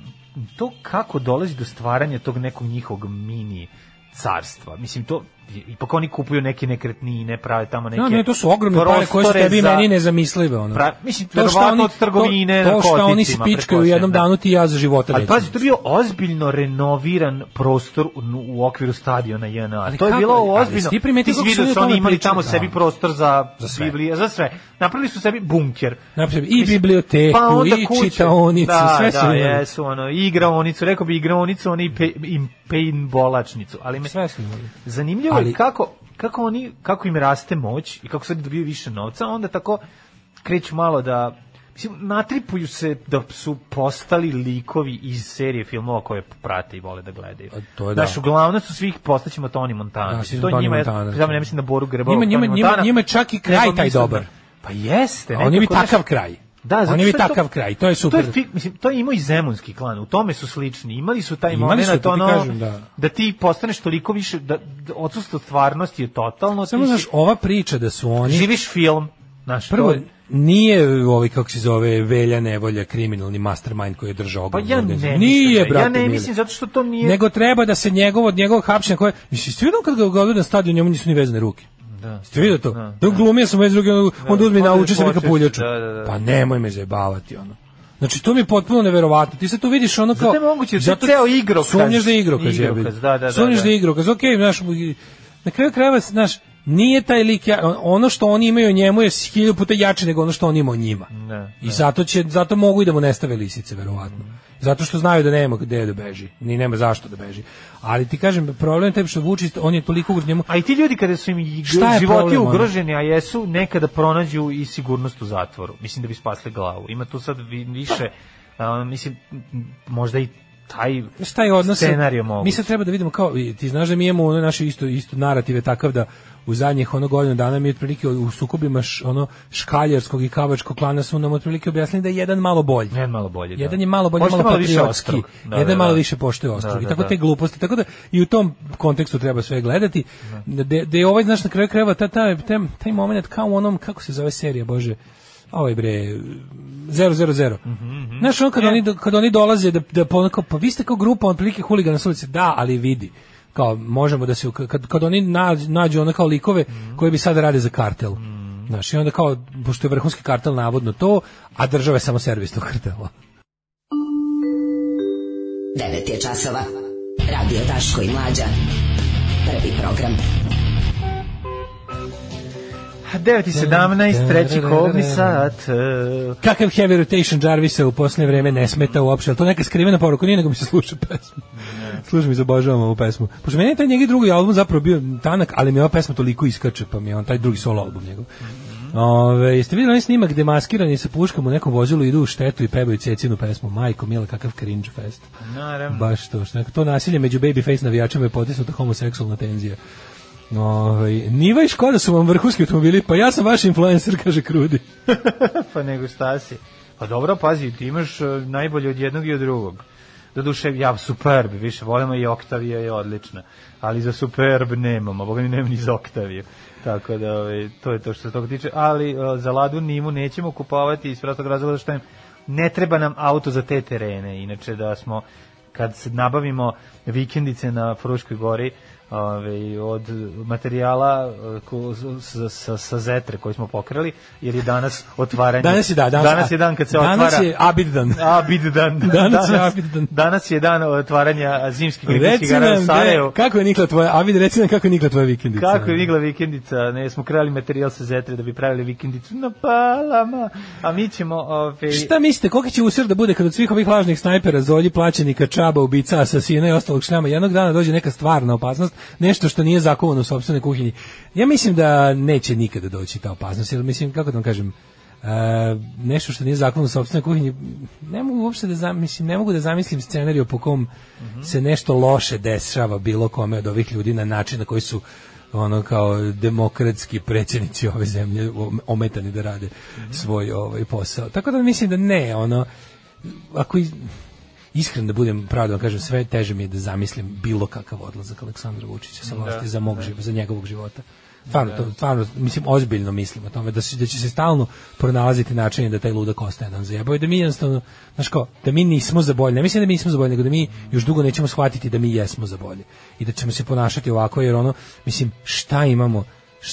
to kako dolazi do stvaranja tog nekog njihovog mini carstva. Mislim, to, ipak oni kupuju neke nekretnine, prave tamo neke No, ne, to su ogromne pare koje su tebi za- meni nezamislive. Ono. Pra, mislim, To što oni- od trgovine, to, to što oni spičkaju u jednom da. danu ti ja za života Ali pazi, to je bio ozbiljno renoviran prostor u, u okviru stadiona JNA. Ali to je kako- bilo ali ozbiljno. si ti primetio kako su vidio o su oni imali tamo Da. sebi prostor za, Za sve. Biblije, za sve. Napravili su sebi bunker. Napravili i biblioteku, Pa onda i kuće. čitaonicu, da, sve su da, imali. jesu, ono, igraonicu, rekao bi igraonicu, oni i paintballačnicu. Ali me, Sve su imali. zanimljivo je Ali- kako, kako, oni, kako im raste moć i kako sad dobiju više novca, onda tako kreću malo da Mislim, natripuju se da su postali likovi iz serije filmova koje prate i vole da gledaju. A to je da. Znaš, uglavnom su svih postaćemo Tony Montana. Da, to Tony njima, Montana. samo ne mislim na Boru Grebova. Njima- njima- njima- njima čak i kraj taj dobar. da- Pa jeste. On je bi takav kraj. Da, zato on je bi što to- takav kraj, to je super. To je, fi- mislim, to je imao i zemunski klan, u tome su slični. Imali su taj Imali moment, to ti ono, kažem, da. ti postaneš toliko više, da, da odsustvo stvarnosti je totalno. Samo znaš, ova priča da su oni... živiš film. Znaš, Prvo, to- nije ovaj, kako se zove, Velja Nevolja, kriminalni mastermind koji je držao Pa ja ne organizaciju. mislim. Nije, da- ja brate, ne mislim zato što to nije... Nego treba da se njegov od njegovog hapšenja koje mislim ste vidio kad ga gledaju na stadionu njemu nisu ni vezane ruke. Da. Ste vidio to? Da, Da, glumio sam vez ruke, onda- onda uzme i onda nauči se neka puljaču. da, da, da. Pa nemoj me zajebavati ono. Znači to mi je potpuno neverovatno. Ti sad tu vidiš ono kao Zato je moguće da je ceo igrokaz. Sumnjaš da je igrokaz, Igrokaz, da, da, da, Sumnjaš da. da je igrokaz. Okej, znaš, na kraju krajeva, znaš, nije taj lik, ja, ono što oni imaju njemu je hiljadu puta jače nego ono što on ima o njima. Da, I zato će zato mogu i da mu nestave lisice verovatno. Zato što znaju da nema gde da beži, ni nema zašto da beži. Ali ti kažem problem je taj što Vučić on je toliko ugrožen njemu. A i ti ljudi kada su im životi problem, ugroženi, a jesu, nekada pronađu i sigurnost u zatvoru. Mislim da bi spasli glavu. Ima tu sad vi- više, a, mislim, možda i taj taj odnos scenarij moguć. mi sad treba da vidimo kao ti znaš da mi imamo ono naše isto isto narative takav da u zadnjih ono godinu dana mi otprilike u sukobima š, ono škaljarskog i kavačkog klana su nam otprilike objasnili da je jedan malo bolji. Jedan malo bolji, da. Jedan je malo bolji, Možda malo, malo više ostrog. Da, jedan da, malo da. više poštuje ostrog. Da, I da, tako da. te gluposti. Tako da i u tom kontekstu treba sve gledati. Da, da je ovaj, znaš, na kraju krajeva ta, ta, taj, taj moment kao u onom, kako se zove serija, bože, ovaj bre, 000. Mhm, Znaš, on kad, E. oni, kad oni dolaze da, da pa, onako, pa vi ste kao grupa, on prilike huligana s ulice, da, ali vidi, kao možemo da se, kad, kad oni nađu, nađu ono kao likove Mhm. koji bi sada rade za kartel. Znaš, i onda kao, pošto je vrhunski kartel navodno to, a država je samo servis tog kartela. 9 je časova. Radio Daško i Mlađa. Prvi program. 9 i 17, treći kovni sat. e, Kakav heavy rotation Jarvisa u posljednje vreme ne smeta uopšte, ali to neka skrivena poruka, nije nego mi se sluša pesma. Slušam i zabožavam ovu pesmu. Pošto meni je taj njegi drugi album zapravo bio tanak, ali mi ova pesma toliko iskače, pa mi je on taj drugi solo album njegov. Ove, jeste vidjeli onaj snimak gde maskirani sa puškom u nekom vozilu idu u štetu i pevaju cecinu pesmu Majko Mila, kakav cringe fest. Naravno. Baš to, što to nasilje među babyface navijačima je potisnuta homoseksualna tenzija. Ove, Niva i Škoda su vam vrhunski automobili, pa ja sam vaš influencer, kaže Krudi. pa nego šta si. Pa dobro, pazi, ti imaš e, najbolje od jednog i od drugog. Doduše, ja Superb, više volimo i Octavia je odlična, ali za Superb nemam, a boga mi nemam ni za Octaviju. Tako da, ove, to je to što se toga tiče, ali e, za Ladu Nimu nećemo kupovati iz prostog razloga što ne treba nam auto za te terene, inače da smo kad se nabavimo vikendice na Fruškoj gori, ove, od materijala e, ko, sa, sa, sa zetre koji smo pokrali, jer je danas otvaranje. Danas je da, danas, danas je dan kad se danas otvara. je Abid dan. Abid dan. Danas je Abid dan. Danas je dan otvaranja zimskih olimpijskih igara u Sarajevu. kako je nikla tvoja, Abid, reci nam kako je nikla tvoja vikendica. Kako je nigla vikendica, ne, smo krali materijal sa zetre da bi pravili vikendicu na palama, a mi ćemo, ove, Šta mislite, koliki će usir da bude kad od svih ovih lažnih snajpera, zolji, plaćenika, čaba, ubica, asasina i ostalog šljama, jednog dana dođe neka stvarna opasnost, nešto što nije zakovano u sopstvenoj kuhinji. Ja mislim da neće nikada doći ta opasnost, jer mislim, kako da vam kažem, e, nešto što nije zakovano u sopstvenoj kuhinji, ne mogu uopšte da zamislim, ne mogu da zamislim scenariju po kom se nešto loše dešava bilo kome od ovih ljudi na način na koji su ono kao demokratski predsjednici ove zemlje ometani da rade svoj ovaj posao. Tako da mislim da ne, ono ako iz- iskren da budem pravo da kažem sve teže mi je da zamislim bilo kakav odlazak Aleksandra Vučića sa vlasti Da, za mog da. za njegovog života. Stvarno, to, stvarno, mislim, ozbiljno mislim o tome, da, se, da će se stalno pronalaziti načini da taj ludak ostaje nam zajebao i da mi jednostavno, znaš kao, da mi nismo za bolje, ne mislim da mi nismo za bolje, nego da mi još dugo nećemo shvatiti da mi jesmo za bolje i da ćemo se ponašati ovako, jer ono, mislim, šta imamo,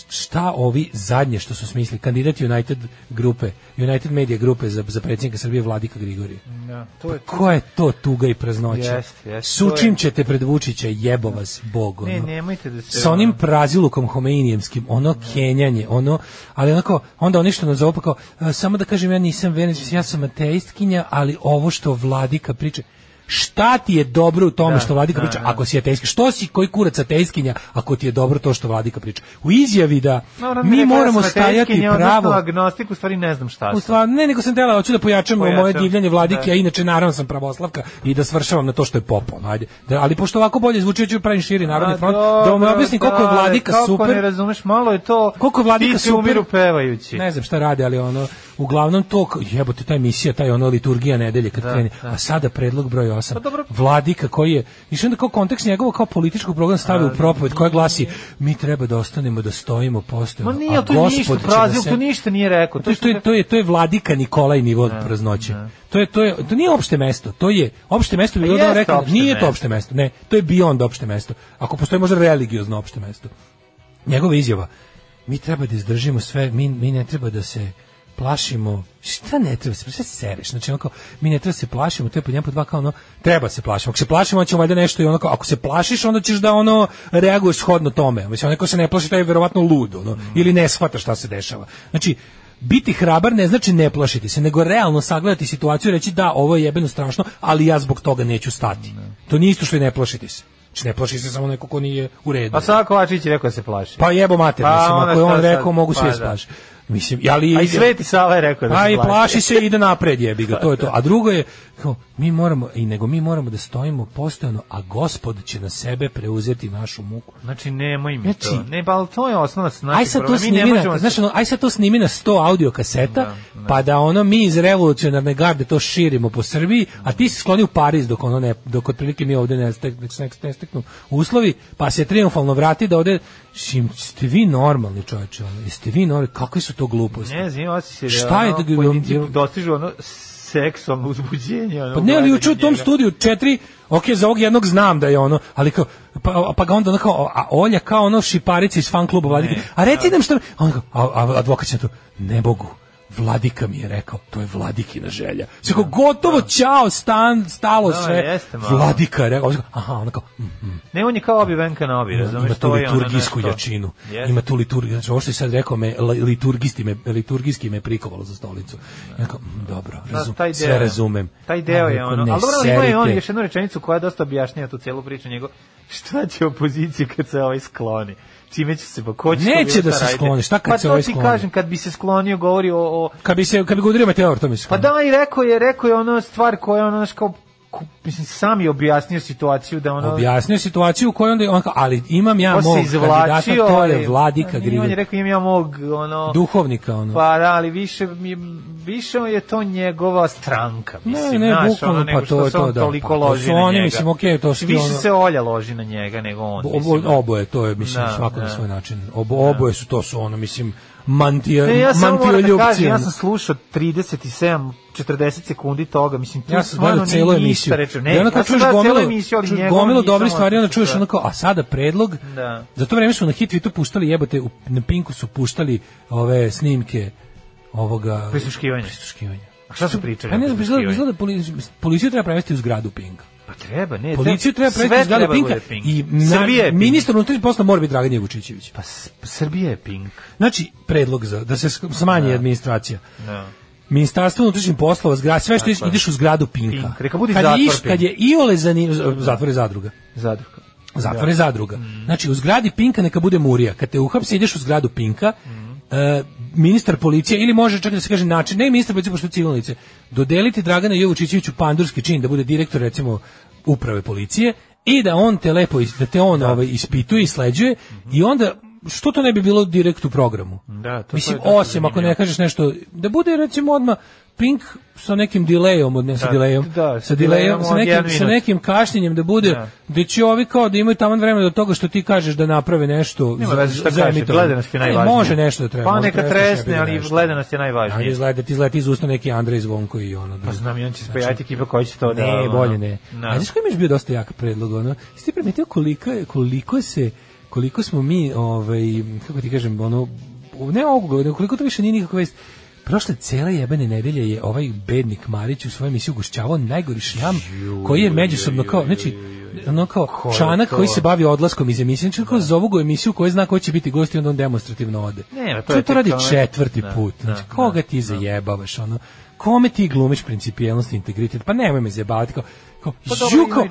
šta ovi zadnje što su smislili, kandidat United grupe, United Media grupe za, za predsjednika Srbije Vladika Grigorije. Da, to je Ko je to tuga i praznoća? Jeste, jeste, Sučim je- ćete pred Vučića, jebo vas Bog. Ne, nemojte da se... Sa onim prazilukom homeinijem,skim ono kenjanje, ono, ali onako, onda oni što nas zovu pa kao, "E, samo da kažem, ja nisam vernic, ja sam ateistkinja, ali ovo što Vladika priča, šta ti je dobro u tome Da, što Vladika da, priča, da. ako si ateistkinja, što si koji kurac ateistkinja, ako ti je dobro to što Vladika priča. U izjavi da No, mi da moramo stajati pravo, Odnosno, agnostik, u stvari ne znam šta u stvari, ne, nego sam tela, hoću da pojačam Pojačam, moje divljanje vladike, da. a inače naravno sam pravoslavka i da svršavam na to što je popo. Ajde. Da, ali pošto ovako bolje zvuči, da pravim širi narodni A, front, da vam objasnim koliko je vladika kako super. ne razumeš, malo je to... Koliko je vladika super. umiru pevajući. Ne znam šta radi, ali ono, uglavnom to, jebote, ta emisija, taj ono liturgija nedelje kad Da, krene, da. a sada predlog broj 8. Pa dobro. Vladika koji je, i onda kao kontekst njegovog kao političkog programa stavi u propoved koja glasi, mi treba da ostanemo, da stojimo, Ma postojimo, nije, a to je ništa, gospod će prazil, nas to ništa nije rekao. to, je, to, je, to, je, to je vladika Nikolaj nivo od praznoće. To je to je to nije opšte mesto, to je opšte mesto bi Pa bilo da jeste rekao, nije to opšte mesto. Ne, to je beyond opšte mesto. Ako postoji možda religiozno opšte mesto. Njegova izjava mi treba da izdržimo sve, mi, mi ne treba da se plašimo, šta ne treba se, šta se sereš, znači onako, mi ne treba se plašimo, to je po njemu po dva kao ono, treba se plašimo, ako se plašimo, ćemo valjda nešto i onako, ako se plašiš, onda ćeš da ono, reaguješ shodno tome, mislim, onako se ne plaši, taj je verovatno lud, ono, ili ne shvata šta se dešava. Znači, biti hrabar ne znači ne plašiti se, nego realno sagledati situaciju i reći da, ovo je jebeno strašno, ali ja zbog toga neću stati. To nije isto što i ne plašiti se. Znači, ne plaši se samo neko ko nije u redu. A Sava Kovačić je rekao da se plaši. Pa jebo mater, Pa mislim, ako je on šta sad? rekao, mogu svi Pa da se da. Mislim, ali A i Sveti Sava je rekao da A se i plaši. plaši se i ide napred jebi ga, to je to. A drugo je kao mi moramo i nego mi moramo da stojimo postojano, a Gospod će na sebe preuzeti našu muku. Znači, nemoj mi Znači- to. Ne, pa ali to je osnova s Aj naših sad to ne snimi možemo se- znaš, ono, aj sad to snimi na 100 audio kaseta, pa da ono mi iz revolucionarne garde to širimo po Srbiji, a ti se skloni u Pariz dok ono ne, dok otprilike mi ovde ne, stek, ne, ne steknu uslovi, pa se triumfalno vrati da ovde, šim, ste vi normalni čovječe, ono, jeste vi normalni, kakve su to gluposti? Ne znam, osjećaj da Šta je ono, to- dostižu ono seksualno uzbuđenje. Ono, Pa ne, ali u tom studiju četiri, ok, za ovog jednog znam da je ono, ali kao, pa, pa ga onda kao, a Olja kao ono šiparica iz fan kluba Vladike, a reci nam što, a, on kao, a, a advokat će to, ne mogu, Vladika mi je rekao, to je Vladikina želja. Sve kao, gotovo, ćao, stan, stalo Da, sve. jeste. Vladika je rekao, aha, ona kao, mm, mm. Ne, on je kao obi Venka Nobi, razumeš? ima tu to je ono liturgijsku nešto- jačinu. Jeste. Ima tu liturgiju. Znači, ovo što je sad rekao me, li- liturgisti me, liturgijski me prikovalo za stolicu. Ja kao, mm, dobro, Da, razum, taj sve razumem. Taj deo je ono, ali dobro, ali ima i on još jednu rečenicu koja dosta objašnjava tu celu priču njegov. Šta će opozicija kad se ovaj skloni? Čime će se, pa ko će to Neće da se skloni, šta kad pa se to ovaj ti skloni? kažem, kad bi se sklonio, govori o... o Kad bi se kad bi ga udario meteor, to mi se. pa da, i rekao je, rekao je ono stvar koja je ono, kao, mislim, sam je objasnio situaciju da ono... objasnio situaciju u kojoj onda on kao, ali imam ja on mog kandidata, to je Vladika nije, On je rekao, imam ja mog, ono... Duhovnika, ono. Pa da, ali više, mi- više je to njegova stranka, mislim, ne, znaš, bukvalno, ono, pa što to je to, da. toliko Pa to loži su na oni, mislim, okej, to su ti Više ono- se Olja loži na njega nego on, Obo, mislim. oboje, to je, mislim, Da, svako na da. svoj način. Obo, oboje su, to su ono, mislim, mantija, Ne, ja moram da kažem, ja sam slušao 37, 40 sekundi toga, mislim, tu Ja sam gledao celu emisiju. Ne, I onda kad ja čuješ emisiju, ali čuješ gomilu nisam dobrih stvari, onda čuješ ono kao, a sada predlog, Da. za to vreme su na hit tu puštali, jebote, u, na Pinku su puštali ove snimke ovoga... Prisluškivanja. Prisluškivanja. A šta su pričali? Ja ne na znam, izgleda, izgleda policiju, policiju treba prevesti u zgradu Pinka. Pa treba, ne. Policiju treba prevesti u zgradu treba Pinka Pink. i na, Srbija je Pink. ministar unutrašnjih poslova mora biti Dragan Jevučićević. Pa Srbija je Pink. Znači, predlog za da se smanji administracija. Da. Ministarstvo unutrašnjih poslova, zgrada, sve što Tako je. ideš u zgradu Pinka. Pink. Neka bude kad, zatvor iš, Pink. kad je iole zanimljivo, zatvor je zadruga. Zadruga. Zatvor je zadruga. Znači, u zgradi Pinka neka bude Murija. Kad te uhapsi, ideš u zgradu Pinka, e, ministar policije, ili može čak da se kaže način, ne ministar policije, pošto civilno lice, dodeliti Dragana Jovučićeviću pandurski čin, da bude direktor, recimo, uprave policije, i da on te lepo, da te on ovaj, ispituje i sleđuje, i onda što to ne bi bilo direkt u programu? Da, to- Mislim, to je osim ako ne kažeš nešto, da bude recimo odmah Pink sa nekim delayom, od ne sa Da, delayom, da, sa sa delayom, sa nekim, sa nekim kašnjenjem da bude, Da. da će ovi kao da imaju taman vremena do toga što ti kažeš da naprave nešto Nema veze šta za kaže, gledanost je najvažnija. Može nešto da treba. Pa neka tresne, treba ali nešto. gledanost je najvažnija. izgleda ti izleti iz usta neki Andrej Zvonko i ono. Pa znam, i on će se pojaviti ekipa koja će to da... Ne, bolje ne. Da. A znaš koji mi je bio dosta jak predlog, ono? Jesi ti primetio koliko, koliko se, koliko smo mi, ovaj, kako ti kažem, ono, ne ovoga, koliko to više nije nikakva vest. Prošle cele jebene nedelje je ovaj bednik Marić u svojoj emisiji ugošćavao najgori šljam koji je međusobno kao, znači, ono kao je čanak koji se bavi odlaskom iz emisije, znači kao zovu ga emisiju koji zna ko će biti gost i onda on demonstrativno ode. Ne, to je to radi četvrti Da, put. da, Znači, da, koga ti zajebavaš, ono? Kome ti glumiš principijelnost i integritet? Pa nemoj me zajebavati kao, kao, Pa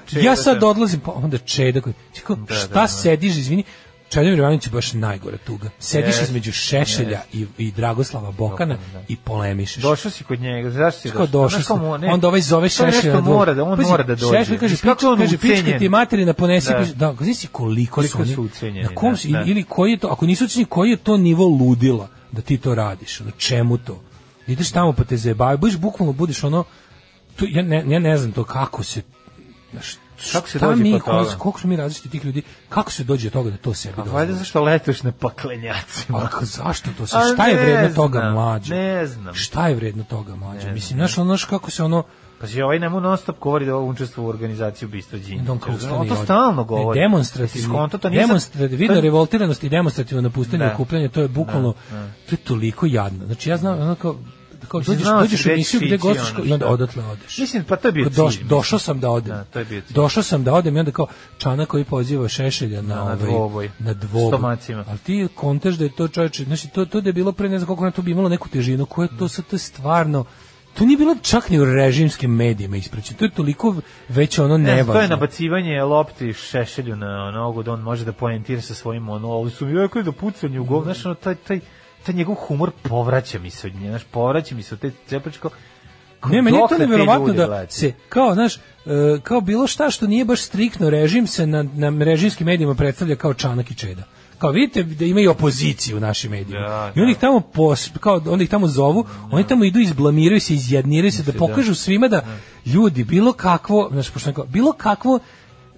Čeda, ja sad da. odlazim, pa onda Čeda koji, kao, Da, šta da, da. sediš, izvini, Čedomir Jovanović je baš najgore tuga. Sediš Jest, između Šešelja i, i Dragoslava Bokana i polemišeš. Došao si kod njega, zašto si došao? došao sam, onda ovaj zove Šešelja nešto na mora da, on Pazi, mora da dođe. Šešelj kaže, pička, kaže, pička ti materina ponesi, Da. kaže, da, znaš si koliko, Koliko su oni, su ucenjeni, na kom da, da. ili, koji je to, ako nisu ucenjeni, koji je to nivo ludila da ti to radiš, ono, čemu to? Ideš tamo pa te zajebaju, budeš bukvalno budeš ono, to, ja, ne, ja ne znam to kako se, znaš, Kako se dođe mi, do toga? koliko- smo mi različiti tih ljudi, kako se dođe do toga da to sebi Pa dozvoliš? valjda zašto letiš na paklenjacima. Ali kao, zašto to se, A šta je vredno toga znam, mlađe? ne znam. Šta je vredno toga mlađe? Ne Mislim, znaš, ono, kako se ono, Pa si ovaj nemu non stop govori da on učestvuje u organizaciji ubistva Đinđića. On to stalno govori. Ne, skonto, to nije demonstrativni, vidno to- revoltiranost i demonstrativno napuštanje Da. okupljanje, to je bukvalno, Da, da. to je toliko jadno. Znači, ja znam, ono kao, dođeš, dođeš u emisiju gde gostiš i onda šta. odatle odeš. Mislim, pa to je bio doš- došao sam da odem. Da, to je bio cilj. Došao sam da odem i onda kao Čana koji poziva Šešelja na, Na ovaj, dvoboj. na dvoboj. Stomacima. Ali ti kontaš da je to čoveče, znači to, to da je bilo pre ne znam koliko na to bi imalo neku težinu, koje to sad, to je stvarno, to nije bilo čak ni u režimskim medijima ispraćeno, to je toliko već ono Ne, nevažno. to je nabacivanje lopti šešelju na nogu da on može da poentira sa svojim ono, ali su mi rekli da pucanje u gol, znaš, ono, taj, taj, taj njegov humor povraća mi se od nje, znaš, povraća mi se od te cepačko. Ne, meni je to ljude da gledati? se, kao, znaš, e, kao bilo šta što nije baš striktno režim se na, na režimskim medijima predstavlja kao čanak i čeda. Kao vidite da imaju opoziciju u našim medijima. Da, I oni ih tamo pos, kao onda ih tamo zovu, oni tamo idu izblamiraju se, izjedniraju se da pokažu svima da ljudi bilo kakvo, znači pošto bilo kakvo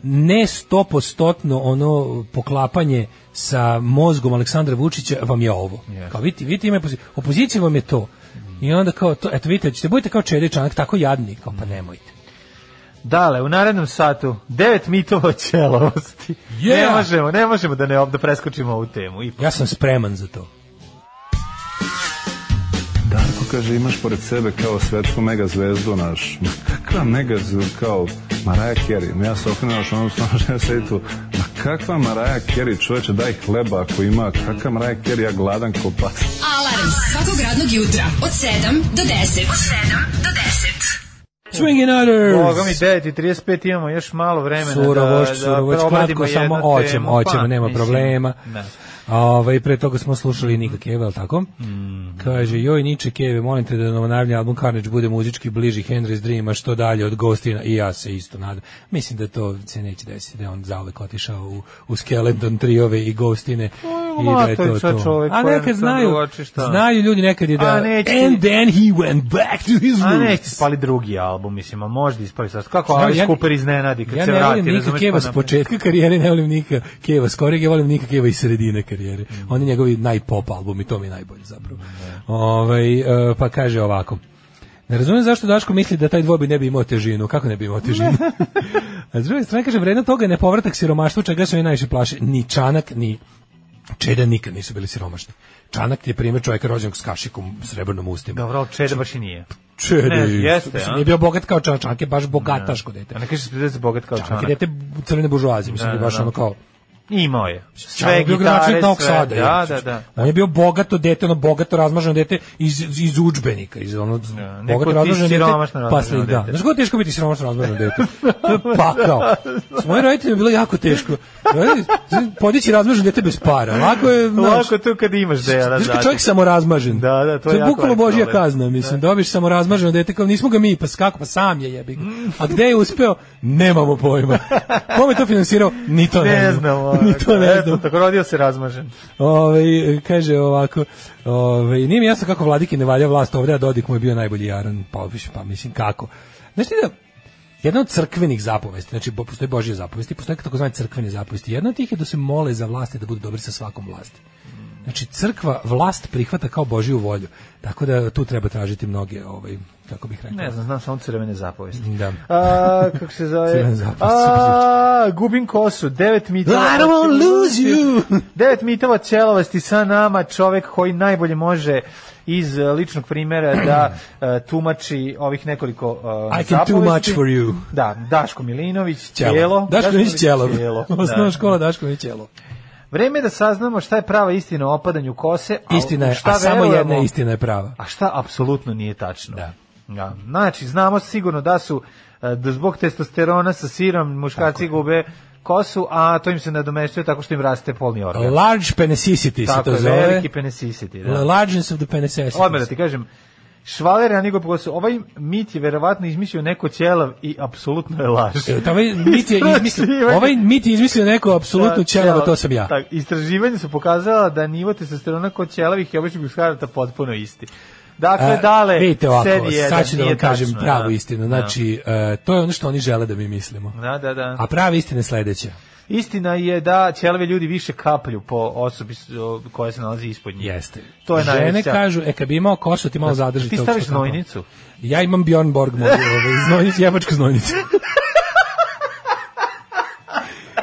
ne stopostotno ono poklapanje sa mozgom Aleksandra Vučića vam je ovo. Kao vidite, vidite ima opozicija, vam je to. I onda kao to, eto vidite, ćete budete kao Čede Čanak tako jadni, kao pa nemojte. Dale, u narednom satu devet mitova o ćelavosti. Yeah! Ne možemo, ne možemo da ne da preskočimo ovu temu. Ipak. Ja sam spreman za to. Darko kaže, imaš pored sebe kao svetsku mega zvezdu naš. Ma kakva mega zvezdu, kao Mariah Carey. Ma Ja se okrenuo naš onom stvarno žena sedi tu. Ma kakva Mariah Carey, čoveče, daj hleba ako ima. Kakva Mariah Carey, ja gladan ko pas. Alarm svakog radnog jutra od 7 do 10. Od 7 do 10. Swinging Others! Boga mi 9.35 imamo još malo vremena Surovo, da, surovo, da kratko samo oćemo, oćemo, Pa, nema mislim, problema. Da. Ovaj pre toga smo slušali Nika Keva, al tako? Mm. Kaže joj Niče Keve, molim te da novonajavljeni album Carnage bude muzički bliži Henry's Dream, a što dalje od Ghostina i ja se isto nadam. Mislim da to se neće desiti, da je on zauvek otišao u, u Skeleton triove i Ghostine i da je to to A nekad znaju, znaju ljudi nekad je da A and then he went back to his A roots. neće spali drugi album, mislim, a možda ispali sad. Kako Alice ja- Cooper iznenadi kad ja se ne vrati. volim Nika Keva s početka karijere, ne volim Nika Keva s korijeg, ja volim Nika Keva iz sredine karijere. On je njegovi najpop album i to mi je najbolje zapravo. Ovaj, e, pa kaže ovako. Ne razumijem zašto Daško misli da taj dvoboj ne bi imao težinu. Kako ne bi imao težinu? A s druge strane kaže, vredno toga je nepovratak siromaštva, čega se oni najviše plaše. Ni Čanak, ni Čeda nikad nisu bili siromašni. Čanak je primjer čovjeka rođenog s kašikom, srebrnom ustima. Dobro, ali Čeda baš i nije. Čede, Ne, jeste, Mislim? Nije bio bogat kao Čanak, Čanak je baš bogataško dete. A ne kaže se da se bogat kao Čanak čanak. je dete crvene buržuazije, mislim Da, da je da, baš da. ono kao Imao je. Sve je bio gitare, gradonačelnik Novog sve. Sada. Da, je. da, da. On je bio bogato dete, ono bogato razmaženo dete iz, iz udžbenika, iz ono neko bogato razmaženo dete. pa, da. dete. Znaš kako je teško biti siromašno razmaženo dete? To je pakao. S mojim roditeljima je bilo jako teško. Podići razmaženo dete bez para. Lako je, znaš, Lako tu kad imaš dela. Znaš kad da. čovjek samo razmažen. Da, da, to je je jako bukvalno božja kazna, mislim. Dobiš samo razmaženo dete, kao nismo ga mi, pa kako, pa sam je jebi. A gde je uspeo? Nemamo pojma. Kome je to finansirao? Ni to ne, Ne znam. Ni to ne eto, znam. Tako rodio se razmažen. Ove, kaže ovako, ove, nije mi jasno kako vladiki ne valja vlast ovde, a Dodik mu je bio najbolji jaran, pa, pa mislim kako. Znaš ti da, jedna od crkvenih zapovesti, znači postoje Božje zapovesti, postoje takozvane crkvene zapovesti. Jedna od tih je da se mole za vlasti da budu dobri sa svakom vlasti. Znači crkva vlast prihvata kao Božju volju. Tako da tu treba tražiti mnoge ovaj kako bih rekao. Ne znam, znam samo crvene zapovesti. Da. A, kako se zove? Crvene zapovesti. A, gubim kosu, devet mitova. I don't wanna lose you. Devet mitova ćelovosti sa nama, čovek koji najbolje može iz e, ličnog primjera da e, tumači ovih nekoliko uh, I can too much for you. Da, Daško Milinović, Ćelo. Daško Milić Ćelo. Osnovna da. škola Daško Milić Ćelo. Vreme je da saznamo šta je prava istina o opadanju kose, a Istina je, šta a samo verujemo, jedna istina je prava. a šta apsolutno nije tačno. Da. Da. Znači, znamo sigurno da su e, da zbog testosterona sa sirom muškarci gube kosu, a to im se nadomešćuje tako što im raste polni organ. Large penicicity se Tako to zove. veliki penicicity, da. Largeness of the penicicity. Odmah da ti kažem, Švaler Anigo kosu, ovaj mit je verovatno izmislio neko ćelav i apsolutno je laž. E, Ovaj mit je izmislio, ovaj mit je izmislio neko apsolutno Da, ćelavo, ćelav. to sam ja. Tak, istraživanje su pokazala da nivo testosterona kod ćelavih i običnih muškaraca potpuno isti. Dakle, E, dale, vidite ovako, sad ću da vam kažem tačno, pravu da. istinu. Znači, e, to je ono što oni žele da mi mislimo. Da, da, da. A prava istina je sledeća. Istina je da ćelavi ljudi više kaplju po osobi koja se nalazi ispod njih. Jeste. To je Žene najveća. kažu, e kad bi imao kosu, ti malo zadrži Ti staviš znojnicu? Ja imam Bjorn Borg, moj, ovaj, znojnicu, jebačku znojnicu.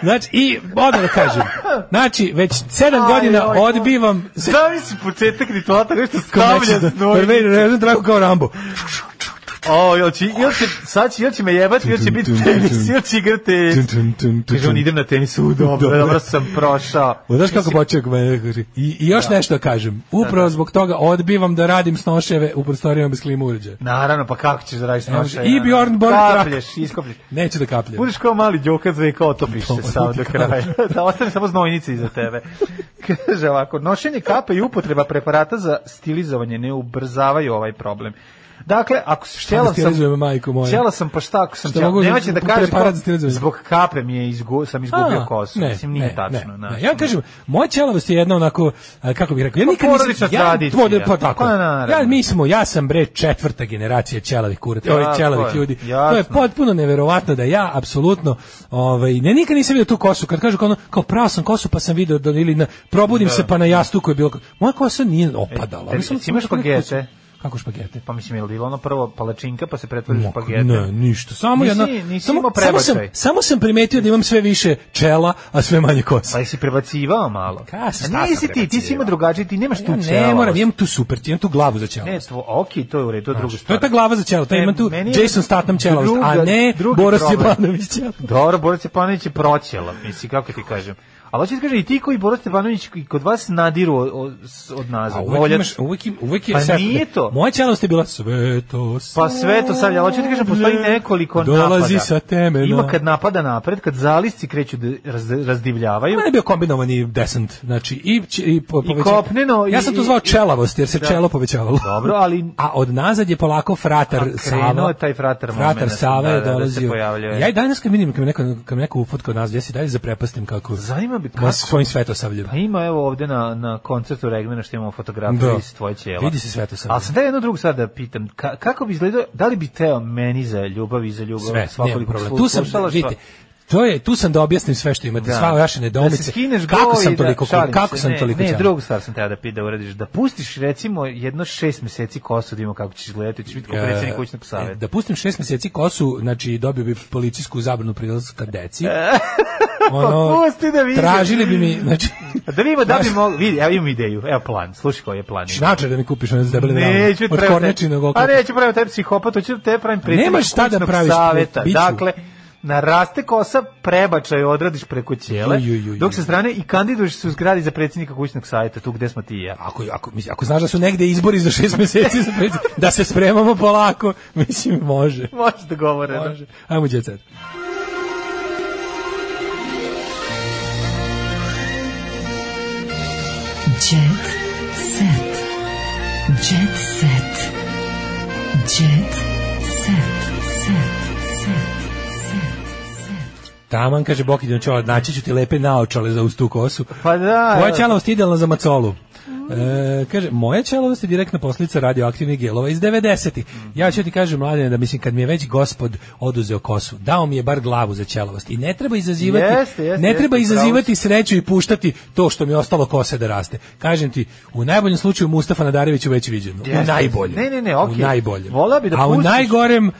Znači, i odmah da kažem, znači, već sedam Aj, godina oj, odbivam... Zamisli početak rituala tako što Kao stavlja da- znojnicu. Ne, ne, tako kao Rambo. O, jel će, jel će, sad će, jel će me jebati, jel će biti tenis, jel će igrati. Kaže on, idem na tenis, u, dobro, dobro sam prošao. O, Znaš kako počeo mene kaže, I, I još nešto da kažem. Upravo zbog toga odbivam da radim snoševe u prostorijama bez klima uređaja. Naravno, pa kako ćeš da radiš noša? I Bjorn Borg Kaplješ, iskoplješ. Neću da kapljem. Budeš kao mali djokac i kao otopiš se sam do kraja. da ostane samo znojnice iza tebe. Kaže ovako, nošenje kape i upotreba preparata za stilizovanje ne ubrzavaju ovaj problem. Dakle, ako se štela sam, majko moja? štela sam pa šta ako sam štela, neće da kaže zbog kape mi je izgu, sam izgubio A, kosu. ne, Mislim, nije ne, tačno. ne, ne. Ja kažem, moja ćelavost je jedna onako, kako bih rekao, ja Pa nikad nisam, ja, to- pa tako. Pa naravno. ja, mi smo, ja sam bre četvrta generacija ćelavih kurata, ovih Tako ćelavih je, ljudi. jasno. To je potpuno neverovatno da ja apsolutno, ovaj, ne nikad nisam vidio tu kosu, kad kažu kao, ono, kao prao sam kosu pa sam video da ili na, probudim se pa na jastuku je bilo, moja kosa nije opadala. E, jesi imaš špagete? Kako špagete? Pa mislim, je li bilo ono prvo palačinka pa se pretvori u špagete? Ne, ništa. Samo Nisi- jedna, nisi samo, imao samo sam, samo sam primetio da imam sve više čela, a sve manje kosa. Pa jesi prebacivao malo? Ka, šta nisi ti, ti si imao drugačije, ti nemaš tu Ja ćelavost. ne moram, imam tu super, imam tu glavu za ćelo. Ne, tvo, ok, to je u redu, to je druga To stvar. je ta glava za ćelo, to Ne, imam tu Jason Statham ćelavost, a ne Boris ćelo. Dobro, Boris Stepanović je proćela, misli, kako ti kažem. Ali hoćeš ti kažem, i ti koji Boris Stepanović i kod vas nadiru od, od, nazad. Uvek imaš, uvek, im- uvek je Pa sad- nije to. Moja ćelavost je bila sve to Pa sve to sad, ali hoću ti kažem, postoji nekoliko Dolazi napada. sa temena. Ima kad napada napred, kad zalisci kreću da raz, razdivljavaju. Ma je bio kombinovani desant, znači i, i, po, poveća- kopneno Ja sam to i- zvao i- čelavost, jer se Da. čelo povećavalo. Dobro, ali A od nazad je polako fratar krenuo Sava. taj fratar Fratar momenat, Sava da, je da, da dolazio. pojavljuje. ja i danas kad vidim, kad me neko, kad me neko ufotka od nas, ja se i dalje zaprepastim kako... Zanima me Ma kako- svojim svetosavljem. Pa ima evo ovde na, na koncertu Regmena što imamo fotografiju Da. iz tvoje ćela. Vidi se Svetosavlje. Ali sam da jednu drugu sad da pitam, ka, kako bi izgledao, da li bi teo meni za ljubav i za ljubav Sve, svakoliko problem. Tu sam, vidite, to je, tu sam da objasnim sve što imate, Da. sva vaše Da se skineš kako sam da- toliko, šalim kako se, sam ne, toliko Ne, drugu stvar sam teo da pi da uradiš, da pustiš recimo jedno šest meseci kosu da imamo kako ćeš izgledati, ćeš biti kao predsjednik kućnog E, saveta. Da pustim šest meseci kosu, znači dobio bi policijsku zabranu prilaska deci. ono, Pusti da vidim. Tražili bi mi, znači, Da vidimo da bi mogli, vidi, evo imam ideju, evo plan, slušaj koji je plan. šnačar da mi kupiš za debele Neću Od kornjačinog A oklopa. neću praviti taj psihopat, hoću da te pravim predsjednik Nemaš šta da kućnog praviš, saveta. Dakle, naraste kosa, prebačaj odradiš preko ćele, Ju, ju, ju, ju. dok sa strane i kandiduješ se u zgradi za predsjednika kućnog saveta, tu gde smo ti i ja. Ako, ako, mislim, ako znaš da su negde izbori za šest meseci, za da se spremamo polako, mislim, može. Može da govore. Može. Ajmo, Jet Set. Jet set. Jet set. Taman, kaže Boki Dončola, naći ću ti lepe naočale za uz tu kosu. Pa da. Ćelavost je idealna za macolu. E, kaže, moja ćelavost je direktna posljedica radioaktivnih gelova iz 90-ih. Ja ću ti kažem, mladine, da mislim, kad mi je već gospod oduzeo kosu, dao mi je bar glavu za ćelavost. I ne treba izazivati, Jeste, jeste, ne treba jeste, izazivati sreću i puštati to što mi je ostalo kose da raste. Kažem ti, u najboljem slučaju Mustafa Nadarević već viđeno. U najboljem. Ne, ne, ne, okej. U najboljem. Bi da A u pustiš- najgorem,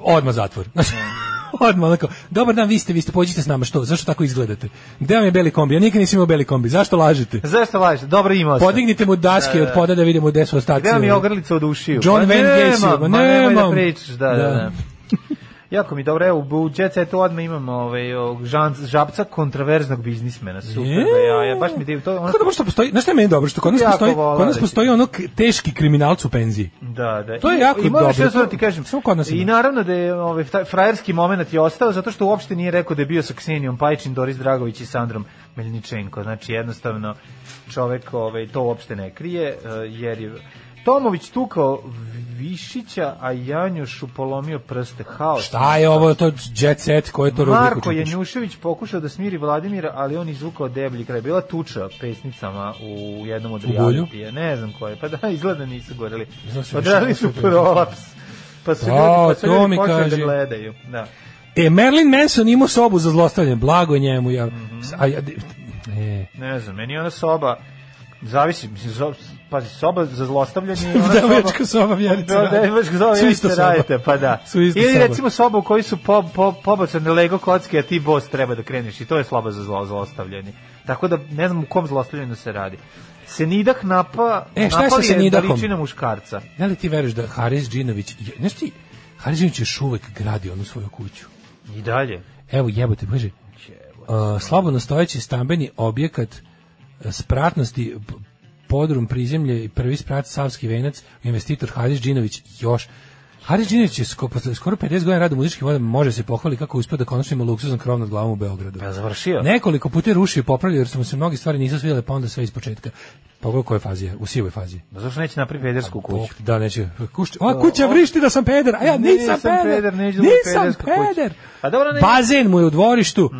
odmah zatvor. Odmah onako, dobar dan, vi ste, vi ste, pođite s nama, što, zašto tako izgledate? Gde vam je beli kombi? Ja nikad nisam imao beli kombi, zašto lažete? Zašto lažeš? Dobro imao sam. Podignite mu daske Da, od da. poda da vidimo gde su ostaci. Gde vam je ogrlica od ušiju? John Pa Van Gacy, nemam, ma ma nemoj da pričaš, da, da, Da. Jako mi dobro, evo, u Jet Setu odmah imam ovaj, žan, žabca kontraverznog biznismena, super, ja, ja, baš mi div, to ono, Kako dobro što postoji, znaš šta je meni dobro, što kod nas postoji, kod nas da postoji ono teški kriminalc u penziji. Da, da. To je I- jako I dobro. još da ti kažem. Samo kod nas I naravno da je ovaj taj frajerski momenat je ostao zato što uopšte nije rekao da je bio sa Ksenijom Pajčin, Doris Dragović i Sandrom Meljničenko. Znači jednostavno čovek ovaj to uopšte ne krije eh, jer je Tomović tukao Višića, a Janjušu polomio prste. Haos. Šta je ovo, to jet set, ko je to rubriku Marko? Janjušević pokušao da smiri Vladimira, ali on izvukao deblji kraj. Bila tuča pesnicama u jednom od realitija. Ne znam koje. Pa da, izgleda nisu goreli. Odradili više su prolaps. Pa su A, ljudi, pa su ljudi počeli da gledaju. Da. E, Marilyn Manson imao sobu za zlostavljanje, blago njemu. Ja, Mhm. a, ja, e, Ne znam, meni je ona soba zavisi, mislim, pazi, soba za zlostavljanje Devojačka soba, Vjerica Da, devojačka soba, isto soba. radite, pa da. Su isto Ili soba. recimo soba u kojoj su po, po, pobacane Lego kocke, a ti boss treba da kreneš i to je sloba za zlo, zlostavljanje. Tako da ne znam u kom zlostavljanju se radi. Senidah napa, E, šta je sa Senidahom? veličina muškarca. Da li ti veruješ da Haris Džinović, znaš ti, Haris Đinović još uvek gradi onu svoju kuću. I dalje. Evo jebote, kaže, uh, slobodno stojeći stambeni objekat spratnosti podrum prizemlje i prvi sprat Savski venac, investitor Haris Đinović još Haris Đinović je skoro 50 godina rada u muzičkim vodama može se pohvali kako uspio da konačno ima luksuzan krov nad glavom u Beogradu. Ja završio. Nekoliko puta je rušio i popravljao jer su mu se mnogi stvari nisu svidjele pa onda sve iz početka. Pogledaj u kojoj fazi je, u sivoj fazi. Ma zašto neće napraviti pedersku kuću? Bog ti da neće. Kuć, ova kuća vrišti da sam peder, a ja nisam, peder. neću da nisam peder. Pa dobro, ne- Bazen mu je u dvorištu.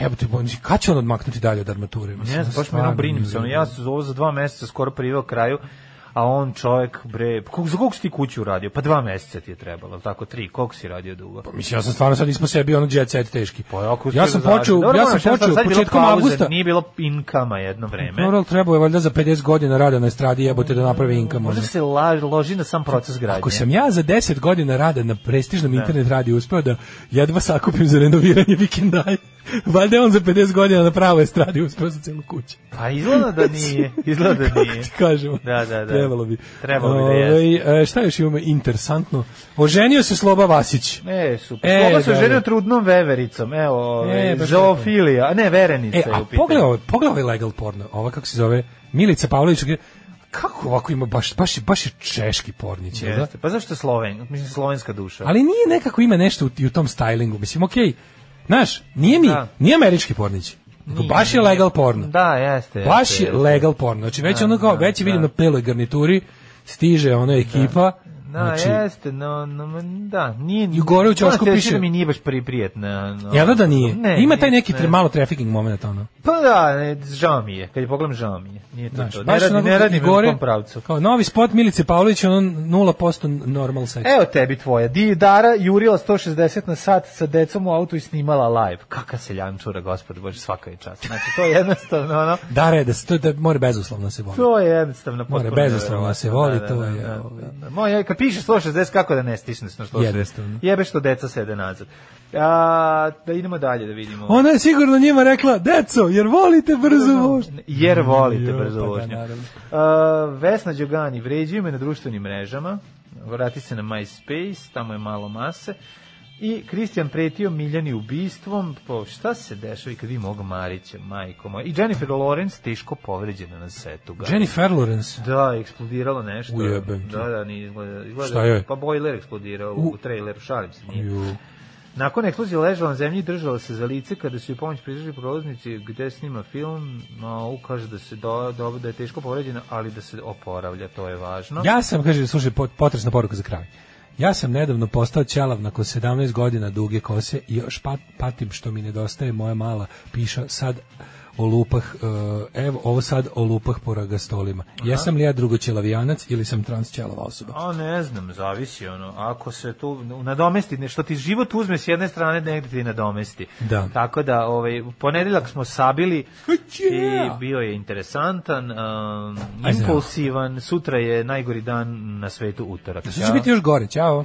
Jebote, bon, kad će on odmaknuti dalje od armature? Ne znam, baš me brinim se. Ja sam ovo za dva meseca skoro priveo kraju, a on čovjek, bre, pa koliko, za koliko si ti kuću uradio? Pa dva meseca ti je trebalo, tako, tri, koliko si radio dugo? Pa, Mislim, ja sam stvarno sad ispod sebi ono jet set teški. ako ja sam počeo, ja sam počeo početkom avgusta. Nije bilo inkama jedno vreme. Dobro, ali trebao je valjda za 50 godina rada na estradi jebote da napravi inka Možda možda. se laž, loži na sam proces gradnje. Ako sam ja za 10 godina rada na prestižnom internet radiju uspeo da jedva sakupim za renoviranje vikendaj, valjda on za 50 godina na pravoj estradi uspeo za celu kuću. Pa izgleda da nije, izgleda da nije. kažemo. Da, da, da. Trebalo bi. Trebalo bi da Ovaj, jeste. e, šta još imamo interesantno? Oženio se Sloba Vasić. E, super. E, Sloba se da, ženio da. trudnom vevericom, evo, E, ovaj, baš zoofilija, a ne, verenica E, je a u pitanju. pogledaj pogledaj ovaj legal porno, ova kako se zove, Milica Pavlović, kako ovako ima, baš, baš, je- baš je češki pornić, jel da? Pa zašto je Sloven? Mislim, slovenska duša. Ali nije nekako ima nešto u, u tom stylingu, mislim, okej, znaš, nije mi, Da. nije američki pornić, Nije, baš je legal porno. Da, jeste. Baš jeste, je jeste. legal porno, znači već Da, ono kao, da, već je vidim da. na peloj garnituri, stiže ona ekipa, Da, znači, jeste, no, no, da, nije... I gore u reći piše- da mi nije baš pri, prijetna. No, jel da da nije? Ne, ima taj neki ne. malo trafficking moment, ono. Pa da, ne, žao mi je, kad je pogledam žao mi je. Nije to Znaš, to. Ne baš radi, ne radi mi u gore- tom pravcu. Kao novi spot Milice Pavlović, ono 0% normal sex. Evo tebi tvoja. Di Dara jurila 160 na sat sa decom u autu i snimala live. Kaka se ljančura, gospod Bože, svaka je čast. Znači, to je jednostavno, ono, Da, re, da, se- to, da mora bezuslovno se voli. to je jednostavno Mora bezuslovno da se voli, to je, Da, kad piše 160, kako da ne stisneš na 160? Jednostavno. Jebe što deca sede nazad. A, da idemo dalje da vidimo. Ona je sigurno njima rekla, deco, jer volite brzo vožnju. Jer volite Jo, brzo pa da, vožnju. Uh, Vesna Đogani, vređaju me na društvenim mrežama, vrati se na MySpace, tamo je malo mase. I Kristijan pretio Miljani ubistvom, po šta se dešava i kad vi moga Marića, majko moja. I Jennifer Lawrence teško povređena na setu. Ga. Jennifer Lawrence. Da, eksplodiralo nešto. Ujebem ti. Da, da, nije izgleda. izgleda Šta je? Pa bojler eksplodirao u, U. traileru, šalim se, nije. Ju. Nakon eksplozije ležala na zemlji i držala se za lice kada su joj pomoć pridružili prolaznici gde snima film, no, ukaže da se do, do, da je teško povređena, ali da se oporavlja, to je važno. Ja sam, kaže, slušaj, pot- potresna poruka za kraj. Ja sam nedavno postao ćelav nakon 17 godina duge kose i još pat, patim što mi nedostaje moja mala piša sad o lupah, e, evo ovo sad o lupah po ragastolima. Jesam li ja drugoćelavijanac ili sam transćelava osoba? A ne znam, zavisi ono. Ako se tu nadomesti, ne, što ti život uzme s jedne strane, negde ti nadomesti. Da. Tako da, ovaj, ponedeljak smo sabili Yeah. i bio je interesantan, um, impulsivan, sutra je najgori dan na svetu utorak. Sve će biti još gore, ćao.